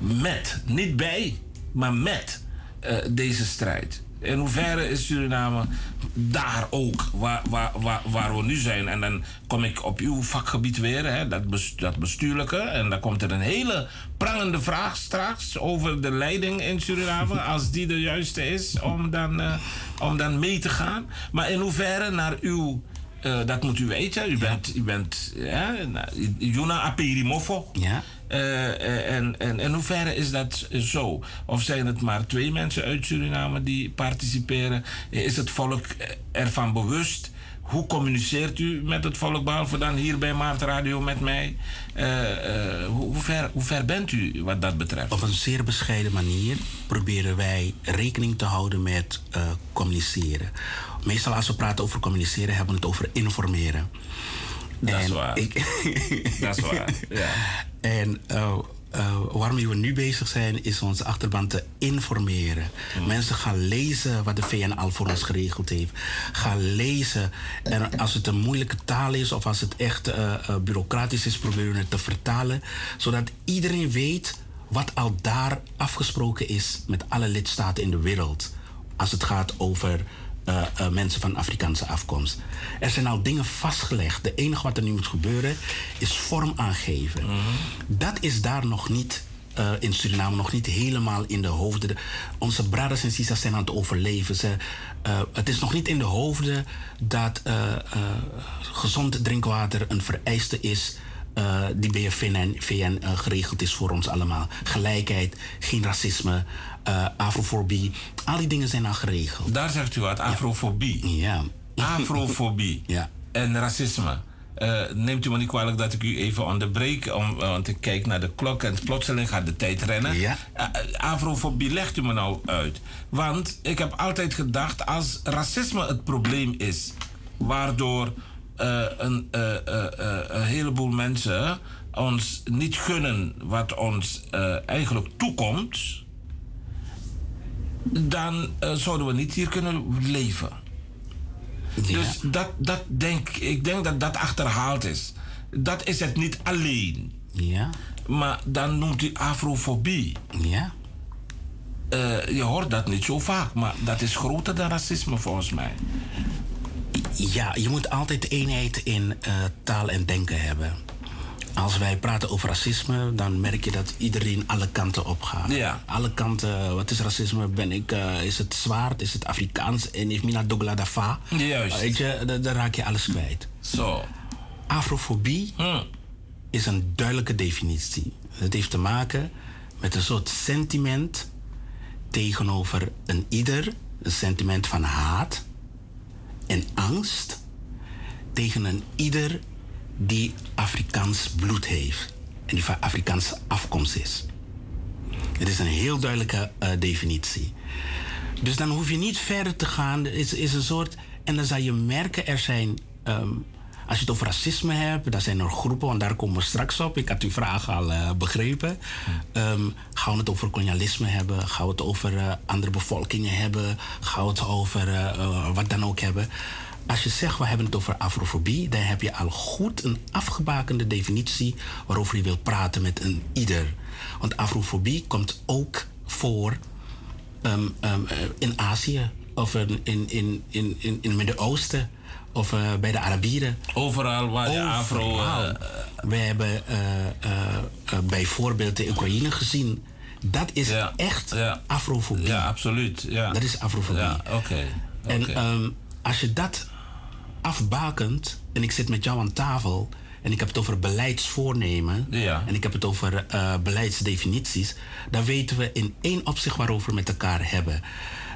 met, niet bij, maar met eh, deze strijd? In hoeverre is Suriname daar ook waar, waar, waar, waar we nu zijn? En dan kom ik op uw vakgebied weer, hè, dat, dat bestuurlijke. En dan komt er een hele prangende vraag straks over de leiding in Suriname. Als die de juiste is om dan, eh, om dan mee te gaan. Maar in hoeverre naar uw. eh, dat moet u weten. U bent, u bent Juna Aperimofo. Ja. Eh, eh, en, en in hoeverre is dat zo? Of zijn het maar twee mensen uit Suriname die participeren? Is het volk ervan bewust hoe communiceert u met het volk, behalve dan hier bij Maart Radio met mij? Eh, hoe, hoe ver, bent u wat dat betreft? Op een zeer bescheiden manier proberen wij rekening te houden met communiceren. Meestal als we praten over communiceren, hebben we het over informeren. Dat is waar. dat is waar, ja. En uh, uh, waarmee we nu bezig zijn, is onze achterban te informeren. Mm. Mensen gaan lezen wat de VN al voor ons geregeld heeft. Gaan lezen. En als het een moeilijke taal is of als het echt uh, bureaucratisch is, proberen we het te vertalen. Zodat iedereen weet wat al daar afgesproken is met alle lidstaten in de wereld. Als het gaat over uh, uh, mensen van Afrikaanse afkomst. Er zijn al dingen vastgelegd. De enige wat er nu moet gebeuren is vorm aangeven. -hmm. Dat is daar nog niet. Uh, in Suriname nog niet helemaal in de hoofden. Onze brothers en sisters zijn aan het overleven. Ze, het is nog niet in de hoofden dat gezond drinkwater een vereiste is uh, die bij VN, VN uh, geregeld is voor ons allemaal. Gelijkheid, geen racisme, uh, afrofobie. Al die dingen zijn al geregeld. Daar zegt u wat, afrofobie. Ja. Afrofobie. ja. En racisme. Uh, neemt u me niet kwalijk dat ik u even onderbreek, om, want ik kijk naar de klok en plotseling gaat de tijd rennen. Ja. Uh, afrofobie legt u me nou uit. Want ik heb altijd gedacht, als racisme het probleem is, waardoor een, een, heleboel mensen ons niet gunnen wat ons eigenlijk toekomt, dan zouden we niet hier kunnen leven. Ja. Dus dat, dat denk ik denk dat dat achterhaald is. Dat is het niet alleen. Ja. Maar dan noemt hij afrofobie. Ja. Uh, je hoort dat niet zo vaak, maar dat is groter dan racisme volgens mij. Ja, je moet altijd eenheid in uh, taal en denken hebben. Als wij praten over racisme, dan merk je dat iedereen alle kanten op gaat. Ja. Alle kanten, wat is racisme? Ben ik, uh, is het zwart, is het Afrikaans en is Mina Dogla Dafa? Juist. Weet je, dan, dan raak je alles kwijt. Zo. Afrofobie hm. is een duidelijke definitie. Het heeft te maken met een soort sentiment tegenover een ieder, een sentiment van haat en angst tegen een ieder die Afrikaans bloed heeft en die van Afrikaanse afkomst is. Het is een heel duidelijke uh, definitie. Dus dan hoef je niet verder te gaan. Is, is een soort. En dan zal je merken, er zijn. Um, als je het over racisme hebt, dan zijn er groepen, want daar komen we straks op. Ik had uw vraag al uh, begrepen. Um, gaan we het over kolonialisme hebben? Gaan we het over uh, andere bevolkingen hebben? Gaan we het over wat dan ook hebben? Als je zegt we hebben het over afrofobie, dan heb je al goed een afgebakende definitie waarover je wilt praten met een ieder. Want afrofobie komt ook voor um, um, in Azië of in, in, in, in, in het Midden-Oosten of uh, bij de Arabieren. Overal waar je afro. Uh, We hebben uh, bijvoorbeeld de Oekraïne gezien. Dat is ja, echt ja. afrofobie. Ja, absoluut. Ja. Dat is afrofobie. Ja, oké. Okay. En um, als je dat afbakent en ik zit met jou aan tafel en ik heb het over beleidsvoornemen ja. en ik heb het over uh, beleidsdefinities, dan weten we in één opzicht waarover we met elkaar hebben.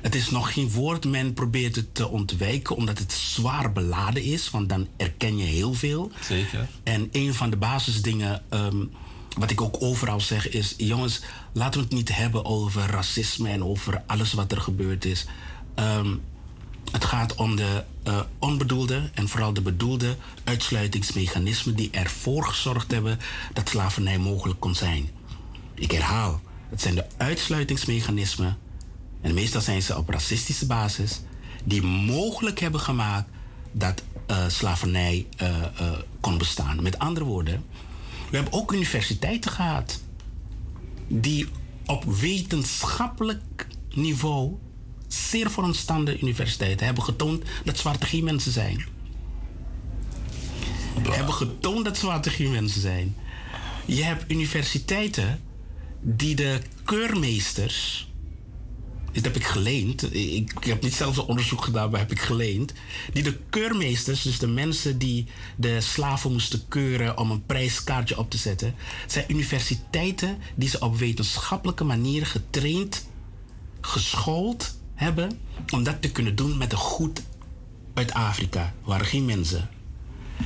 Het is nog geen woord, men probeert het te ontwijken omdat het zwaar beladen is, want dan erken je heel veel. Zeker. En een van de basisdingen, um, wat ik ook overal zeg, is: jongens, laten we het niet hebben over racisme en over alles wat er gebeurd is. Um, het gaat om de uh, onbedoelde en vooral de bedoelde uitsluitingsmechanismen die ervoor gezorgd hebben dat slavernij mogelijk kon zijn. Ik herhaal, het zijn de uitsluitingsmechanismen, en meestal zijn ze op racistische basis, die mogelijk hebben gemaakt dat uh, slavernij uh, kon bestaan. Met andere woorden, we hebben ook universiteiten gehad die op wetenschappelijk niveau zeer vooraanstaande universiteiten hebben getoond dat zwarte geen mensen zijn. Hebben getoond dat zwarte geen mensen zijn. Je hebt universiteiten die de keurmeesters. Dit heb ik geleend. Ik, ik heb niet zelf een onderzoek gedaan, maar heb ik geleend. Die de keurmeesters, dus de mensen die de slaven moesten keuren om een prijskaartje op te zetten, zijn universiteiten die ze op wetenschappelijke manier getraind, geschoold hebben om dat te kunnen doen met een goed uit Afrika waren geen mensen.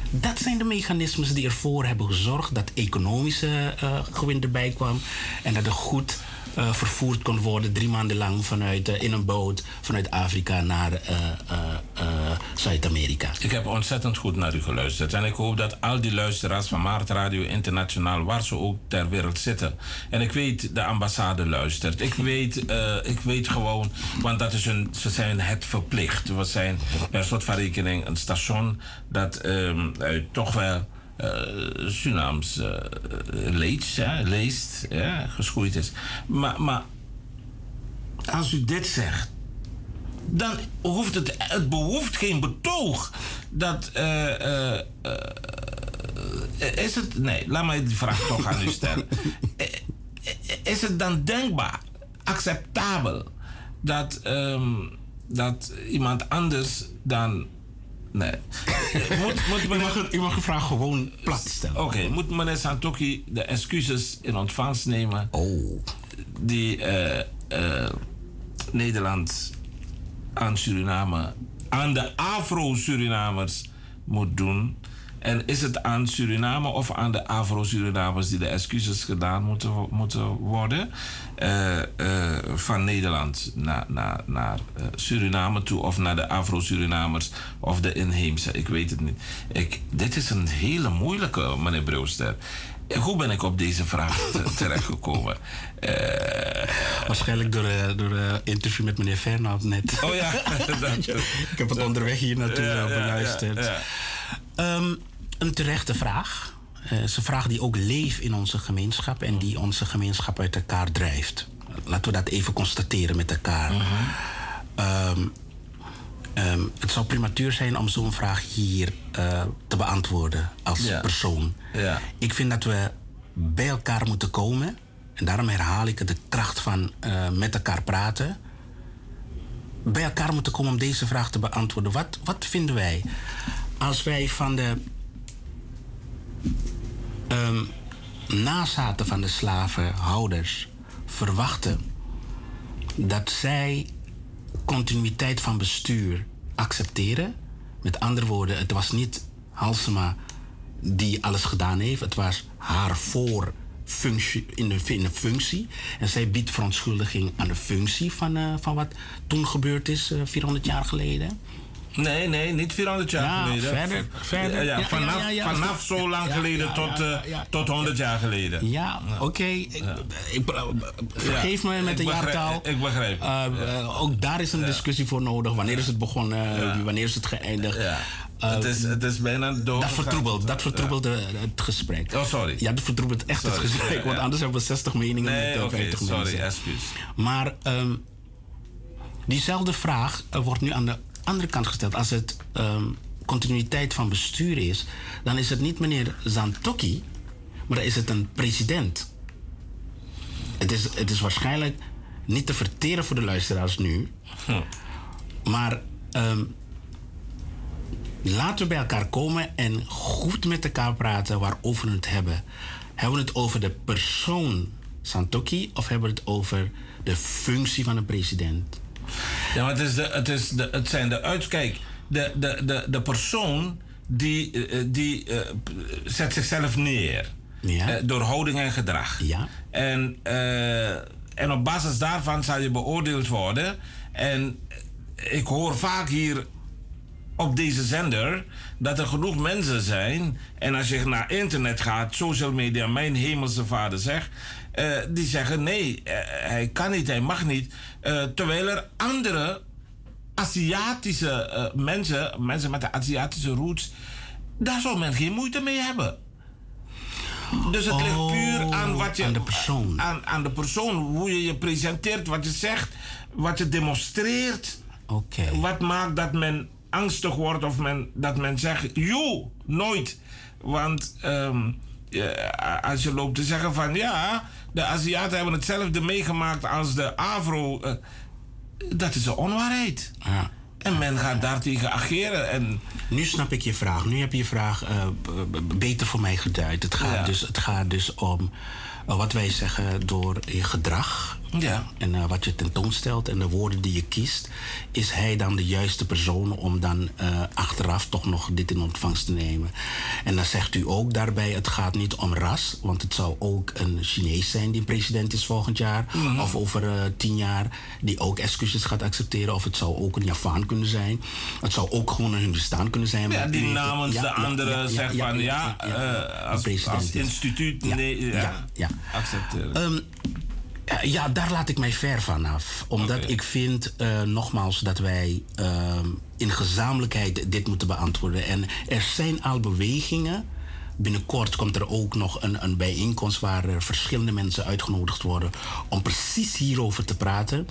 Dat zijn de mechanismes die ervoor hebben gezorgd dat economische uh, gewin erbij kwam en dat er goed uh, vervoerd kon worden drie maanden lang vanuit, uh, in een boot vanuit Afrika naar uh, Zuid-Amerika. Ik heb ontzettend goed naar u geluisterd en ik hoop dat al die luisteraars van Maart Radio Internationaal, waar ze ook ter wereld zitten, en ik weet de ambassade luistert. Ik weet, ik weet gewoon, want dat is een, ze zijn het verplicht. We zijn per soort van rekening een station dat um, toch wel Surinaams uh, leest, leest ja, geschoeid is. Maar, maar als u dit zegt, dan hoeft het, het behoeft geen betoog. Dat. Uh, is het. Nee, laat mij die vraag toch aan u stellen. is het dan denkbaar, acceptabel, dat, um, dat iemand anders dan Nee. moet, moet meneer... u, mag, u mag uw vraag gewoon plat stellen. Oké, okay. moet meneer Santoki de excuses in ontvangst nemen... Oh. die uh, uh, Nederland aan Suriname, aan de Afro-Surinamers moet doen... En is het aan Suriname of aan de Afro-Surinamers die de excuses gedaan moeten, moeten worden? Uh, uh, van Nederland naar, naar, naar uh, Suriname toe of naar de Afro-Surinamers of de inheemse? Ik weet het niet. Ik, dit is een hele moeilijke, meneer Brewster. Hoe ben ik op deze vraag terechtgekomen? Waarschijnlijk door, door een interview met meneer Fernand net. Oh ja. ik heb het onderweg hier naartoe ja, beluisterd. Ja, ja, um, een terechte vraag. Het uh, is een vraag die ook leeft in onze gemeenschap en die onze gemeenschap uit elkaar drijft. Laten we dat even constateren met elkaar. -huh. um, um, het zou prematuur zijn om zo'n vraag hier uh, te beantwoorden als ja. persoon. Ja. Ik vind dat we bij elkaar moeten komen. En daarom herhaal ik de kracht van uh, met elkaar praten. Bij elkaar moeten komen om deze vraag te beantwoorden. Wat, wat vinden wij als wij van de um, nazaten van de slavenhouders verwachten dat zij continuïteit van bestuur accepteren. Met andere woorden, het was niet Halsema die alles gedaan heeft, het was haar voor functie, in, de, functie. En zij biedt verontschuldiging aan de functie van, uh, van wat toen gebeurd is, uh, 400 jaar geleden. Nee, nee, niet 400 jaar ja, geleden. Verder, verder. Ja, vanaf, vanaf zo lang geleden tot, uh, tot 100 jaar geleden. Ja, oké. Okay. Vergeef me met de jaartaal. Ik begrijp. Uh, ook daar is een discussie voor nodig. Wanneer is het begonnen? Wanneer is het geëindigd? Uh, het, is, het is bijna dood. Dat vertroebelt, dat vertroebelt ja. het gesprek. Oh, sorry. Ja, dat vertroebelt echt sorry. het gesprek. Want anders hebben we 60 meningen nee, met okay, 50 sorry, mensen. excuus. Maar um, diezelfde vraag wordt nu aan de andere kant gesteld. Als het um, continuïteit van bestuur is, dan is het niet meneer Zantoki, maar dan is het een president. Het is, het is waarschijnlijk niet te verteren voor de luisteraars nu. Hm. Maar um, laten we bij elkaar komen en goed met elkaar praten waarover we het hebben. Hebben we het over de persoon Santoki of hebben we het over de functie van een president? Ja, maar het, is de, het, is de, het zijn de uitkijk. De, de, de, de persoon die, die uh, zet zichzelf neer. Ja. Uh, door houding en gedrag. Ja. En, uh, en op basis daarvan zal je beoordeeld worden. En ik hoor vaak hier op deze zender dat er genoeg mensen zijn. En als je naar internet gaat, social media, mijn hemelse vader zegt. Uh, die zeggen nee, uh, hij kan niet, hij mag niet. Uh, terwijl er andere Aziatische mensen, mensen met de Aziatische roots, daar zou men geen moeite mee hebben. Dus het ligt puur Oh, aan wat je. aan de persoon. Aan, aan de persoon, hoe je je presenteert, wat je zegt, wat je demonstreert. Oké. Wat maakt dat men angstig wordt of men, dat men zegt: joh, nooit. Want um, als je loopt te zeggen van ja, de Aziaten hebben hetzelfde meegemaakt als de Afro. Uh, dat is een onwaarheid. Ja. En men gaat daartegen ageren. En Nu snap ik je vraag. Nu heb je je vraag eh, beter voor mij geduid. Het gaat, Ja. dus, het gaat dus om eh, wat wij zeggen door je gedrag. Ja. En eh, wat je tentoonstelt en de woorden die je kiest. Is hij dan de juiste persoon om dan eh, achteraf toch nog dit in ontvangst te nemen? En dan zegt u ook daarbij: het gaat niet om ras. Want het zou ook een Chinees zijn die president is volgend jaar. Of over eh, tien jaar. Die ook excuses gaat accepteren. Of het zou ook een Javaan kunnen zijn. Het zou ook gewoon een Hindustan kunnen zijn. ja, die namens ja, de ja, anderen ja, zegt van ja, als, president als instituut Ja, nee, ja, accepteren. Ehm, ja, ja, daar laat ik mij ver van af. Omdat ik vind, eh, nogmaals, dat wij ehm, in gezamenlijkheid dit moeten beantwoorden. En er zijn al bewegingen. Binnenkort komt er ook nog een, een bijeenkomst waar er verschillende mensen uitgenodigd worden om precies hierover te praten.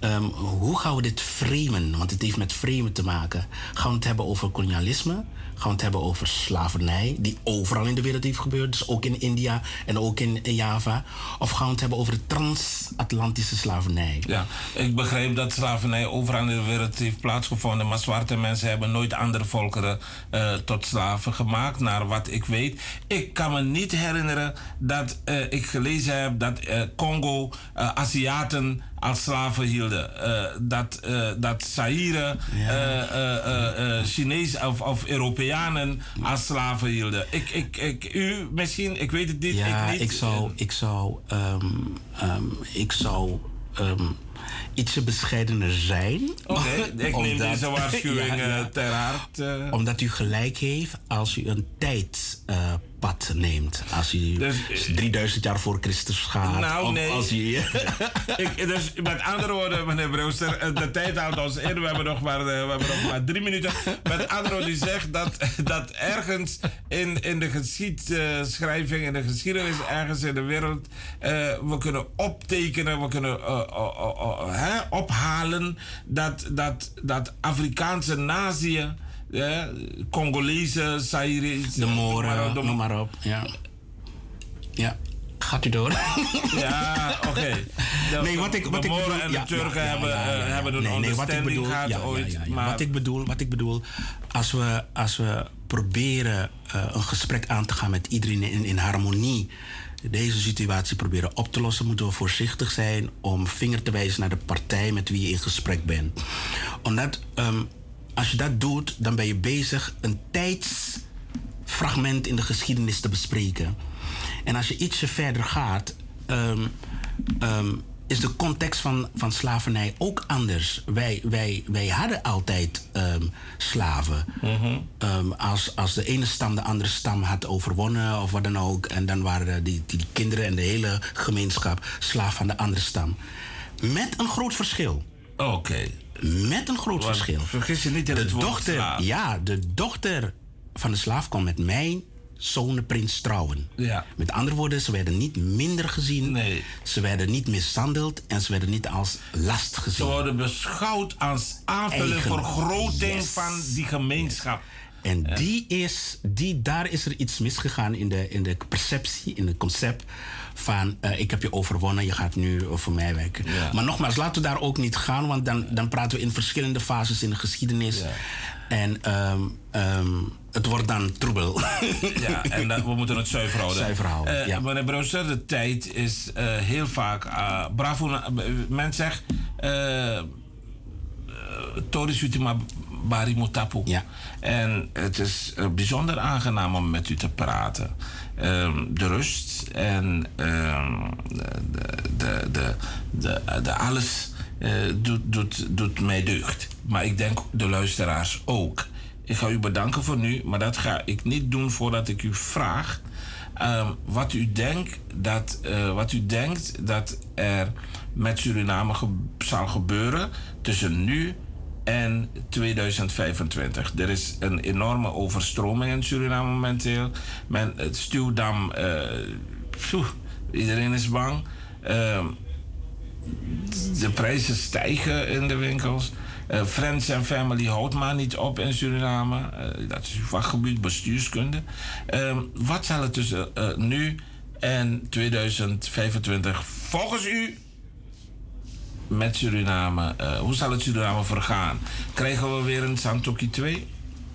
Ehm, hoe gaan we dit framen? Want het heeft met framen te maken. Gaan we het hebben over kolonialisme? Gaan we het hebben over slavernij, die overal in de wereld heeft gebeurd, dus ook in India en ook in Java? Of gaan we het hebben over de transatlantische slavernij? Ja, ik begrijp dat slavernij overal in de wereld heeft plaatsgevonden, maar zwarte mensen hebben nooit andere volkeren eh, tot slaven gemaakt, naar wat ik weet. Ik kan me niet herinneren dat eh, ik gelezen heb dat eh, Congo Aziaten als slaven hielden. Eh, dat, eh dat Zaire eh, eh, Chinees of, of Europeanen als slaven hielden. Ik, ik, ik, u misschien, ik weet het niet. Ja, ik, niet. ik zou, ik zou, ehm, ik zou ehm, ietsje bescheidener zijn. Oké, ik neem Omdat- deze waarschuwing Ja, ja. eh, ter hart. eh. Omdat u gelijk heeft als u een tijdpad neemt. Als u Dus, 3000 jaar voor Christus gaat. Nou, of nee. Als u, ik, dus met andere woorden, meneer Brewster, eh, de tijd houdt ons in. We hebben nog maar, eh, we hebben nog maar drie minuten. Met andere woorden, u zegt dat, dat ergens in, in de geschiedschrijving, in de geschiedenis, ergens in de wereld, eh, we kunnen optekenen, we kunnen eh, ophalen dat, dat, dat Afrikaanse naziën, eh, Congolese, Zaire, de Moren, de- noem maar op. Ja. ja. Gaat u door? Ja, oké. De- Nee, wat ik, de wat ik Moren bedoel... en de Turken hebben, eh, hebben een Nee, nee, wat ik understanding bedoel, gehad ooit. Maar Wat ik bedoel, wat ik bedoel als, we, als we proberen een gesprek aan te gaan met iedereen in, in harmonie... deze situatie proberen op te lossen... moeten we voorzichtig zijn om vinger te wijzen naar de partij... met wie je in gesprek bent. Omdat ehm, als je dat doet, dan ben je bezig... een tijdsfragment in de geschiedenis te bespreken... En als je ietsje verder gaat, ehm, ehm, is de context van, van slavernij ook anders. Wij, wij, wij hadden altijd ehm, slaven. Ehm, als, als de ene stam de andere stam had overwonnen of wat dan ook, en dan waren die, die, die kinderen en de hele gemeenschap slaaf van de andere stam. Met een groot verschil. Oké. Met een groot Want verschil. vergis je niet in de dochter, slaaf. Ja, de dochter van de slaaf kon met mijn zonneprins trouwen. Ja. Met andere woorden, ze werden niet minder gezien. Nee. Ze werden niet mishandeld en ze werden niet als last Ze gezien. worden beschouwd als aanvulling, vergroting Yes. van die gemeenschap. En die is, die, daar is er iets misgegaan in de, in de perceptie, in het concept van eh, ik heb je overwonnen, je gaat nu voor mij werken. Ja. Maar nogmaals, laten we daar ook niet gaan, want dan, dan praten we in verschillende fases in de geschiedenis. En ehm, ehm, het wordt dan troebel. Ja, en we moeten het zuiver houden. Zuiver houden, Eh, ja. Meneer de tijd is eh, heel vaak... bravo, men zegt... Tori Sutima Bari Mutapu. Ja. En het is eh, bijzonder aangenaam om met u te praten. Ehm, de rust en ehm, de, de, de, de, de alles eh, doet, doet, doet mij deugd. Maar ik denk de luisteraars ook. Ik ga u bedanken voor nu, maar dat ga ik niet doen voordat ik u vraag ehm, wat, u denkt dat, eh, wat u denkt dat er met Suriname ge- zal gebeuren tussen nu en 2025. Er is een enorme overstroming in Suriname momenteel. Men, het stuwdam, pjoe, iedereen is bang. Ehm, de prijzen stijgen in de winkels. Eh, Friends and Family houdt maar niet op in Suriname. Eh, dat is uw vakgebied, bestuurskunde. Ehm, wat zal het tussen nu en 2025 volgens u met Suriname? Eh, hoe zal het Suriname vergaan? Krijgen we weer een Santoki 2?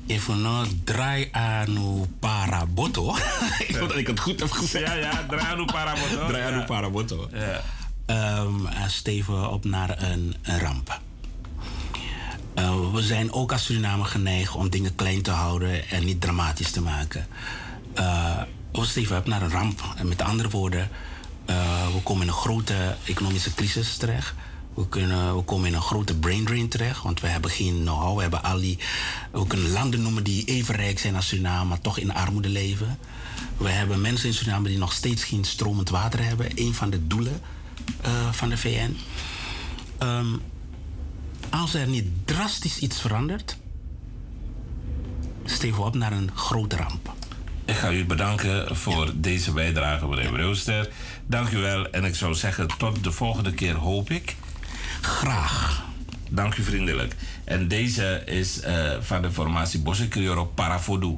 Even nou, draai anu paraboto. ik hoop dat ik het goed heb gezegd. Ja, ja, draai anu paraboto. draai Ja. paraboto. Ja. Eh, steven op naar een, een ramp. Eh, we zijn ook als Suriname geneigd om dingen klein te houden en niet dramatisch te maken. Eh, we steven op naar een ramp. En met andere woorden, we komen in een grote economische crisis terecht. We, kunnen, we komen in een grote brain drain terecht, want we hebben geen know-how. We hebben al die, we kunnen landen noemen die even rijk zijn als Suriname, maar toch in armoede leven. We hebben mensen in Suriname die nog steeds geen stromend water hebben. Een van de doelen eh, van de VN. Ehm, als er niet drastisch iets verandert, steven we op naar een grote ramp. Ik ga u bedanken voor deze bijdrage, meneer Brewster. Dank u wel. En ik zou zeggen, tot de volgende keer hoop ik. Graag. Dank u vriendelijk. En deze is eh, van de formatie Bosse Crioro Parafodu.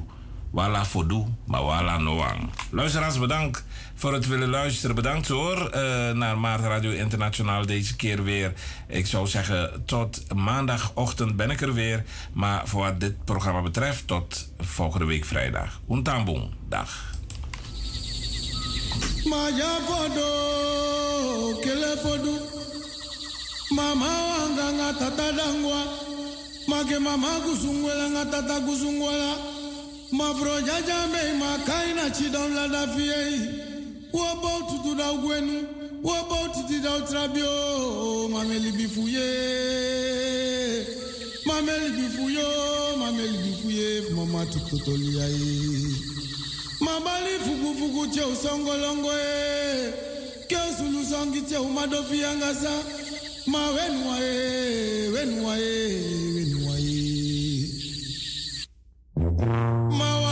Wala Fodu, maar Wala Noang. Luisteraars, bedankt voor het willen luisteren. Bedankt hoor eh, naar Maart Radio Internationaal deze keer weer. Ik zou zeggen, tot maandagochtend ben ik er weer. Maar voor wat dit programma betreft, tot volgende week vrijdag. Untamboom, dag. Maja fodo, kele fodu. Mama wanga nga tata dangwa. Make mama kusungwela nga tata kusungwela. Mafro jaja me makaina chidon la da fiei. Wobo tutu da gwenu. Wobo tutu da utrabio. Mameli bifuye. Mameli bifuyo. Mameli bifuye. Mama tutotoli ai. mabali fukufuku tye usongolongo e ke usulusongi tye umadofi yangasa ma wenua ma